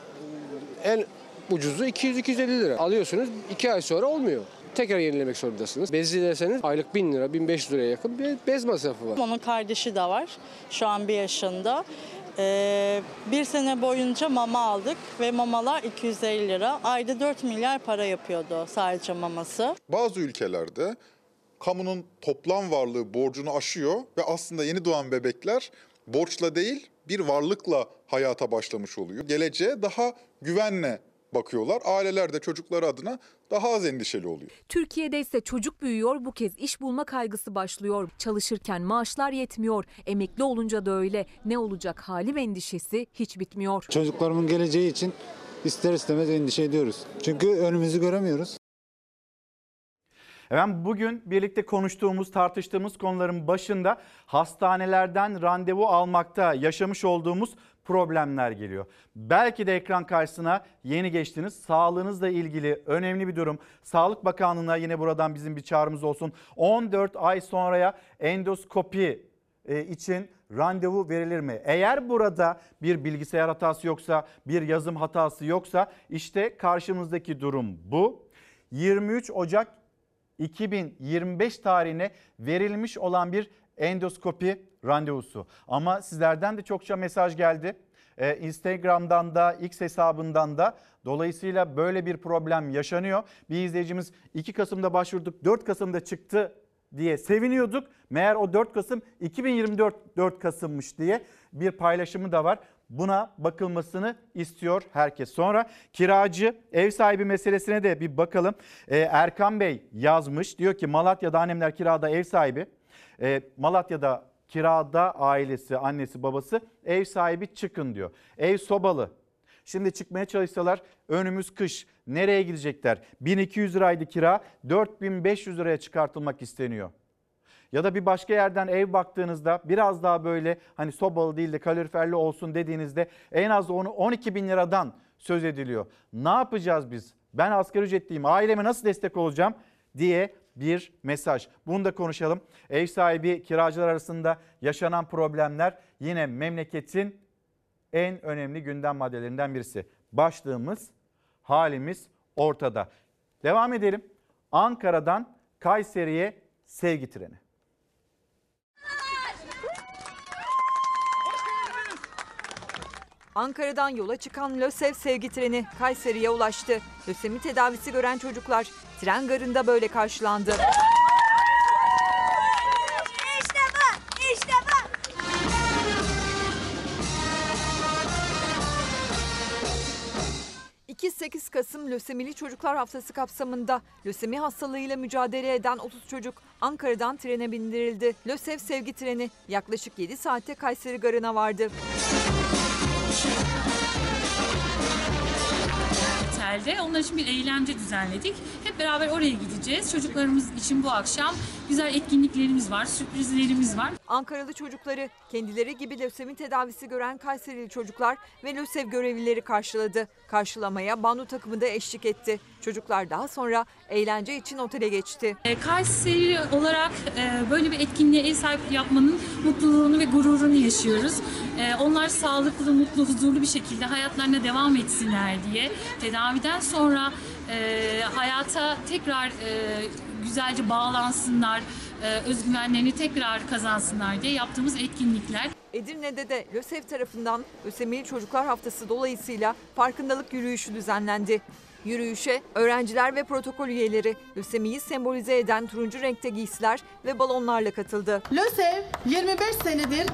en ucuzu 200-250 lira. Alıyorsunuz 2 ay sonra olmuyor. Tekrar yenilemek zorundasınız. Bezli deseniz aylık 1000 lira, 1500 liraya yakın bir bez masrafı var. Onun kardeşi de var. Şu an bir yaşında. Ee, bir sene boyunca mama aldık ve mamalar 250 lira. Ayda 4 milyar para yapıyordu sadece maması. Bazı ülkelerde kamunun toplam varlığı borcunu aşıyor ve aslında yeni doğan bebekler borçla değil bir varlıkla hayata başlamış oluyor. Geleceğe daha güvenle bakıyorlar. Aileler de çocukları adına daha az endişeli oluyor. Türkiye'de ise çocuk büyüyor bu kez iş bulma kaygısı başlıyor. Çalışırken maaşlar yetmiyor. Emekli olunca da öyle. Ne olacak halim endişesi hiç bitmiyor. Çocuklarımın geleceği için ister istemez endişe ediyoruz. Çünkü önümüzü göremiyoruz. Efendim bugün birlikte konuştuğumuz, tartıştığımız konuların başında hastanelerden randevu almakta yaşamış olduğumuz problemler geliyor. Belki de ekran karşısına yeni geçtiniz. Sağlığınızla ilgili önemli bir durum. Sağlık Bakanlığı'na yine buradan bizim bir çağrımız olsun. 14 ay sonraya endoskopi e, için randevu verilir mi? Eğer burada bir bilgisayar hatası yoksa, bir yazım hatası yoksa işte karşımızdaki durum bu. 23 Ocak 2025 tarihine verilmiş olan bir endoskopi randevusu. Ama sizlerden de çokça mesaj geldi. Ee, Instagram'dan da X hesabından da dolayısıyla böyle bir problem yaşanıyor. Bir izleyicimiz 2 Kasım'da başvurduk 4 Kasım'da çıktı diye seviniyorduk. Meğer o 4 Kasım 2024 4 Kasım'mış diye bir paylaşımı da var. Buna bakılmasını istiyor herkes. Sonra kiracı ev sahibi meselesine de bir bakalım. Ee, Erkan Bey yazmış diyor ki Malatya'da annemler kirada ev sahibi. Ee, Malatya'da kirada ailesi, annesi, babası ev sahibi çıkın diyor. Ev sobalı. Şimdi çıkmaya çalışsalar önümüz kış. Nereye gidecekler? 1200 liraydı kira, 4500 liraya çıkartılmak isteniyor. Ya da bir başka yerden ev baktığınızda biraz daha böyle hani sobalı değil de kaloriferli olsun dediğinizde en az onu 12 bin liradan söz ediliyor. Ne yapacağız biz? Ben asgari ücretliyim aileme nasıl destek olacağım diye bir mesaj. Bunu da konuşalım. Ev sahibi kiracılar arasında yaşanan problemler yine memleketin en önemli gündem maddelerinden birisi. Başlığımız halimiz ortada. Devam edelim. Ankara'dan Kayseri'ye sevgi treni. Ankara'dan yola çıkan LÖSEV sevgi treni Kayseri'ye ulaştı. Lösemi tedavisi gören çocuklar tren garında böyle karşılandı. İşte bu, işte bu. 2-8 Kasım Lösemili Çocuklar Haftası kapsamında lösemi hastalığıyla mücadele eden 30 çocuk Ankara'dan trene bindirildi. LÖSEV sevgi treni yaklaşık 7 saatte Kayseri Garı'na vardı. Otelde. Onlar için bir eğlence düzenledik. Hep beraber oraya gideceğiz. Çocuklarımız için bu akşam güzel etkinliklerimiz var, sürprizlerimiz var. Ankaralı çocukları kendileri gibi lösemi tedavisi gören Kayserili çocuklar ve LÖSEV görevlileri karşıladı. Karşılamaya bando takımı da eşlik etti. Çocuklar daha sonra eğlence için otele geçti. E, Kayseri olarak e, böyle bir etkinliğe ev sahipliği yapmanın mutluluğunu ve gururunu yaşıyoruz. E, onlar sağlıklı, mutlu, huzurlu bir şekilde hayatlarına devam etsinler diye tedaviden sonra hayata tekrar güzelce bağlansınlar, özgüvenlerini tekrar kazansınlar diye yaptığımız etkinlikler. Edirne'de de LÖSEV tarafından Lösemili Çocuklar Haftası dolayısıyla farkındalık yürüyüşü düzenlendi. Yürüyüşe öğrenciler ve protokol üyeleri lösemiyi sembolize eden turuncu renkte giysiler ve balonlarla katıldı. LÖSEV 25 senedir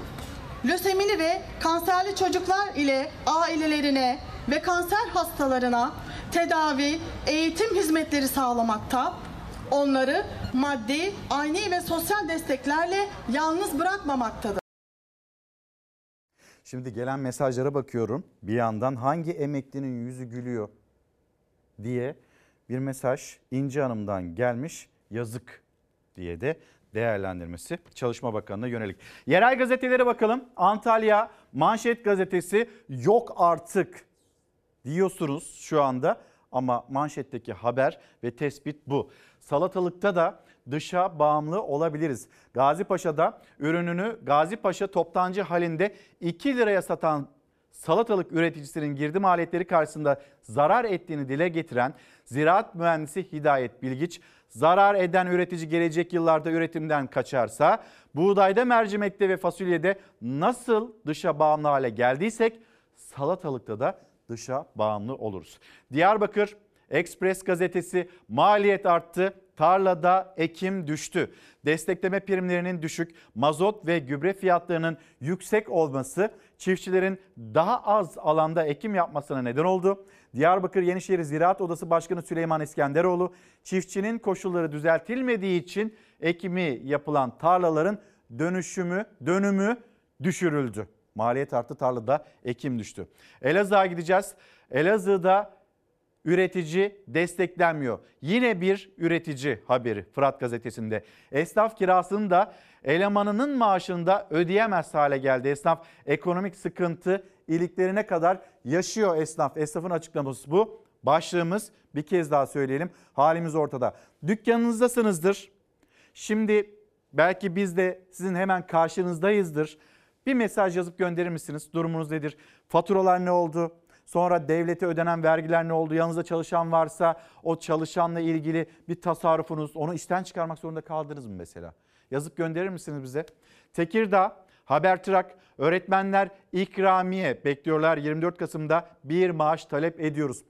lösemili ve kanserli çocuklar ile ailelerine ve kanser hastalarına tedavi, eğitim hizmetleri sağlamakta. onları maddi, aynı ve sosyal desteklerle yalnız bırakmamaktadır. Şimdi gelen mesajlara bakıyorum. Bir yandan hangi emeklinin yüzü gülüyor diye bir mesaj İnci Hanım'dan gelmiş. Yazık diye de değerlendirmesi Çalışma Bakanı'na yönelik. Yerel gazetelere bakalım. Antalya Manşet Gazetesi yok artık diyorsunuz şu anda ama manşetteki haber ve tespit bu. Salatalıkta da dışa bağımlı olabiliriz. Gazi Paşa'da ürününü Gazi Paşa toptancı halinde 2 liraya satan salatalık üreticisinin girdi maliyetleri karşısında zarar ettiğini dile getiren ziraat mühendisi Hidayet Bilgiç, zarar eden üretici gelecek yıllarda üretimden kaçarsa buğdayda, mercimekte ve fasulyede nasıl dışa bağımlı hale geldiysek salatalıkta da dışa bağımlı oluruz. Diyarbakır Ekspres gazetesi maliyet arttı, tarlada ekim düştü. Destekleme primlerinin düşük, mazot ve gübre fiyatlarının yüksek olması çiftçilerin daha az alanda ekim yapmasına neden oldu. Diyarbakır Yenişehir Ziraat Odası Başkanı Süleyman İskenderoğlu, çiftçinin koşulları düzeltilmediği için ekimi yapılan tarlaların dönüşümü, dönümü düşürüldü. Maliyet arttı, tarlada ekim düştü. Elazığ'a gideceğiz. Elazığ'da üretici desteklenmiyor. Yine bir üretici haberi Fırat gazetesinde. Esnaf kirasını da elemanının maaşını da ödeyemez hale geldi. Esnaf ekonomik sıkıntı iliklerine kadar yaşıyor esnaf. Esnafın açıklaması bu. Başlığımız bir kez daha söyleyelim. Halimiz ortada. Dükkanınızdasınızdır. Şimdi belki biz de sizin hemen karşınızdayızdır. Bir mesaj yazıp gönderir misiniz? Durumunuz nedir? Faturalar ne oldu? Sonra devlete ödenen vergiler ne oldu? Yanınızda çalışan varsa o çalışanla ilgili bir tasarrufunuz, onu işten çıkarmak zorunda kaldınız mı mesela? Yazıp gönderir misiniz bize? Tekirdağ, Habertrak, öğretmenler ikramiye bekliyorlar. 24 Kasım'da bir maaş talep ediyoruz.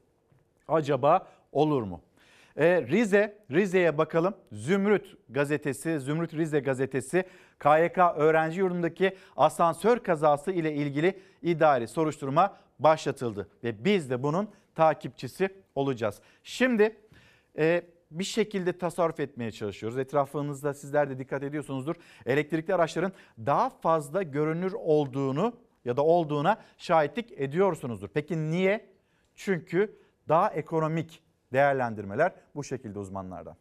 Acaba olur mu? Ee, Rize, Rize'ye bakalım. Zümrüt gazetesi, Zümrüt Rize gazetesi KYK öğrenci yurdundaki asansör kazası ile ilgili idari soruşturma başlatıldı. Ve biz de bunun takipçisi olacağız. Şimdi e, bir şekilde tasarruf etmeye çalışıyoruz. Etrafınızda sizler de dikkat ediyorsunuzdur. Elektrikli araçların daha fazla görünür olduğunu ya da olduğuna şahitlik ediyorsunuzdur. Peki niye? Çünkü daha ekonomik değerlendirmeler bu şekilde uzmanlardan.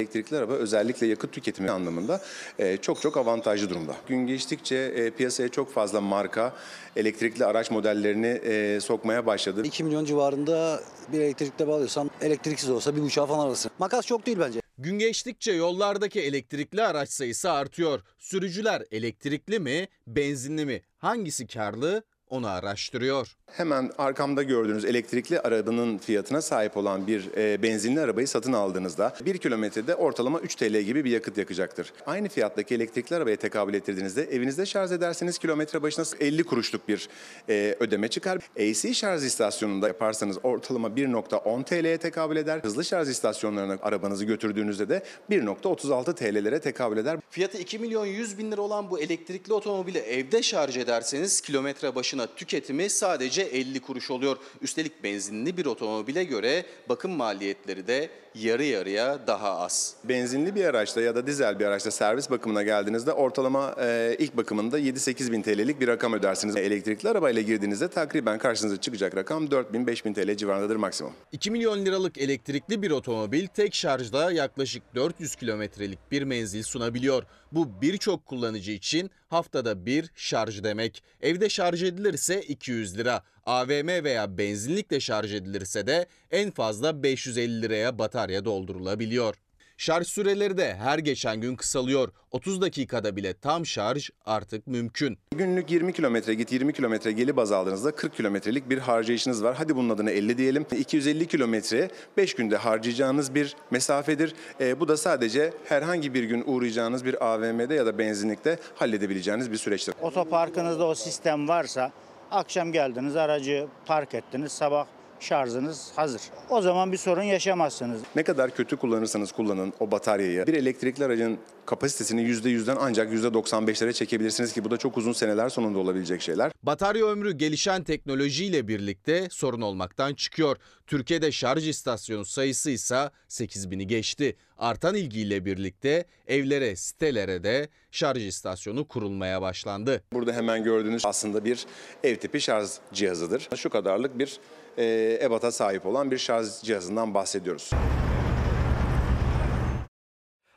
Elektrikli araba özellikle yakıt tüketimi anlamında e, çok çok avantajlı durumda. Gün geçtikçe e, piyasaya çok fazla marka elektrikli araç modellerini e, sokmaya başladı. 2 milyon civarında bir elektrikle bağlıyorsan elektriksiz olsa bir buçuğa falan alırsın. Makas çok değil bence. Gün geçtikçe yollardaki elektrikli araç sayısı artıyor. Sürücüler elektrikli mi, benzinli mi? Hangisi karlı? Onu araştırıyor. Hemen arkamda gördüğünüz elektrikli arabanın fiyatına sahip olan bir e, benzinli arabayı satın aldığınızda 1 kilometrede ortalama 3 TL gibi bir yakıt yakacaktır. Aynı fiyattaki elektrikli arabaya tekabül ettirdiğinizde evinizde şarj ederseniz kilometre başına 50 kuruşluk bir e, ödeme çıkar. AC şarj istasyonunda yaparsanız ortalama 1.10 TL'ye tekabül eder. Hızlı şarj istasyonlarına arabanızı götürdüğünüzde de 1.36 TL'lere tekabül eder. Fiyatı 2 milyon 100 bin lira olan bu elektrikli otomobili evde şarj ederseniz kilometre başına tüketimi sadece 50 kuruş oluyor. Üstelik benzinli bir otomobile göre bakım maliyetleri de yarı yarıya daha az. Benzinli bir araçta ya da dizel bir araçta servis bakımına geldiğinizde ortalama e, ilk bakımında 7-8 bin TL'lik bir rakam ödersiniz. Elektrikli arabayla girdiğinizde takriben karşınıza çıkacak rakam 4 bin 5 bin TL civarındadır maksimum. 2 milyon liralık elektrikli bir otomobil tek şarjda yaklaşık 400 kilometrelik bir menzil sunabiliyor. Bu birçok kullanıcı için haftada bir şarj demek. Evde şarj edilirse 200 lira. AVM veya benzinlikle şarj edilirse de en fazla 550 liraya batarya doldurulabiliyor. Şarj süreleri de her geçen gün kısalıyor. 30 dakikada bile tam şarj artık mümkün. Günlük 20 kilometre git 20 kilometre geli baz aldığınızda 40 kilometrelik bir harcayışınız var. Hadi bunun adına 50 diyelim. 250 kilometre 5 günde harcayacağınız bir mesafedir. E, bu da sadece herhangi bir gün uğrayacağınız bir AVM'de ya da benzinlikte halledebileceğiniz bir süreçtir. Otoparkınızda o sistem varsa akşam geldiniz aracı park ettiniz sabah şarjınız hazır. O zaman bir sorun yaşamazsınız. Ne kadar kötü kullanırsanız kullanın o bataryayı bir elektrikli aracın kapasitesini %100'den ancak %95'lere çekebilirsiniz ki bu da çok uzun seneler sonunda olabilecek şeyler. Batarya ömrü gelişen teknolojiyle birlikte sorun olmaktan çıkıyor. Türkiye'de şarj istasyonu sayısı ise 8000'i geçti. Artan ilgiyle birlikte evlere, sitelere de şarj istasyonu kurulmaya başlandı. Burada hemen gördüğünüz aslında bir ev tipi şarj cihazıdır. Şu kadarlık bir e, ebata sahip olan bir şarj cihazından bahsediyoruz.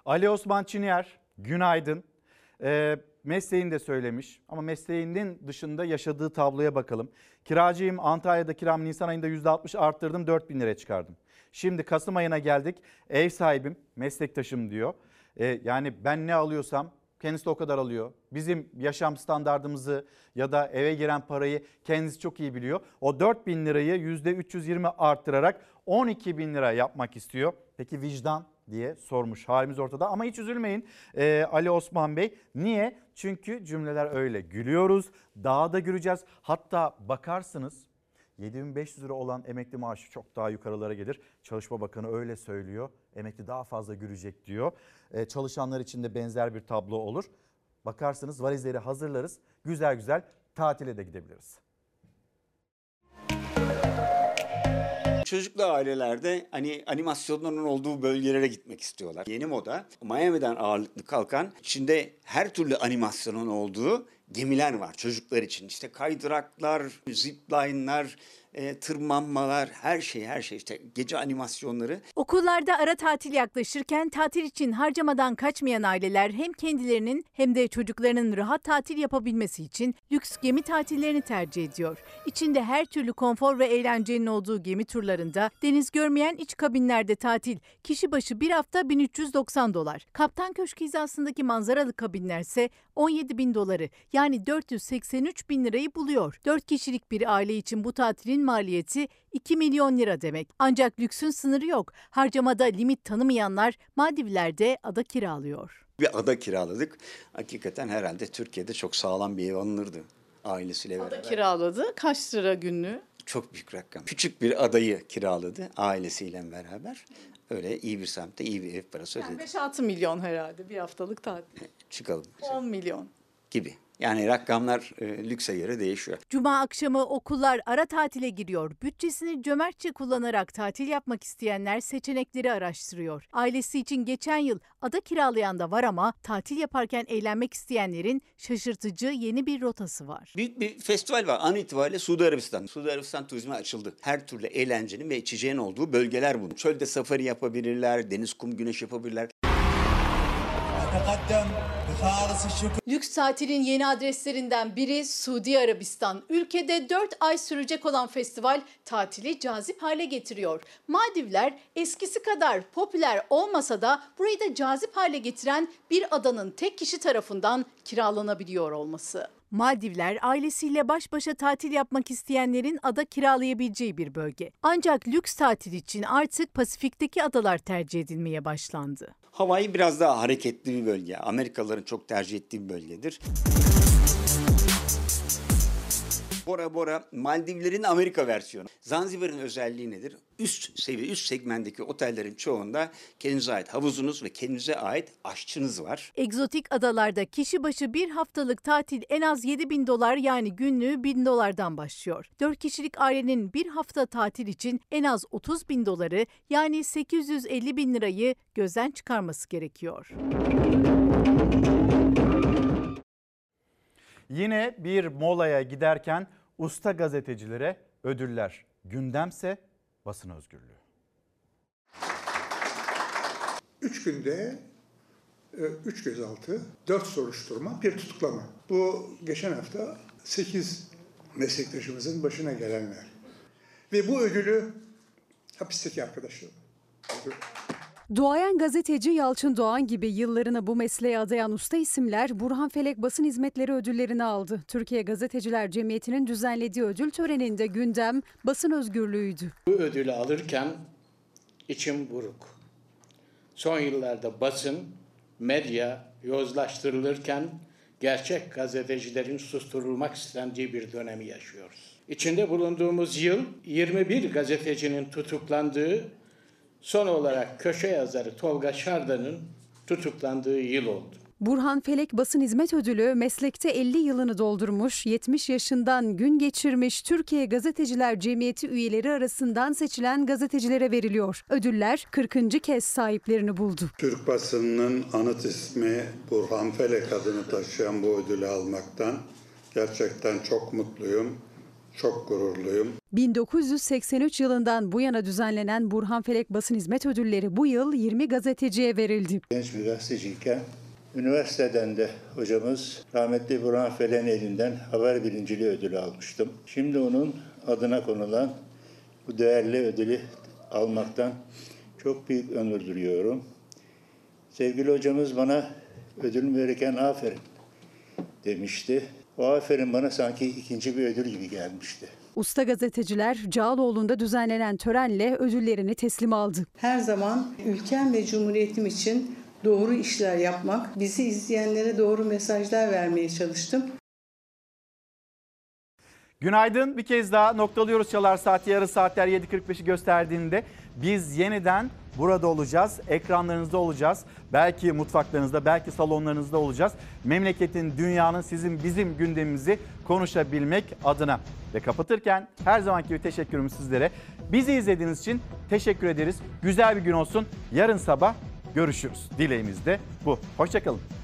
Ali Osman Çiniyer, günaydın. Ee, mesleğini de söylemiş ama mesleğinin dışında yaşadığı tabloya bakalım. Kiracıyım Antalya'da kiram Nisan ayında %60 arttırdım 4000 liraya çıkardım. Şimdi Kasım ayına geldik ev sahibim meslektaşım diyor. Ee, yani ben ne alıyorsam kendisi de o kadar alıyor. Bizim yaşam standartımızı ya da eve giren parayı kendisi çok iyi biliyor. O 4000 lirayı %320 arttırarak 12 bin lira yapmak istiyor. Peki vicdan diye sormuş halimiz ortada ama hiç üzülmeyin Ee, Ali Osman Bey. Niye? Çünkü cümleler öyle gülüyoruz daha da güleceğiz. Hatta bakarsınız 7500 lira olan emekli maaşı çok daha yukarılara gelir. Çalışma Bakanı öyle söylüyor. Emekli daha fazla gülecek diyor. Ee, çalışanlar için de benzer bir tablo olur. Bakarsınız valizleri hazırlarız. Güzel güzel tatile de gidebiliriz. Çocuklu ailelerde hani animasyonların olduğu bölgelere gitmek istiyorlar. Yeni moda Miami'den ağırlıklı kalkan içinde her türlü animasyonun olduğu gemiler var çocuklar için. İşte kaydıraklar, zipline'lar, e, tırmanmalar, her şey her şey işte gece animasyonları. Okullarda ara tatil yaklaşırken tatil için harcamadan kaçmayan aileler hem kendilerinin hem de çocuklarının rahat tatil yapabilmesi için lüks gemi tatillerini tercih ediyor. İçinde her türlü konfor ve eğlencenin olduğu gemi turlarında deniz görmeyen iç kabinlerde tatil. Kişi başı bir hafta 1390 dolar. Kaptan Köşkü hizasındaki manzaralı kabinlerse 17 bin doları yani 483 bin lirayı buluyor. 4 kişilik bir aile için bu tatilin maliyeti 2 milyon lira demek. Ancak lüksün sınırı yok. Harcamada limit tanımayanlar Maldivler'de ada kiralıyor. Bir ada kiraladık. Hakikaten herhalde Türkiye'de çok sağlam bir ev alınırdı ailesiyle beraber. kiraladı. Kaç lira günlüğü? Çok büyük rakam. Küçük bir adayı kiraladı ailesiyle beraber. Öyle iyi bir semtte iyi bir ev parası Yani ödedi. 5-6 milyon herhalde bir haftalık tatil. Çıkalım 10 milyon. gibi. Yani rakamlar e, lükse göre değişiyor. Cuma akşamı okullar ara tatile giriyor. Bütçesini cömertçe kullanarak tatil yapmak isteyenler seçenekleri araştırıyor. Ailesi için geçen yıl ada kiralayan da var ama tatil yaparken eğlenmek isteyenlerin şaşırtıcı yeni bir rotası var. Büyük bir festival var. An itibariyle Suudi Arabistan. Suudi Arabistan turizme açıldı. Her türlü eğlencenin ve içeceğin olduğu bölgeler bu. Çölde safari yapabilirler, deniz, kum, güneş yapabilirler. Lüks tatilin yeni adreslerinden biri Suudi Arabistan. Ülkede 4 ay sürecek olan festival tatili cazip hale getiriyor. Maldivler eskisi kadar popüler olmasa da burayı da cazip hale getiren bir adanın tek kişi tarafından kiralanabiliyor olması. Maldivler ailesiyle baş başa tatil yapmak isteyenlerin ada kiralayabileceği bir bölge. Ancak lüks tatil için artık Pasifik'teki adalar tercih edilmeye başlandı. Hawaii biraz daha hareketli bir bölge. Amerikalıların çok tercih ettiği bir bölgedir. Bora Bora Maldivlerin Amerika versiyonu. Zanzibar'ın özelliği nedir? Üst seviye, üst segmentteki otellerin çoğunda kendinize ait havuzunuz ve kendinize ait aşçınız var. Egzotik adalarda kişi başı bir haftalık tatil en az 7 bin dolar yani günlüğü 1000 dolardan başlıyor. 4 kişilik ailenin bir hafta tatil için en az 30 bin doları yani 850 bin lirayı gözden çıkarması gerekiyor. Yine bir molaya giderken usta gazetecilere ödüller. Gündemse basın özgürlüğü. Üç günde e, üç gözaltı, dört soruşturma, bir tutuklama. Bu geçen hafta sekiz meslektaşımızın başına gelenler. Ve bu ödülü hapisteki arkadaşlarım. Duayen gazeteci Yalçın Doğan gibi yıllarını bu mesleğe adayan usta isimler Burhan Felek Basın Hizmetleri ödüllerini aldı. Türkiye Gazeteciler Cemiyeti'nin düzenlediği ödül töreninde gündem basın özgürlüğüydü. Bu ödülü alırken içim buruk. Son yıllarda basın, medya yozlaştırılırken gerçek gazetecilerin susturulmak istendiği bir dönemi yaşıyoruz. İçinde bulunduğumuz yıl 21 gazetecinin tutuklandığı, son olarak köşe yazarı Tolga Şardan'ın tutuklandığı yıl oldu. Burhan Felek Basın Hizmet Ödülü meslekte 50 yılını doldurmuş, 70 yaşından gün geçirmiş Türkiye Gazeteciler Cemiyeti üyeleri arasından seçilen gazetecilere veriliyor. Ödüller 40. kez sahiplerini buldu. Türk basınının anıt ismi Burhan Felek adını taşıyan bu ödülü almaktan gerçekten çok mutluyum, çok gururluyum. 1983 yılından bu yana düzenlenen Burhan Felek Basın Hizmet Ödülleri bu yıl 20 gazeteciye verildi. Genç bir gazeteciyken üniversiteden de hocamız rahmetli Burhan Felek'in elinden haber birinciliği ödülü almıştım. Şimdi onun adına konulan bu değerli ödülü almaktan çok büyük onur duyuyorum. Sevgili hocamız bana ödül verirken aferin demişti. O aferin bana sanki ikinci bir ödül gibi gelmişti. Usta gazeteciler Cağaloğlu'nda düzenlenen törenle ödüllerini teslim aldı. Her zaman ülkem ve cumhuriyetim için doğru işler yapmak, bizi izleyenlere doğru mesajlar vermeye çalıştım. Günaydın. Bir kez daha noktalıyoruz Çalar Saati. Yarı saatler 7.45'i gösterdiğinde biz yeniden burada olacağız. Ekranlarınızda olacağız. Belki mutfaklarınızda, belki salonlarınızda olacağız. Memleketin, dünyanın, sizin, bizim gündemimizi konuşabilmek adına. Ve kapatırken her zamanki gibi teşekkürüm sizlere. Bizi izlediğiniz için teşekkür ederiz. Güzel bir gün olsun. Yarın sabah görüşürüz. Dileğimiz de bu. Hoşçakalın.